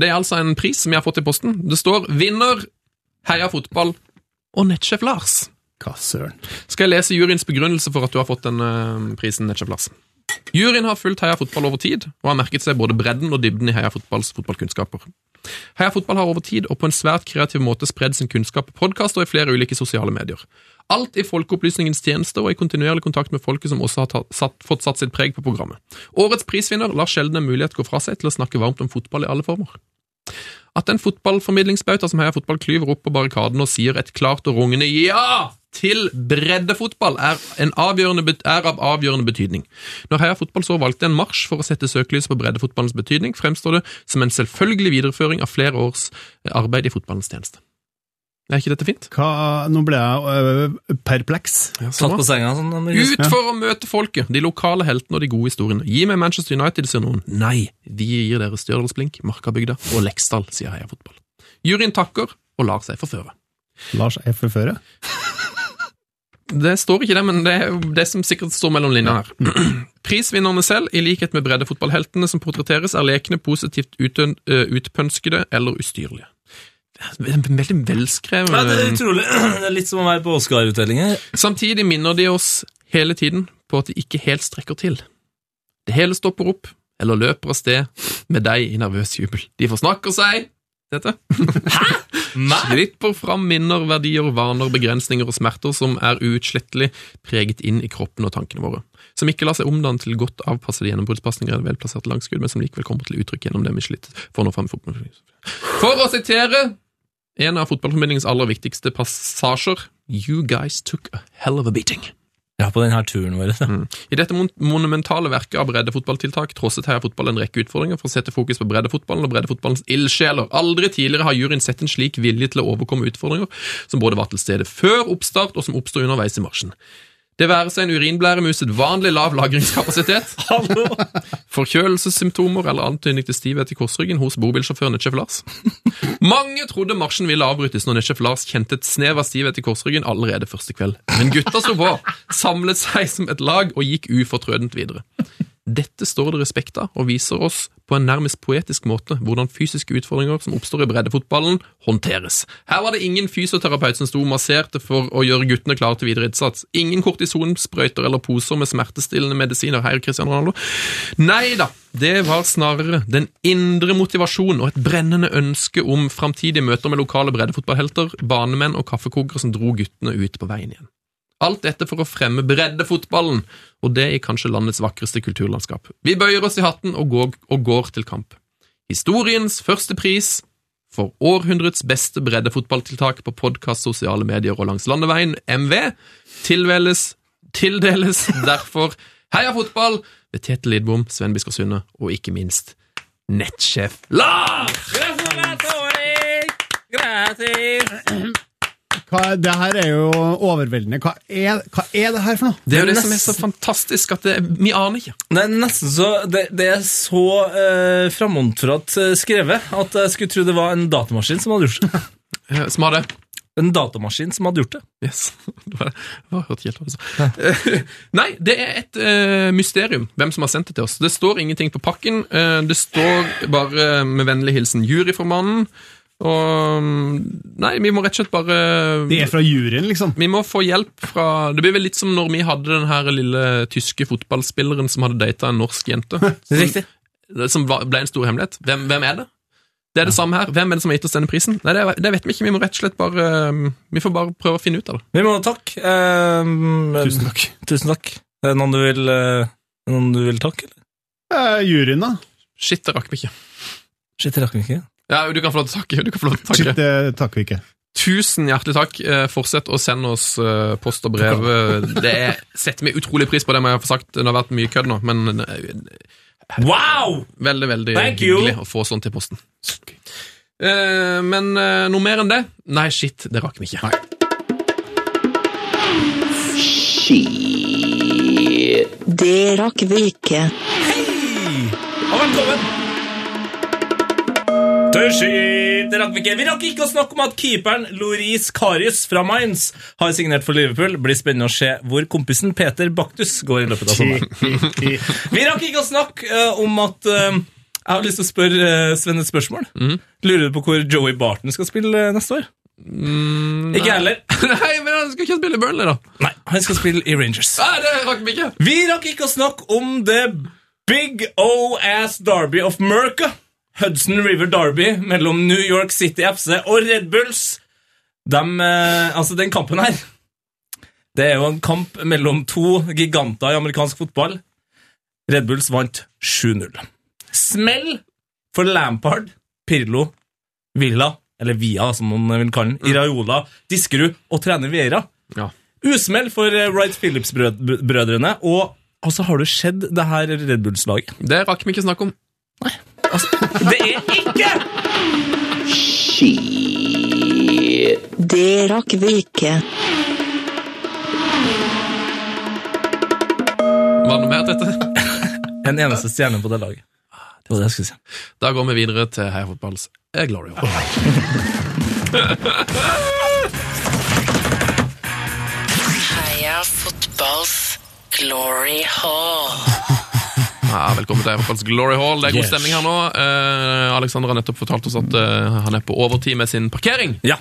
det er altså en pris som jeg har fått i posten. Det står 'Vinner Heia fotball' og Nettsjef Lars. Hva søren. Skal jeg lese juryens begrunnelse for at du har fått den eh, prisen, Nettsjef Lars? Juryen har fulgt Heia Fotball over tid, og har merket seg både bredden og dybden i Heia Fotballs fotballkunnskaper. Heia Fotball har over tid og på en svært kreativ måte spredd sin kunnskap på podkast og i flere ulike sosiale medier. Alt i folkeopplysningens tjeneste og i kontinuerlig kontakt med folket som også har tatt, satt, fått satt sitt preg på programmet. Årets prisvinner lar sjelden en mulighet gå fra seg til å snakke varmt om fotball i alle former. At en fotballformidlingsbauta som Heia Fotball klyver opp på barrikaden og sier et klart og rungende ja til breddefotball, er, en avgjørende, er av avgjørende betydning. Når Heia Fotball så valgte en marsj for å sette søkelyset på breddefotballens betydning, fremstår det som en selvfølgelig videreføring av flere års arbeid i fotballens tjeneste. Er ikke dette fint? Hva, nå ble jeg uh, perpleks. Satt på senga sånn. Ut for å møte folket, de lokale heltene og de gode historiene. Gi meg Manchester United, sier noen. Nei, vi gir dere Stjørdalsblink, Markabygda og Leksdal, sier Heia Fotball. Juryen takker og lar seg forføre. Lar seg forføre. [laughs] Det står ikke det, men det er det som sikkert står mellom linjene her. [clears throat] Prisvinnerne selv, i likhet med breddefotballheltene som portretteres, er lekne, positivt øh, utpønskede eller ustyrlige. Veldig velskrevet Ja, det er utrolig. Det er litt som å være på Oscar-utdelinger. Samtidig minner de oss hele tiden på at de ikke helt strekker til. Det hele stopper opp, eller løper av sted, med deg i nervøs jubel. De forsnakker seg, dette. [laughs] Slipper fram minner, verdier, vaner, begrensninger og smerter som er uutslettelig preget inn i kroppen og tankene våre. Som ikke lar seg omdanne til godt avpassede gjennombruddspasninger eller velplasserte langskudd, men som likevel kommer til uttrykk gjennom det vi sliter for å nå fram. For å sitere en av fotballformidlingens aller viktigste passasjer You guys took a hell of a beating. Ja, på denne turen vår. Ja. I dette monumentale verket av breddefotballtiltak trosset Heia Fotball en rekke utfordringer for å sette fokus på breddefotballen og breddefotballens ildsjeler. Aldri tidligere har juryen sett en slik vilje til å overkomme utfordringer som både var til stede før oppstart og som oppstår underveis i marsjen. Det være seg en urinblære med usedvanlig lav lagringskapasitet, [laughs] forkjølelsessymptomer eller antydning til stivhet i korsryggen hos bobilsjåfør Netchef Lars. Mange trodde marsjen ville avbrytes når Netchef Lars kjente et snev av stivhet i korsryggen allerede første kveld. Men gutta sto på, samlet seg som et lag og gikk ufortrødent videre. Dette står det respekt av, og viser oss på en nærmest poetisk måte hvordan fysiske utfordringer som oppstår i breddefotballen, håndteres. Her var det ingen fysioterapeut som sto og masserte for å gjøre guttene klare til videre innsats. Ingen kortisonsprøyter eller poser med smertestillende medisiner. Hei, Cristiano Ronaldo. Nei da, det var snarere den indre motivasjon og et brennende ønske om framtidige møter med lokale breddefotballhelter, banemenn og kaffekokere som dro guttene ut på veien igjen. Alt dette for å fremme breddefotballen, og det i kanskje landets vakreste kulturlandskap. Vi bøyer oss i hatten og går, og går til kamp. Historiens første pris for århundrets beste breddefotballtiltak på podkast, sosiale medier og langs landeveien, MV, tildeles, tildeles [laughs] derfor Heia Fotball ved Tete Lidbom, Sven Biskår Sunde og ikke minst nettsjef Lars! Hva, det her er jo overveldende. Hva er, hva er det her for noe? Det er jo det som er så fantastisk, at det, vi aner ikke. Det er nesten så Det, det er så uh, framontfratt eh, skrevet at jeg skulle tro det var en datamaskin som hadde gjort det. [laughs] Eh, Som hadde? En datamaskin som hadde gjort det. Yes. [laughs] Det var, det var hørte helt. Eh, [laughs] Nei, det er et uh, mysterium hvem som har sendt det til oss. Det står ingenting på pakken. Uh, det står bare med vennlig hilsen juryformannen. Og mm, Nei, vi må rett og slett bare De er fra juryen, liksom. Vi må få hjelp fra Det blir vel litt som når vi hadde den her lille tyske fotballspilleren som hadde data en norsk jente. [laughs] Som, som ble en stor hemmelighet. Hvem, hvem er det? Det er det samme her. Hvem er det som har gitt oss denne prisen? Nei, det, det vet vi ikke. Vi må rett og slett bare Vi får bare prøve å finne ut av det. Vi må takk. Um, Tusen takk. Tusen takk. Er det noen du vil, eh, noen du vil takke, eller? Eh, juryen, da? Shit, det rakk vi ikke. Shit, det rakk vi ikke. Ja, du kan få lov til å takke. Du kan få lov til å Shit, takke. det takker vi ikke. Tusen hjertelig takk. Eh, Fortsett å sende oss eh, post og brev. Det er, setter vi utrolig pris på det må jeg få sagt. Det har vært mye kødd nå, men eh, Wow! veldig, veldig Thank you. hyggelig å få sånt til posten. Eh, men eh, noe mer enn det? Nei, shit, det rakk vi ikke. Shit Det rakk vi ikke. Hei! Og velkommen! Tørrskit, det rakk vi ikke. Vi rakk ikke å snakke om at keeperen Loris Karius fra Mainz har signert for Liverpool. Blir spennende å se hvor kompisen Peter Baktus går i løpet av sommeren. [laughs] Vi rakk ikke å snakke eh, om at eh, Jeg har lyst til å spørre eh, Sven et spørsmål. Lurer du på hvor Joey Barton skal spille neste år? ikke jeg heller. [laughs] Nei, men han skal ikke spille i Burnley, da. Nei, han skal spille i Rangers. Nei, det rakk vi ikke. Vi rakk ikke å snakke om the big O-ass derby of Merca. Hudson River Derby mellom New York City FC og Red Bulls. Dem, eh, altså, den kampen her Det er jo en kamp mellom to giganter i amerikansk fotball. Red Bulls vant 7-0. Smell for Lampard, Pirlo, Villa, eller Via, som man vil kalle den, Iraola, Diskerud og trener Vieira. Ja. Usmell for eh, Wright Phillips-brødrene. Og altså, har det skjedd, det her Red Bulls-laget? Det rakk vi ikke snakke om. Altså, det er ikke Det rakk vi ikke. Var det noe mer til dette? [laughs] en eneste stjerne på det laget. Det var det jeg skulle si. Da går vi videre til Heia Fotballs eh, Glory Hall. [laughs] Heia fotballs glory hall. [laughs] Ja, velkommen til Fotballs Glory Hall. Det er god Yes. stemning her nå. Uh, Alexander har nettopp fortalt oss at uh, han er på overtid med sin parkering. Ja.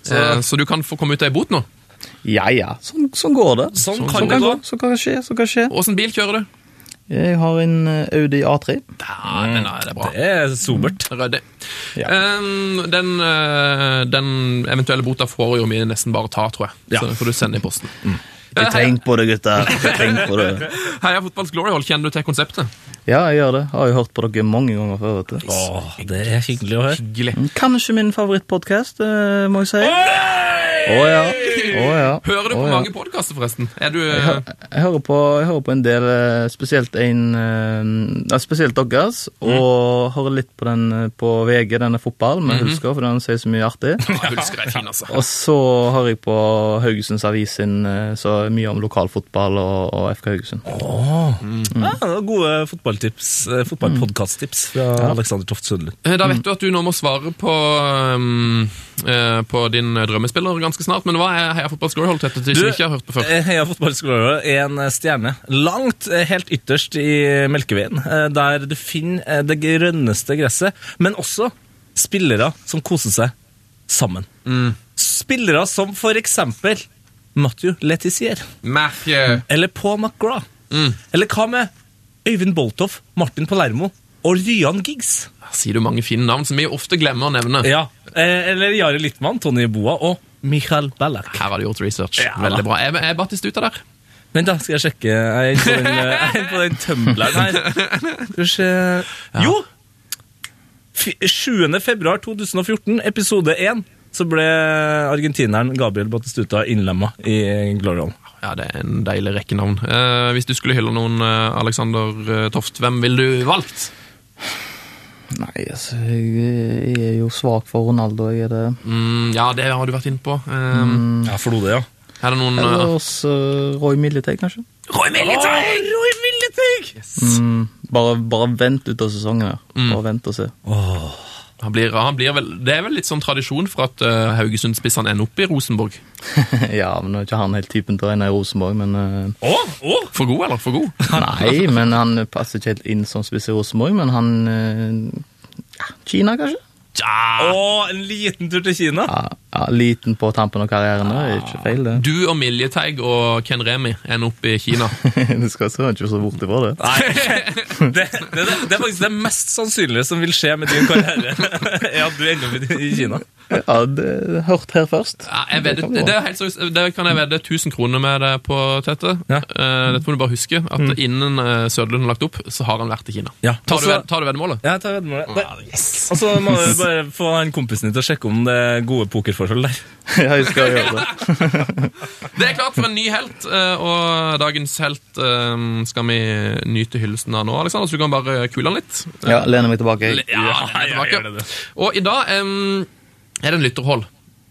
Så, så du kan få komme ut av ei bot nå. Ja, ja. Sånn, sånn går det. Sånn sånn kan kan det gå. Sånn kan skje. Sånn kan skje. Åssen bil kjører du? Jeg har en eh, Audi A3. Da, den er, det er bra. Det er sobert. Ryddig. Ja. Um, den, uh, den eventuelle bota får jo vi nesten bare ta, tror jeg. Ja. Så den får du sende i posten. Ikke tenk på det, gutter. Ikke tenk på det. [laughs] Heia Fotballs Glory Hall, kjenner du til konseptet? Ja, jeg gjør det. Har jo hørt på dere mange ganger før. vet du. Åh, det er hyggelig å høre. Hyggelig. Kanskje min favorittpodkast, må jeg si. Å ja. Å ja. Hører du på ja. mange podkaster, forresten? Er du Jeg, uh, jeg, hører på, jeg hører på en del, eh, spesielt en eh, ja, Spesielt deres, og hører litt på den eh, på VG, denne fotball, med Hulsker, for den sier så mye artig. [laughs] Hulsker er fin, altså. Og så hører jeg på Haugesunds Avis sin, eh, så mye om lokalfotball og, og FK Haugesund. Ja, det var gode fotballtips, eh, fotballpodkast-tips fra Alexander Toft Sundlund. Eh, Da vet du at du nå må svare på, um, eh, på din drømmespiller ganske snart. Men hva er Heia Fotball Tete, til de som ikke har hørt på før? Heia Fotball fotballskoler er en stjerne langt, helt ytterst i Melkeveien, der du finner det grønneste gresset, men også spillere som koser seg sammen. Spillere som for eksempel Matthew Letizier, Matthew. eller Paul McGraw, eller hva med Øyvind Boltoff, Martin Palermo og Ryan Giggs? Sier du mange fine navn som vi ofte glemmer å nevne. Ja, eh, eller Jari Littmann, Tony Boa og Michael Ballack. Her har du gjort research. Ja. Veldig bra. Er, er Batistuta der? Vent, da skal jeg sjekke. Jeg er på den, [laughs] eh, jeg er på den tumbleren her. Skal vi se Jo! F- 7. februar 2014, episode 1, så ble argentineren Gabriel Batistuta innlemma i Glorion. Ja, det er en deilig rekkenavn. Eh, hvis du skulle hylle noen, eh, Alexander eh, Toft, hvem ville du valgt? Nei, altså, jeg, er jo svak for Ronaldo, jeg er det. Mm, ja, det har du vært inne på. Eh, Ja, Flode, ja. Er det noen Eller Ellers uh, Roy Milleteg, kanskje? Roy Military! Roy Milleteg! Mm, bare, bare vent ut av sesongen her. Bare vent og se. Han blir, han blir vel, det er vel litt sånn tradisjon for at uh, Haugesund-spissene ender opp i Rosenborg. [laughs] ja, men nå er ikke han helt typen til å ende i Rosenborg, men uh, oh, oh, For god, eller? For god? [laughs] Nei, men han passer ikke helt inn som spiss i Rosenborg, men han uh, ja, Kina, kanskje? Ja. Å, en liten tur til Kina! Ja, Liten på tampen av karrieren, det er ikke feil, det. Du og Miljeteig og Ken Remi ender opp i Kina. [laughs] du skal så ikke så bort ifra det. Nei, det, [laughs] det, det, det er faktisk det mest sannsynlige som vil skje med din karriere. [laughs] er at du ender opp i Kina. Ja, det hørt her først. Ja, jeg vedder, det, er helt seriøst, det kan jeg vedde 1000 kroner med det på, Tete. Ja. Uh, dette må du bare huske, at innen uh, Søderlund har lagt opp, så har han vært i Kina. Ja. Tar, du, Altså- tar du veddemålet? Ja, jeg tar veddemålet. Det- Og så må du bare få han kompisen din til å sjekke om det er gode pokerforhold der. [laughs] Ja, jeg skal gjøre det. [laughs] Det er klart for en ny helt, eh, og dagens helt eh, skal vi nyte hyllesten av nå, Alexander, så du kan bare kule han litt. Ja, lene meg tilbake. jeg. Ja, det ja, tilbake. gjør det det. Og i dag em, er det en lytterhold.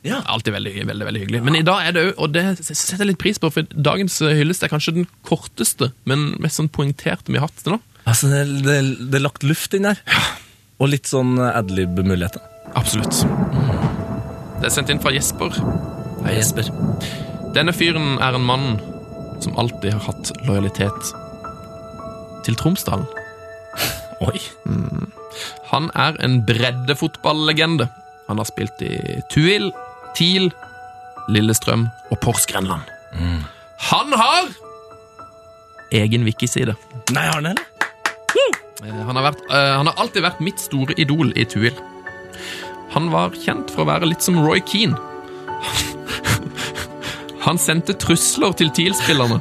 Ja. Alltid veldig, veldig, veldig hyggelig. Men i dag er det òg, og det setter jeg litt pris på, for dagens eh, hyllest er kanskje den korteste, men mest sånn poengterte vi har hatt til nå. Altså, det, det, det er lagt luft inn der. Og litt sånn adlib-muligheter. Absolutt. Det er sendt inn fra Jesper. Hei, Jesper. Denne fyren er en mann som alltid har hatt lojalitet til Tromsdalen. Oi. Han er en breddefotballegende. Han har spilt i Tuil, TIL, Lillestrøm og Porsgrennland. Han har egen wikiside. Nei, har han heller? Eh, Han har, vært, uh, han har alltid vært mitt store idol i Tuil. Han var kjent for å være litt som Roy Keane. [laughs] Han sendte trusler til TIL-spillerne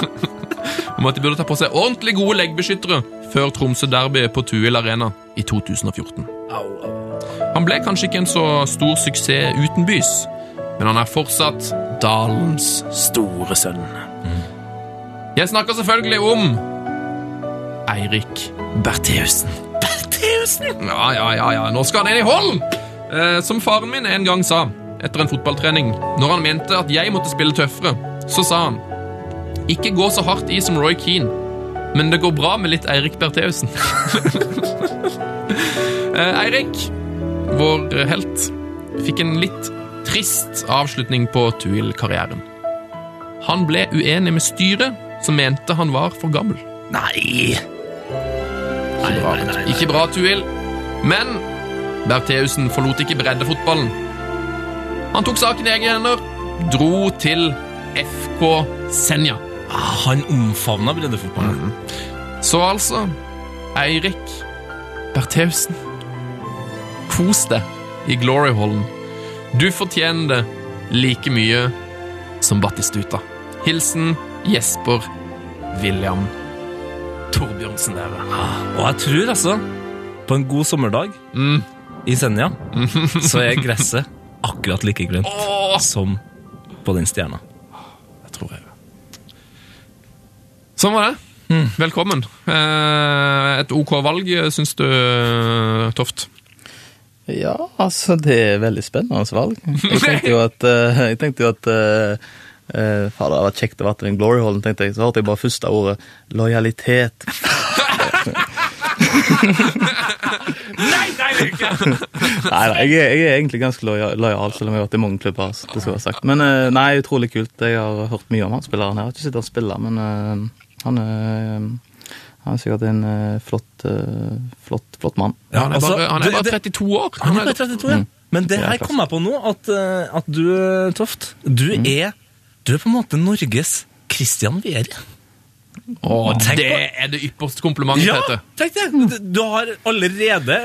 [laughs] om at de burde ta på seg ordentlig gode leggbeskyttere før Tromsø-derbyet på Tuil Arena i 2014. Han ble kanskje ikke en så stor suksess utenbys, men han er fortsatt dalens store sønn. Jeg snakker selvfølgelig om Eirik Bertheussen. Bertheussen? Ja, ja, ja, ja. Nå skal han inn i hold! Eh, som faren min en gang sa etter en fotballtrening, når han mente at jeg måtte spille tøffere, så sa han ikke gå så hardt i som Roy Keane, men det går bra med litt Eirik Bertheussen. [laughs] eh, Eirik, vår helt, fikk en litt trist avslutning på Tuil-karrieren. Han ble uenig med styret, som mente han var for gammel. Nei! Ikke bra, ikke bra Tuil. Men Bertheussen forlot ikke breddefotballen. Han tok saken i egne hender, dro til FK Senja. Ah, Han omfavna breddefotballen. Så altså, Eirik Bertheussen, kos deg i Gloryhallen. Du fortjener det like mye som Battistuta. Hilsen Jesper William Torbjørnsen, dere. Og jeg tror altså, på en god sommerdag Mm. i Senja, så er gresset akkurat like grønt oh. som på den stjerna. det tror jeg. Sånn var det. Velkommen. Eh, Et OK valg, syns du, Toft? Ja, altså, det er veldig spennende valg. Jeg tenkte jo at, eh, jeg tenkte jo at Uh, Fader, det hadde vært kjekt å være i en glory hallen, tenkte jeg. Så hørte jeg bare første ordet lojalitet. Nei, nei, ikke Nei, nei jeg, er, jeg er egentlig ganske lojal, lojal, selv om jeg har vært i mange klubber. altså, det skal være sagt. Men uh, nei, utrolig kult. Jeg har hørt mye om han spilleren her. Jeg har ikke sittet og spilt, men uh, han er han er sikkert en uh, flott, uh, flott, flott mann. Ja, han er altså, bare, han er bare det- 32 år. Han er bare 32, ja. Men det her kommer kom jeg på nå, at, eh, at du, Toft, du er Du er på en måte Norges Christian Vieri. Åh, det er det ypperste komplimentet, Ja, Tete. tenk det! Du har allerede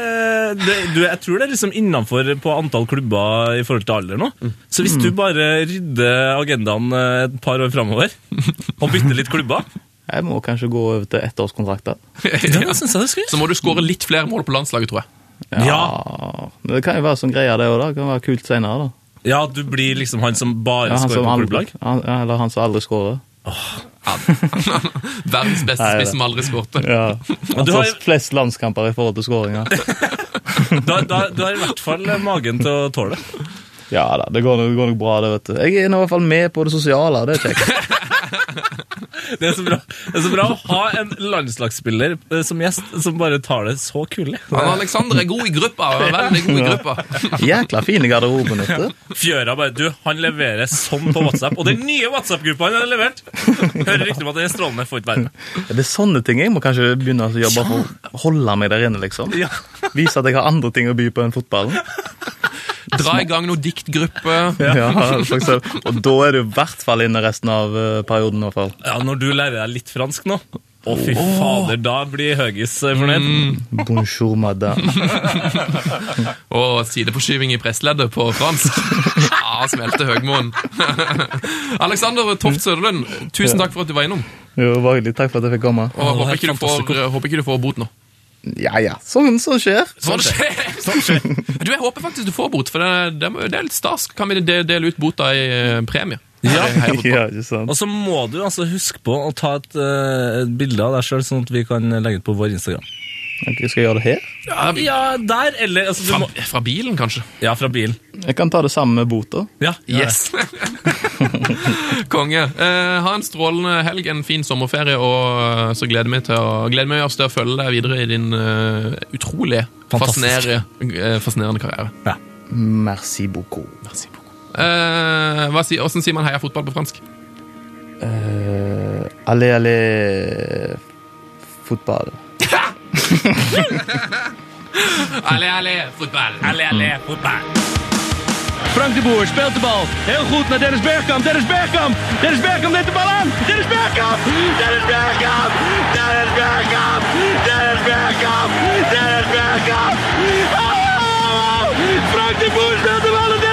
det, du, Jeg tror det er liksom innenfor på antall klubber i forhold til alder nå. Så hvis du bare rydder agendaen et par år framover, og bytter litt klubber Jeg må kanskje gå over til ettårskontrakter. [laughs] Ja, Så må du skåre litt flere mål på landslaget, tror jeg. Ja. ja. det kan jo være sånn greie, det òg. Det kan være kult senere, da. Ja, du blir liksom han som bare Ja, han skårer som på klubblag? ja, eller han som aldri skårer. [laughs] Verdens beste spiss som aldri skårte. Ja. Han har- flest landskamper i forhold til skåringer. [laughs] Da, da, du har i hvert fall magen til å tåle det. Ja da, det går, nok- det går nok bra, det, vet du. Jeg er i hvert fall med på det sosiale, det er kjekt. [laughs] Det er så bra, det er så bra å ha en landslagsspiller eh, som gjest som bare tar det så kulig. Han Alexander er god i gruppa. Veldig god i gruppa. [laughs] Jækla fin i garderoben. [laughs] Fjøra bare Du, han leverer sånn på WhatsApp. Og den nye WhatsApp-gruppa han har levert! Hører rykter om at det er strålende. Får ikke være med. Det er sånne ting jeg må kanskje begynne å jobbe for å holde meg der inne, liksom. Ja. Vise at jeg har andre ting å by på enn fotballen. Dra i gang noen diktgruppe. Ja, faktisk. Og da er du i hvert fall inne resten av eh, perioden, i hvert fall. ja, Når du lærer deg litt fransk nå Å, fy fader, da blir Høgis fornøyd. Mm. Bonjour, madame. [laughs] Og sideforskyving i pressleddet på fransk. [laughs] Ja, smelte Høgmoen. [laughs] Alexander Toft Søderlund, tusen takk for at du var innom. Jo, bare hyggelig. Takk for at jeg fikk komme. Og det håper ikke, du får, håper ikke du får bot nå. Ja ja, sånn, sånn skjer. Sånn skjer! Du, Jeg håper faktisk du får bot, for det, det, det er litt stas. Kan vi dele ut bota i eh, premie? Ja. [laughs] Ja, ikke sant. Og så må du altså huske på å ta et, eh, et bilde av deg sjøl, sånn at vi kan legge ut på vår Instagram. Ok, skal jeg gjøre det her? Ja, Ja, der, eller altså, fra, må, fra bilen, kanskje? Ja, fra bilen. Jeg kan ta det samme med bota. Ja, Yes! [laughs] Konge. Eh, ha en strålende helg, en fin sommerferie, og eh, så gleder vi til å, gleder vi oss til å følge deg videre i din uh, utrolig fascinerende, uh, fascinerende karriere. Ja. Merci beaucoup. Merci beaucoup. Eh, hva hvordan sier man heia fotball på fransk? Uh, allez, allez fotball. [laughs] [laughs] Allez, allez, fotball! Allez, allez, fotball. Frank de Boer speelt de bal. Heel goed naar Dennis Bergkamp. Dennis Bergkamp. Dennis Bergkamp neemt de bal aan. Dennis Bergkamp. Dennis Bergkamp. Dennis Bergkamp. Dennis Bergkamp. Dennis Bergkamp. Oh! Frank de Boer speelt de bal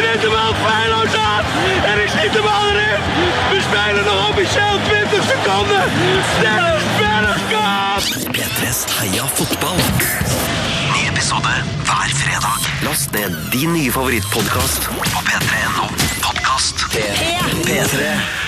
naar Dennis Bergkamp. Die neemt de bal feilloos aan. En ik schiet de bal erin. We spelen nog officieel 20 seconden. Dennis Bergkamp. P3s Heia fotball. Ny episode hver fredag. Last ned din nye favorittpodkast på p3.no podkast. P3.